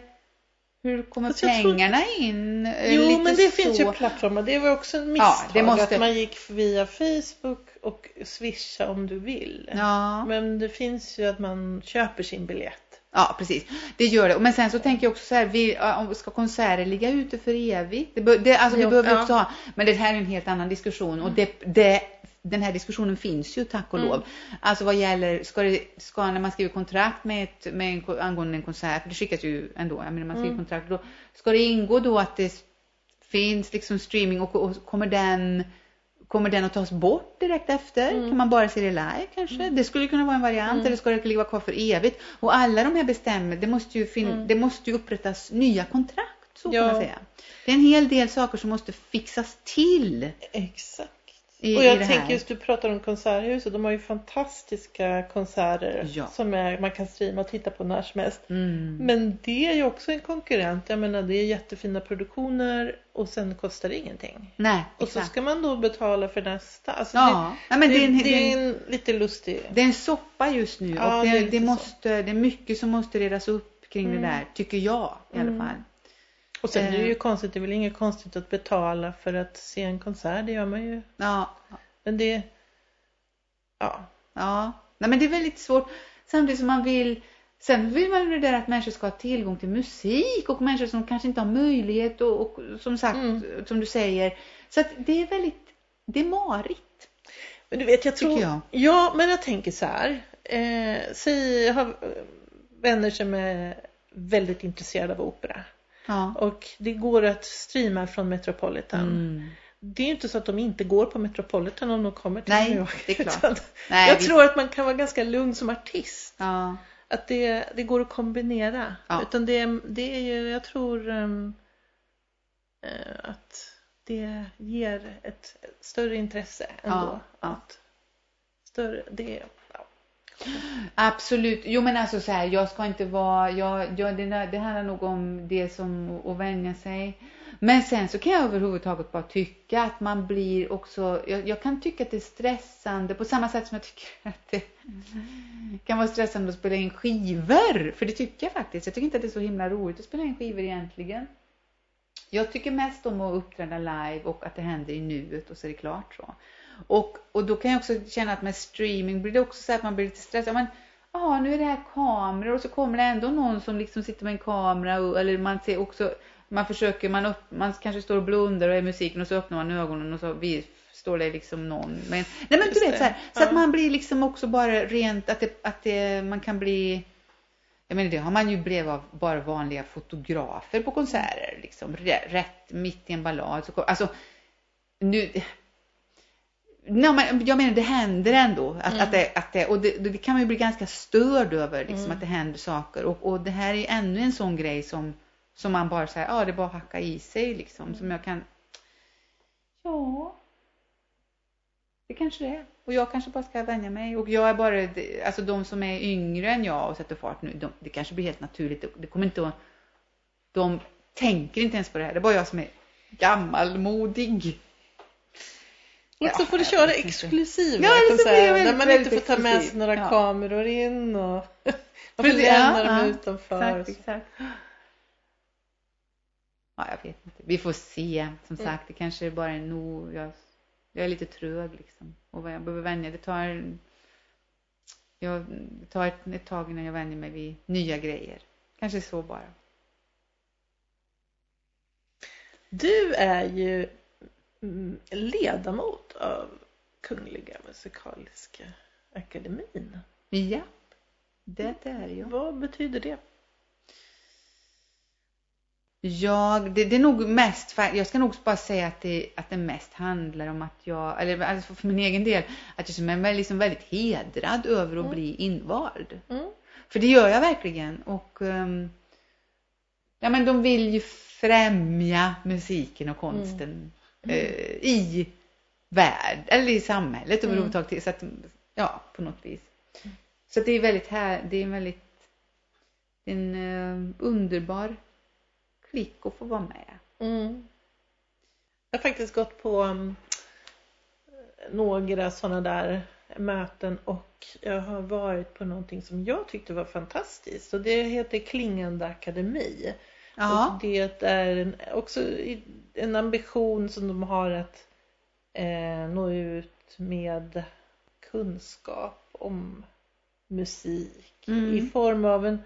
hur kommer alltså, pengarna tror... in? Eh, jo, Lite men det så... finns ju plattformar. Det var också en misstag ja, det måste... att man gick via Facebook och swisha om du vill. Ja. Men det finns ju att man köper sin biljett. Ja, precis. Det gör det. Men sen så tänker jag också så här, vi, ska konserter ligga ute för evigt? Det, det, alltså, jo, vi behöver ja. också ha, men det här är en helt annan diskussion och det, det den här diskussionen finns ju tack och mm. lov. Alltså vad gäller, ska, det, ska när man skriver kontrakt med, ett, med en, angående en konsert, för det skickas ju ändå, jag menar man skriver mm. kontrakt, då ska det ingå då att det finns liksom streaming och, och kommer den Kommer den att tas bort direkt efter? Mm. Kan man bara se det live kanske? Mm. Det skulle kunna vara en variant mm. eller ska det ligga kvar för evigt? Och alla de här bestämmelserna, det måste ju, fin- mm. det måste ju upprättas nya kontrakt så ja. kan man säga. Det är en hel del saker som måste fixas till. Exakt. I, och jag tänker just du pratar om Konserthuset. De har ju fantastiska konserter ja. som är, man kan streama och titta på när som helst. Mm. Men det är ju också en konkurrent. Jag menar det är jättefina produktioner och sen kostar det ingenting. Nej, och så ska man då betala för nästa. Alltså ja. Det, Nej, men det, det, är en, det är en lite lustig. Det är en soppa just nu ja, och det, det måste, det är mycket som måste redas upp kring mm. det där. Tycker jag i alla mm. fall. Och sen är det ju eh. konstigt, det är väl inget konstigt att betala för att se en konsert, det gör man ju. Ja. Men det, ja. Ja, nej men det är väldigt svårt. Samtidigt som man vill, sen vill man ju det där att människor ska ha tillgång till musik och människor som kanske inte har möjlighet och, och som sagt, mm. som du säger. Så att det är väldigt, det är marigt. Men du vet, jag tror, jag. ja men jag tänker så här. Eh, säg, jag har vänner som är väldigt intresserade av opera. Ja. Och det går att streama från Metropolitan. Mm. Det är ju inte så att de inte går på Metropolitan om de kommer till Nej, New York. det är klart. Nej, jag vi- tror att man kan vara ganska lugn som artist. Ja. Att det, det går att kombinera. Ja. Utan det, det är ju, jag tror eh, att det ger ett större intresse ändå. Ja, ja. Att större, det. Absolut. Jo men alltså så här, jag ska inte vara, jag, jag, det, det handlar nog om det som att vänja sig. Men sen så kan jag överhuvudtaget bara tycka att man blir också, jag, jag kan tycka att det är stressande på samma sätt som jag tycker att det kan vara stressande att spela in skivor. För det tycker jag faktiskt. Jag tycker inte att det är så himla roligt att spela in skivor egentligen. Jag tycker mest om att uppträda live och att det händer i nuet och så är det klart så. Och, och då kan jag också känna att med streaming blir det också så att man blir lite stressad. Men, ja, nu är det här kameror och så kommer det ändå någon som liksom sitter med en kamera och, eller man ser också, man försöker, man, upp, man kanske står och blundar och är musiken och så öppnar man ögonen och så vi, står det liksom någon. Men, nej men Just du vet det. så här, så Ja. att man blir liksom också bara rent, att, det, att det, man kan bli jag menar det har man ju bredvid av bara vanliga fotografer på konserter liksom Rä- rätt mitt i en ballad så alltså nu Nej, men jag menar det händer ändå att, Mm. att, det, att det, och det, det kan man ju bli ganska störd över liksom Mm. att det händer saker och, och det här är ännu en sån grej som som man bara säger, ja det är bara att hacka i sig liksom som jag kan ja det kanske det är. Och jag kanske bara ska vänja mig. Och jag är bara, alltså de som är yngre än jag och sätter fart nu, de, det kanske blir helt naturligt. Det, det kommer inte att, de tänker inte ens på det här. Det är bara jag som är gammalmodig. Och så får du köra exklusiva Ja, konserter där man inte får ta med sig några Ja. kameror in och man får Precis, lämna dem utanför. Exakt, exakt. Ja, jag vet inte. Vi får se. Som Mm. sagt, det kanske bara är nog. Jag, jag är lite trög liksom. Och vad jag behöver vänja. Det tar, jag, det tar ett, ett tag innan jag vänjer mig vid nya grejer. Kanske så bara. Du är ju ledamot av Kungliga Musikaliska Akademin. Ja, det är jag. Vad betyder det? Jag, det, det är nog mest, jag ska nog bara säga att det, att det mest handlar om att jag, eller alltså för min egen del, att jag känner mig liksom väldigt hedrad över att Mm. bli invald. Mm. För det gör jag verkligen. Och ehm, ja, men de vill ju främja musiken och konsten Mm. Eh, i värld, eller i samhället Mm. överhuvudtaget. Så att, ja, på något vis. Så att det är väldigt här, det är en väldigt det är en eh, underbar klick att få vara med. Mm. Jag har faktiskt gått på um, några sådana där möten och jag har varit på någonting som jag tyckte var fantastiskt och det heter Klingande Akademi. Och det är en, också en ambition som de har att eh, nå ut med kunskap om musik Mm. i form av en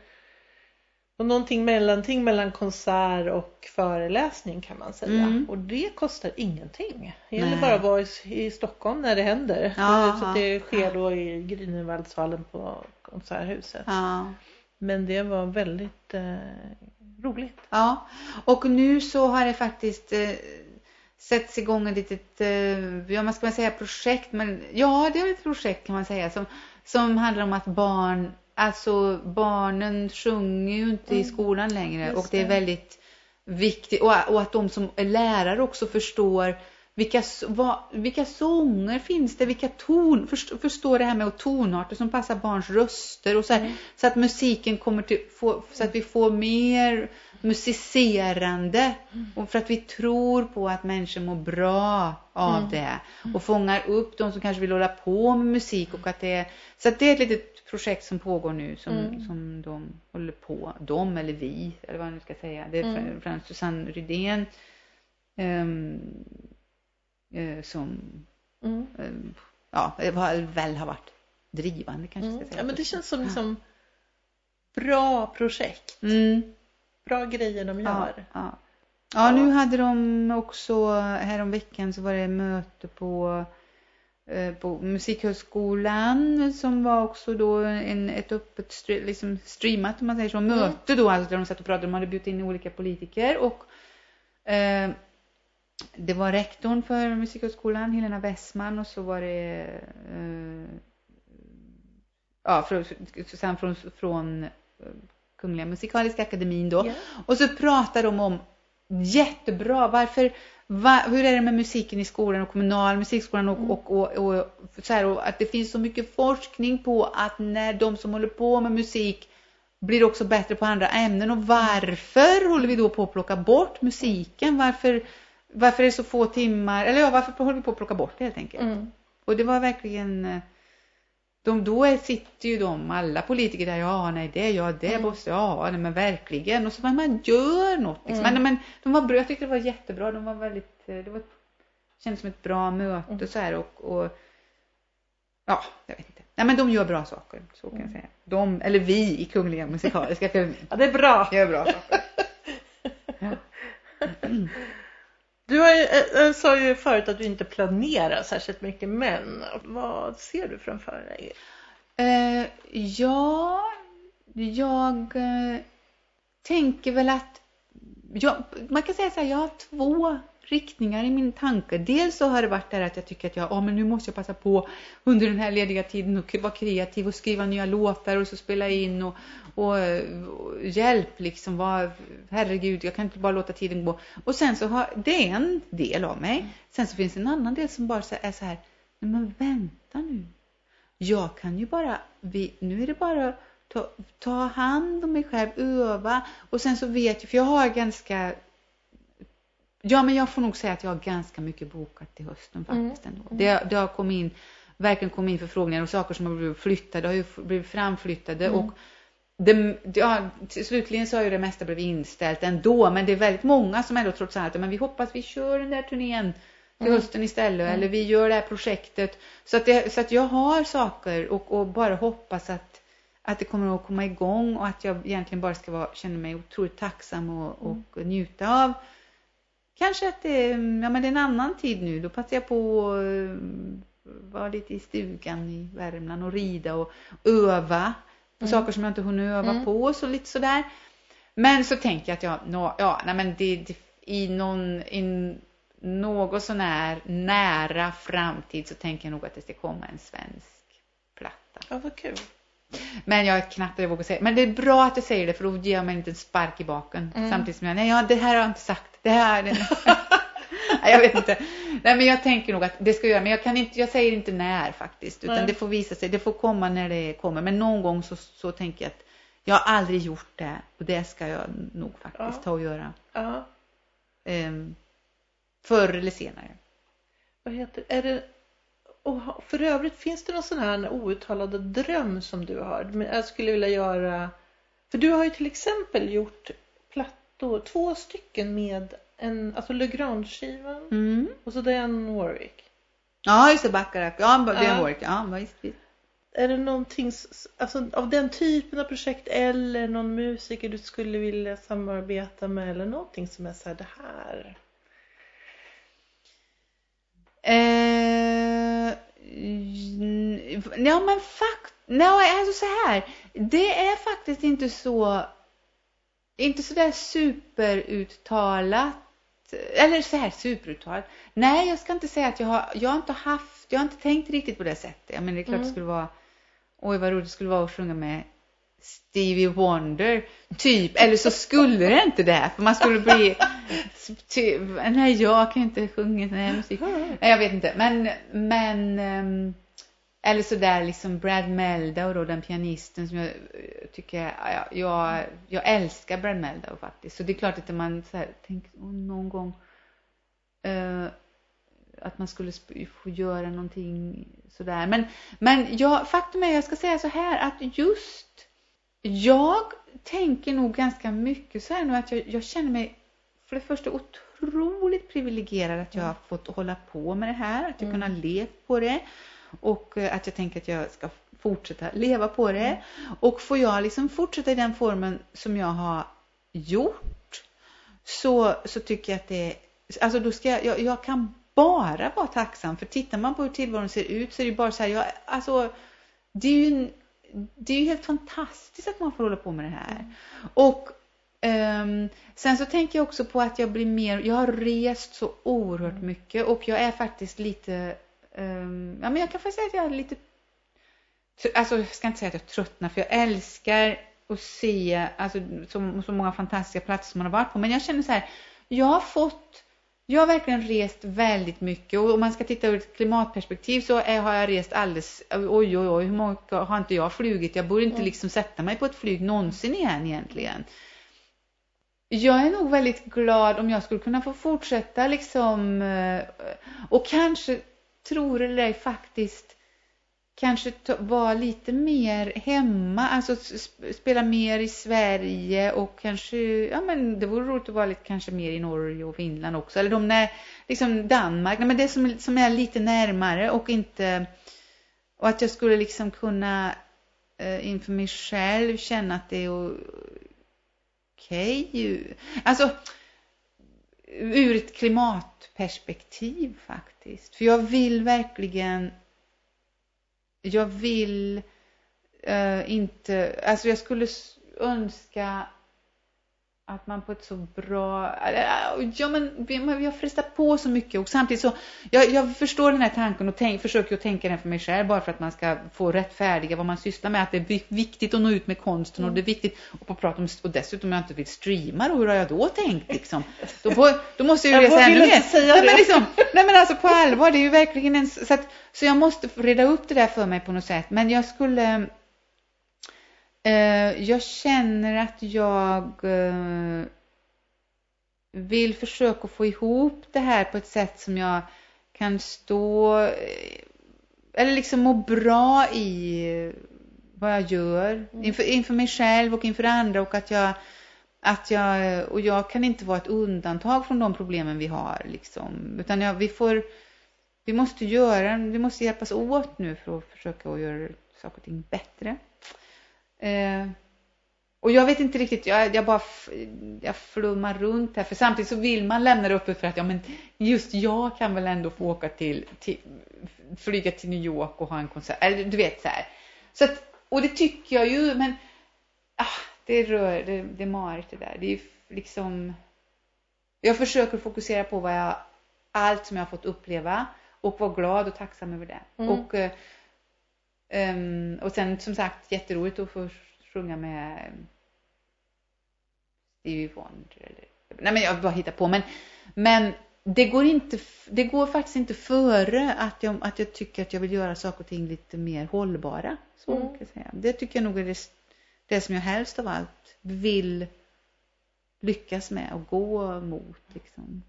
och någonting mellanting mellan konsert och föreläsning kan man säga. Mm. Och det kostar ingenting. Det gäller Nej. bara att vara i, i Stockholm när det händer. Ja. Så att det sker då i Grünewaldshallen på Konserthuset. Men det var väldigt eh, roligt. Ja, och nu så har det faktiskt eh, sätts igång ett litet, eh, ja vad ska man säga, projekt, men ja det är ett projekt kan man säga som, som handlar om att barn, alltså barnen sjunger ju inte i Mm. skolan längre Just och det är väldigt viktigt och, och att de som är lärare också förstår vilka, vad, vilka sånger finns det, vilka ton, först, förstår det här med tonarter som passar barns röster och så här, Mm. så att musiken kommer till, få, så att vi får mer musicerande och för att vi tror på att människor mår bra av Mm. det och fångar upp de som kanske vill hålla på med musik och att det är, så att det är ett litet projekt som pågår nu som, Mm. som de håller på, de eller vi eller vad man nu ska säga. Det är Mm. Susanne Rydén eh, som Mm. ehm, ja, väl har varit drivande kanske Mm. ska säga. Ja, men det känns som liksom bra projekt. Mm. Bra grejer de Ja, gör. ja. ja, nu hade de också, häromveckan så var det möte på eh, på Musikhögskolan som var också då en, ett öppet liksom streamat om man säger så, möte då alltså där de satt och pratade, de hade bjudit in olika politiker och eh, det var rektorn för Musikhögskolan, Helena Westman och så var det eh, ja, från, från, från eh, Kungliga Musikaliska Akademin då. Ja. Och så pratar de om jättebra, varför, va, hur är det med musiken i skolan och kommunal musikskolan och, och, och, och, så här, och att det finns så mycket forskning på att när de som håller på med musik blir också bättre på andra ämnen och varför håller vi då på att plocka bort musiken? Varför, varför är det så få timmar? Eller ja, varför håller vi på att plocka bort det helt enkelt? Mm. Och det var verkligen de, då sitter ju de, alla politiker där, ja nej det, ja det Mm. måste, ja nej, men verkligen. Och så man, man gör något. Liksom. Mm. Men, men de var bra, jag tyckte det var jättebra. De var väldigt, det var, kändes som ett bra möte Mm. så här och, och ja, jag vet inte. Nej men de gör bra saker, så kan jag Mm. säga. De, eller vi i Kungliga Musikaliska Akademin Ja, det är bra. gör bra saker. Ja. Du har ju, äh, sa ju förut att du inte planerar särskilt mycket, men vad ser du framför dig? Eh, ja, jag eh, tänker väl att jag, man kan säga så här, jag har två riktningar i min tanke. Dels så har det varit där att jag tycker att jag, oh, men nu måste jag passa på under den här lediga tiden och vara kreativ och skriva nya låtar och så spela in och, och, och hjälp liksom, var, herregud, jag kan inte bara låta tiden gå. Och sen så har, det är en del av mig. Sen så finns en annan del som bara är så här, nej men vänta nu. Jag kan ju bara, vi, nu är det bara att ta, ta hand om mig själv, öva och sen så vet jag, för jag har ganska Ja, men jag får nog säga att jag har ganska mycket bokat till hösten Mm. faktiskt ändå. Det, det har kommit in, verkligen kommit in förfrågningar och saker som har blivit flyttade har ju blivit framflyttade Mm. och det, ja, slutligen så har ju det mesta blivit inställt ändå, men det är väldigt många som ändå trots allt, men vi hoppas vi kör den där turnén till Mm. hösten istället, Mm. eller vi gör det här projektet. Så att, det, så att jag har saker och, och bara hoppas att, att det kommer att komma igång och att jag egentligen bara ska vara, känna mig otroligt tacksam och, och njuta av Kanske att det, ja, men det är en annan tid nu. Då passar jag på att vara lite i stugan i Värmland och rida och öva på Mm. saker som jag inte hunnit öva Mm. på så lite sådär. Men så tänker jag att jag, nå, ja, nej men det, det, i någon, i något sån här nära framtid så tänker jag nog att det ska komma en svensk platta. Ja, vad kul. Men jag är knappt jag vågar säga. Men det är bra att du säger det för då ger jag mig inte en spark i baken. Mm. Samtidigt som jag, nej ja, det här har jag inte sagt. Det här, det... nej, jag vet inte. Nej men jag tänker nog att det ska jag göra. Men jag kan inte, jag säger inte när faktiskt. Utan Nej. det får visa sig, det får komma när det kommer. Men någon gång så, så tänker jag att jag har aldrig gjort det. Och det ska jag nog faktiskt Ja. ta och göra. Ja, Ehm, förr eller senare. vad heter är det? Och för övrigt, finns det någon sån här outtalade dröm som du har? Men Jag skulle vilja göra, för du har ju till exempel gjort plattor, två stycken med en, alltså Legrand-skivan Mm. och så Diane Warwick. Ja, just det, Bacharach. Ja, är Ja. work. Ja, visst, visst. Är det någonting, alltså av den typen av projekt eller någon musiker du skulle vilja samarbeta med eller någonting som är så här, det här? Eh, ja men fakt, nej alltså så här. Det är faktiskt inte så, inte så där superuttalat, eller så här superuttalat. Nej, jag ska inte säga att jag har, jag har inte haft, jag har inte tänkt riktigt på det sättet. Jag menar det är klart Mm. det skulle vara, oj vad roligt det skulle vara att sjunga med Stevie Wonder, typ. Eller så skulle det inte det, för man skulle bli, nej jag kan inte sjunga sån här musik. Nej, jag vet inte. Men, men ehm, eller så där liksom Brad Meldau då, den pianisten som jag eh, tycker, ja, jag, jag älskar Brad Meldau faktiskt. Så det är klart att man så här, tänker "Åh, någon gång eh, att man skulle få göra någonting sådär. Men, men jag, faktum är, jag ska säga så här, att just jag tänker nog ganska mycket så här nu att jag, jag känner mig för det första otroligt privilegierad att jag har fått hålla på med det här, att jag Mm. kunnat leva på det och eh, att jag tänker att jag ska fortsätta leva på det. Och får jag liksom fortsätta i den formen som jag har gjort så, så tycker jag att det alltså då ska jag, jag, jag kan bara vara tacksam. För tittar man på hur tillvaron ser ut så är det ju bara så här, jag, alltså, det är ju, det är ju helt fantastiskt att man får hålla på med det här. Mm. Och um, sen så tänker jag också på att jag blir mer, jag har rest så oerhört mm. mycket och jag är faktiskt lite, um, ja men jag kan faktiskt säga att jag är lite, alltså jag ska inte säga att jag tröttnar för jag älskar att se alltså, så, så många fantastiska platser som man har varit på. Men jag känner så här, jag har fått jag har verkligen rest väldigt mycket och om man ska titta ur ett klimatperspektiv så är, har jag rest alldeles, oj oj oj, hur många har inte jag flugit? Jag borde inte mm. liksom sätta mig på ett flyg någonsin igen egentligen. Jag är nog väldigt glad om jag skulle kunna få fortsätta liksom eh, och kanske, tror eller ej, faktiskt kanske vara lite mer hemma, alltså spela mer i Sverige och kanske, ja men det vore roligt att vara lite kanske mer i Norge och Finland också, eller de när, liksom Danmark, nej men det som, som är lite närmare och inte, och att jag skulle liksom kunna eh, inför mig själv känna att det är okej, okay. alltså ur ett klimatperspektiv faktiskt, för jag vill verkligen jag vill uh, inte, alltså jag skulle önska att man på ett så bra, ja men vi har frestat på så mycket och samtidigt så, jag, jag förstår den här tanken och tänk, försöker att tänka den för mig själv bara för att man ska få rättfärdiga vad man sysslar med, att det är viktigt att nå ut med konsten mm. och det är viktigt och på prata om, och dessutom om jag inte vill streama då, hur har jag då tänkt liksom? Då, får, då måste jag ju resa ännu mer. Säga nej, men liksom, nej men alltså på allvar, det är ju verkligen en, så att, så jag måste reda upp det där för mig på något sätt, men jag skulle jag känner att jag eh, vill försöka få ihop det här på ett sätt som jag kan stå eh, eller liksom må bra i vad jag gör mm. inför, inför mig själv och inför andra och att jag att jag och jag kan inte vara ett undantag från de problemen vi har liksom utan jag, vi får vi måste göra vi måste hjälpas åt nu för att försöka att göra saker och ting bättre. Eh, och jag vet inte riktigt, jag, jag bara jag flummar runt här. För samtidigt så vill man lämna det uppe för att ja, men just jag kan väl ändå få åka till, till flyga till New York och ha en konsert. Eller du vet så här. Så att, och det tycker jag ju, men ah, det rör, det, det är marigt det där. Det är liksom, jag försöker fokusera på vad jag, allt som jag har fått uppleva och vara glad och tacksam över det. Mm. Och eh, Um, och sen som sagt jätteroligt att få sjunga med Stevie Wonder. Eller, nej men jag bara hittar på. Men, men det, går inte, det går faktiskt inte före att jag, att jag tycker att jag vill göra saker och ting lite mer hållbara. Så mm. kan jag säga. Det tycker jag nog är det, det som jag helst av allt vill lyckas med och gå mot. Liksom.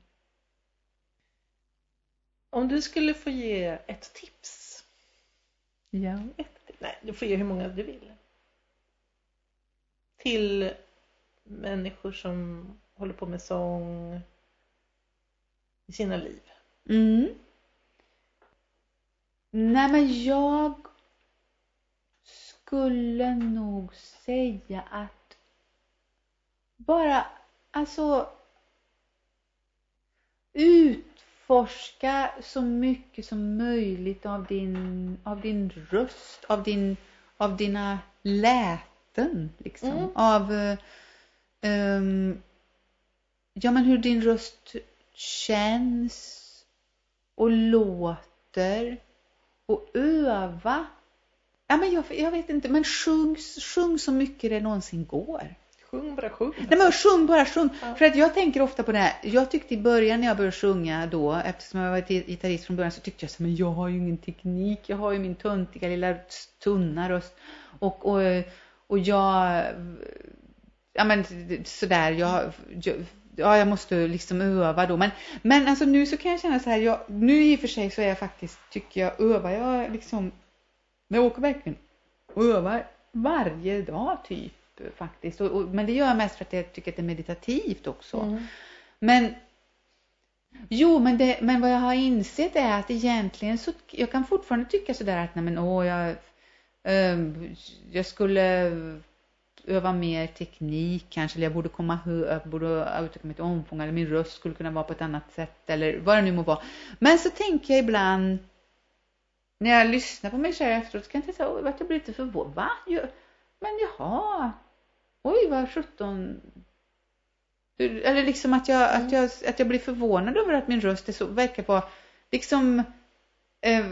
Om du skulle få ge ett tips Ja. Ett, nej, du får ge hur många du vill. Till människor som håller på med sång i sina liv. Mm. Nej men jag skulle nog säga att bara alltså ut Forska så mycket som möjligt av din, av din röst, av, din, av dina läten. Liksom. Mm. Av um, ja, men hur din röst känns och låter och öva. Ja, men jag, jag vet inte, men sjung, sjung så mycket det någonsin går. Sjung bara sjung. Nej men sjung bara sjung. Ja. För att jag tänker ofta på det här. Jag tyckte i början när jag började sjunga då, eftersom jag var gitarrist från början, så tyckte jag så men jag har ju ingen teknik. Jag har ju min töntiga lilla tunna röst. Och, och, och jag, ja men sådär, jag, jag ja, jag måste liksom öva då. Men, men alltså nu så kan jag känna så här, jag, nu i och för sig så är jag faktiskt, tycker jag, övar jag liksom, jag åker verkligen och övar varje dag typ faktiskt. Och, och, men det gör jag mest för att jag tycker att det är meditativt också. Mm. Men Jo, men, det, men vad jag har insett är att egentligen så, jag kan fortfarande tycka sådär att nej men åh, jag, eh, jag skulle öva mer teknik kanske, eller jag borde komma jag borde utöka mitt omfång, eller min röst skulle kunna vara på ett annat sätt, eller vad det nu må vara. Men så tänker jag ibland, när jag lyssnar på mig själv efteråt, så kan jag tänka att jag blir lite förvånad. Va? Men jaha, oj vad sjutton. Eller liksom att jag, mm. att, jag, att jag blir förvånad över att min röst är så, verkar vara liksom eh,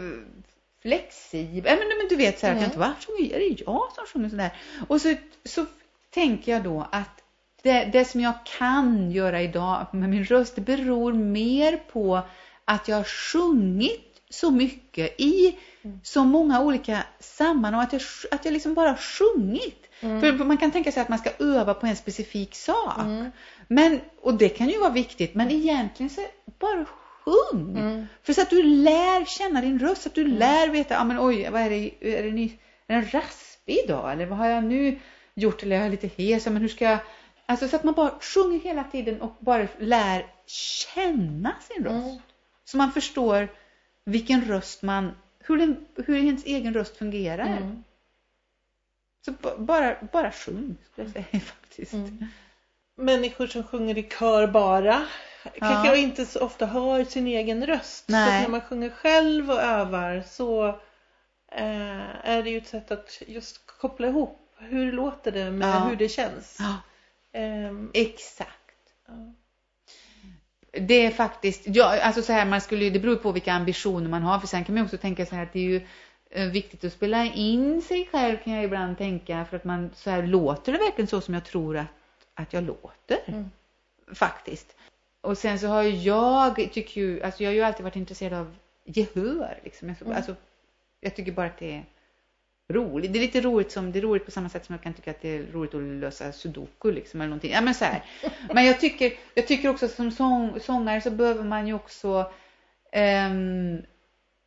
flexibel. Men, men du vet så här, mm. att jag inte, vad sjunger, är det jag som sjunger sådär? Och så, så tänker jag då att det, det som jag kan göra idag med min röst, det beror mer på att jag har sjungit så mycket i mm. så många olika sammanhang att jag, att jag liksom bara har sjungit. Mm. För man kan tänka sig att man ska öva på en specifik sak. Mm. Men, och det kan ju vara viktigt, men egentligen så bara sjung. Mm. För så att du lär känna din röst, så att du mm. lär veta, ja men oj, vad är det, är det ny, är den raspig idag? Eller vad har jag nu gjort? Eller jag är lite hes, men hur ska jag, alltså så att man bara sjunger hela tiden och bara lär känna sin röst. Mm. Så man förstår vilken röst man, hur, den, hur ens egen röst fungerar. Mm. Så bara, bara sjung, skulle jag säga faktiskt. Mm. Människor som sjunger i kör bara kanske ja. inte så ofta hör sin egen röst. Nej. Så när man sjunger själv och övar så eh, är det ju ett sätt att just koppla ihop hur låter det med ja. hur det känns. Ja. Eh, Exakt. Det är faktiskt, ja, alltså så här, man skulle, det beror på vilka ambitioner man har. För sen kan man också tänka så här att det är ju eh, viktigt att spela in sig själv kan jag ibland tänka. För att man, så här, låter det verkligen så som jag tror att, att jag låter? Mm. Faktiskt. Och sen så har jag, tycker ju, alltså jag har ju alltid varit intresserad av gehör. Liksom. Alltså, mm. alltså, jag tycker bara att det är roligt. Det är lite roligt som, det är roligt på samma sätt som jag kan tycka att det är roligt att lösa sudoku liksom eller någonting. Ja men så här. Men jag tycker, jag tycker också som sång, sångare så behöver man ju också um,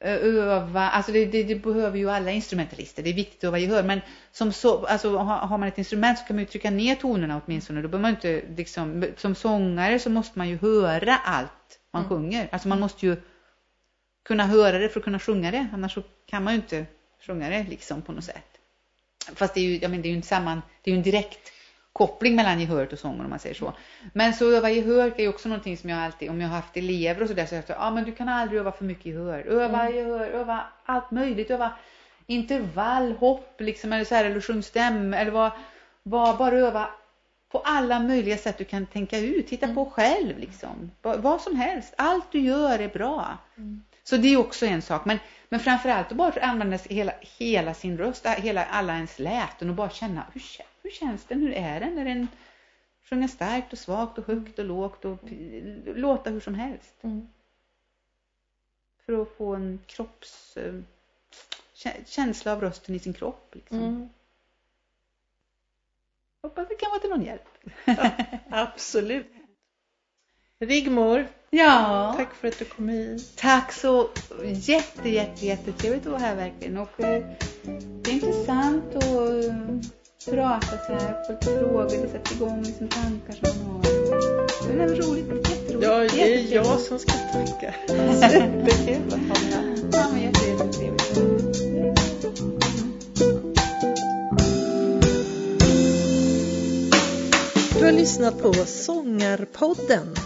öva, alltså det, det, det, behöver ju alla instrumentalister, det är viktigt att öva gehör, men som så, alltså har man ett instrument så kan man ju trycka ner tonerna åtminstone, då behöver man inte liksom, som sångare så måste man ju höra allt man mm. sjunger, alltså man måste ju kunna höra det för att kunna sjunga det, annars så kan man ju inte sjunga det liksom på något sätt. Fast det är ju, jag menar, det är ju en samman, det är ju en direkt koppling mellan gehöret och sången om man säger så. Men så öva gehör är ju också någonting som jag alltid, om jag har haft elever och sådär så har jag sagt, ja men du kan aldrig öva för mycket gehör. Öva mm. gehör, öva allt möjligt, öva intervall, hopp liksom eller så här, eller sjung stäm eller vad, vad, bara öva på alla möjliga sätt du kan tänka ut. Titta mm. på själv liksom. Vad som helst. Allt du gör är bra. Mm. Så det är också en sak. Men, men framförallt att bara använda hela, hela sin röst, hela, alla ens läten och bara känna hur, hur känns den? Hur är den? Är den sjunga starkt och svagt och högt och lågt och låta hur som helst. Mm. För att få en kropps eh, känsla av rösten i sin kropp. Liksom. Mm. Hoppas det kan vara till någon hjälp. Ja, absolut. Rigmor, ja. tack för att du kom hit. Tack så jätte, jätte, jättetrevligt att vara här verkligen. Och, eh, det är intressant att prata så här, få lite frågor, det sätter igång liksom tankar som man har. Det är roligt, jätteroligt. Ja, det är jag som ska tacka. Superkul att med. Ja, men jättetrevligt. Du har lyssnat på Sångarpodden.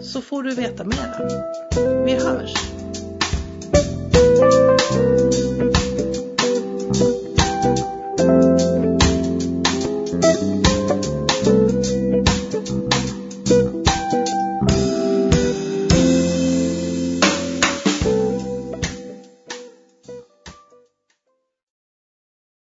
så får du veta mer. Vi hörs!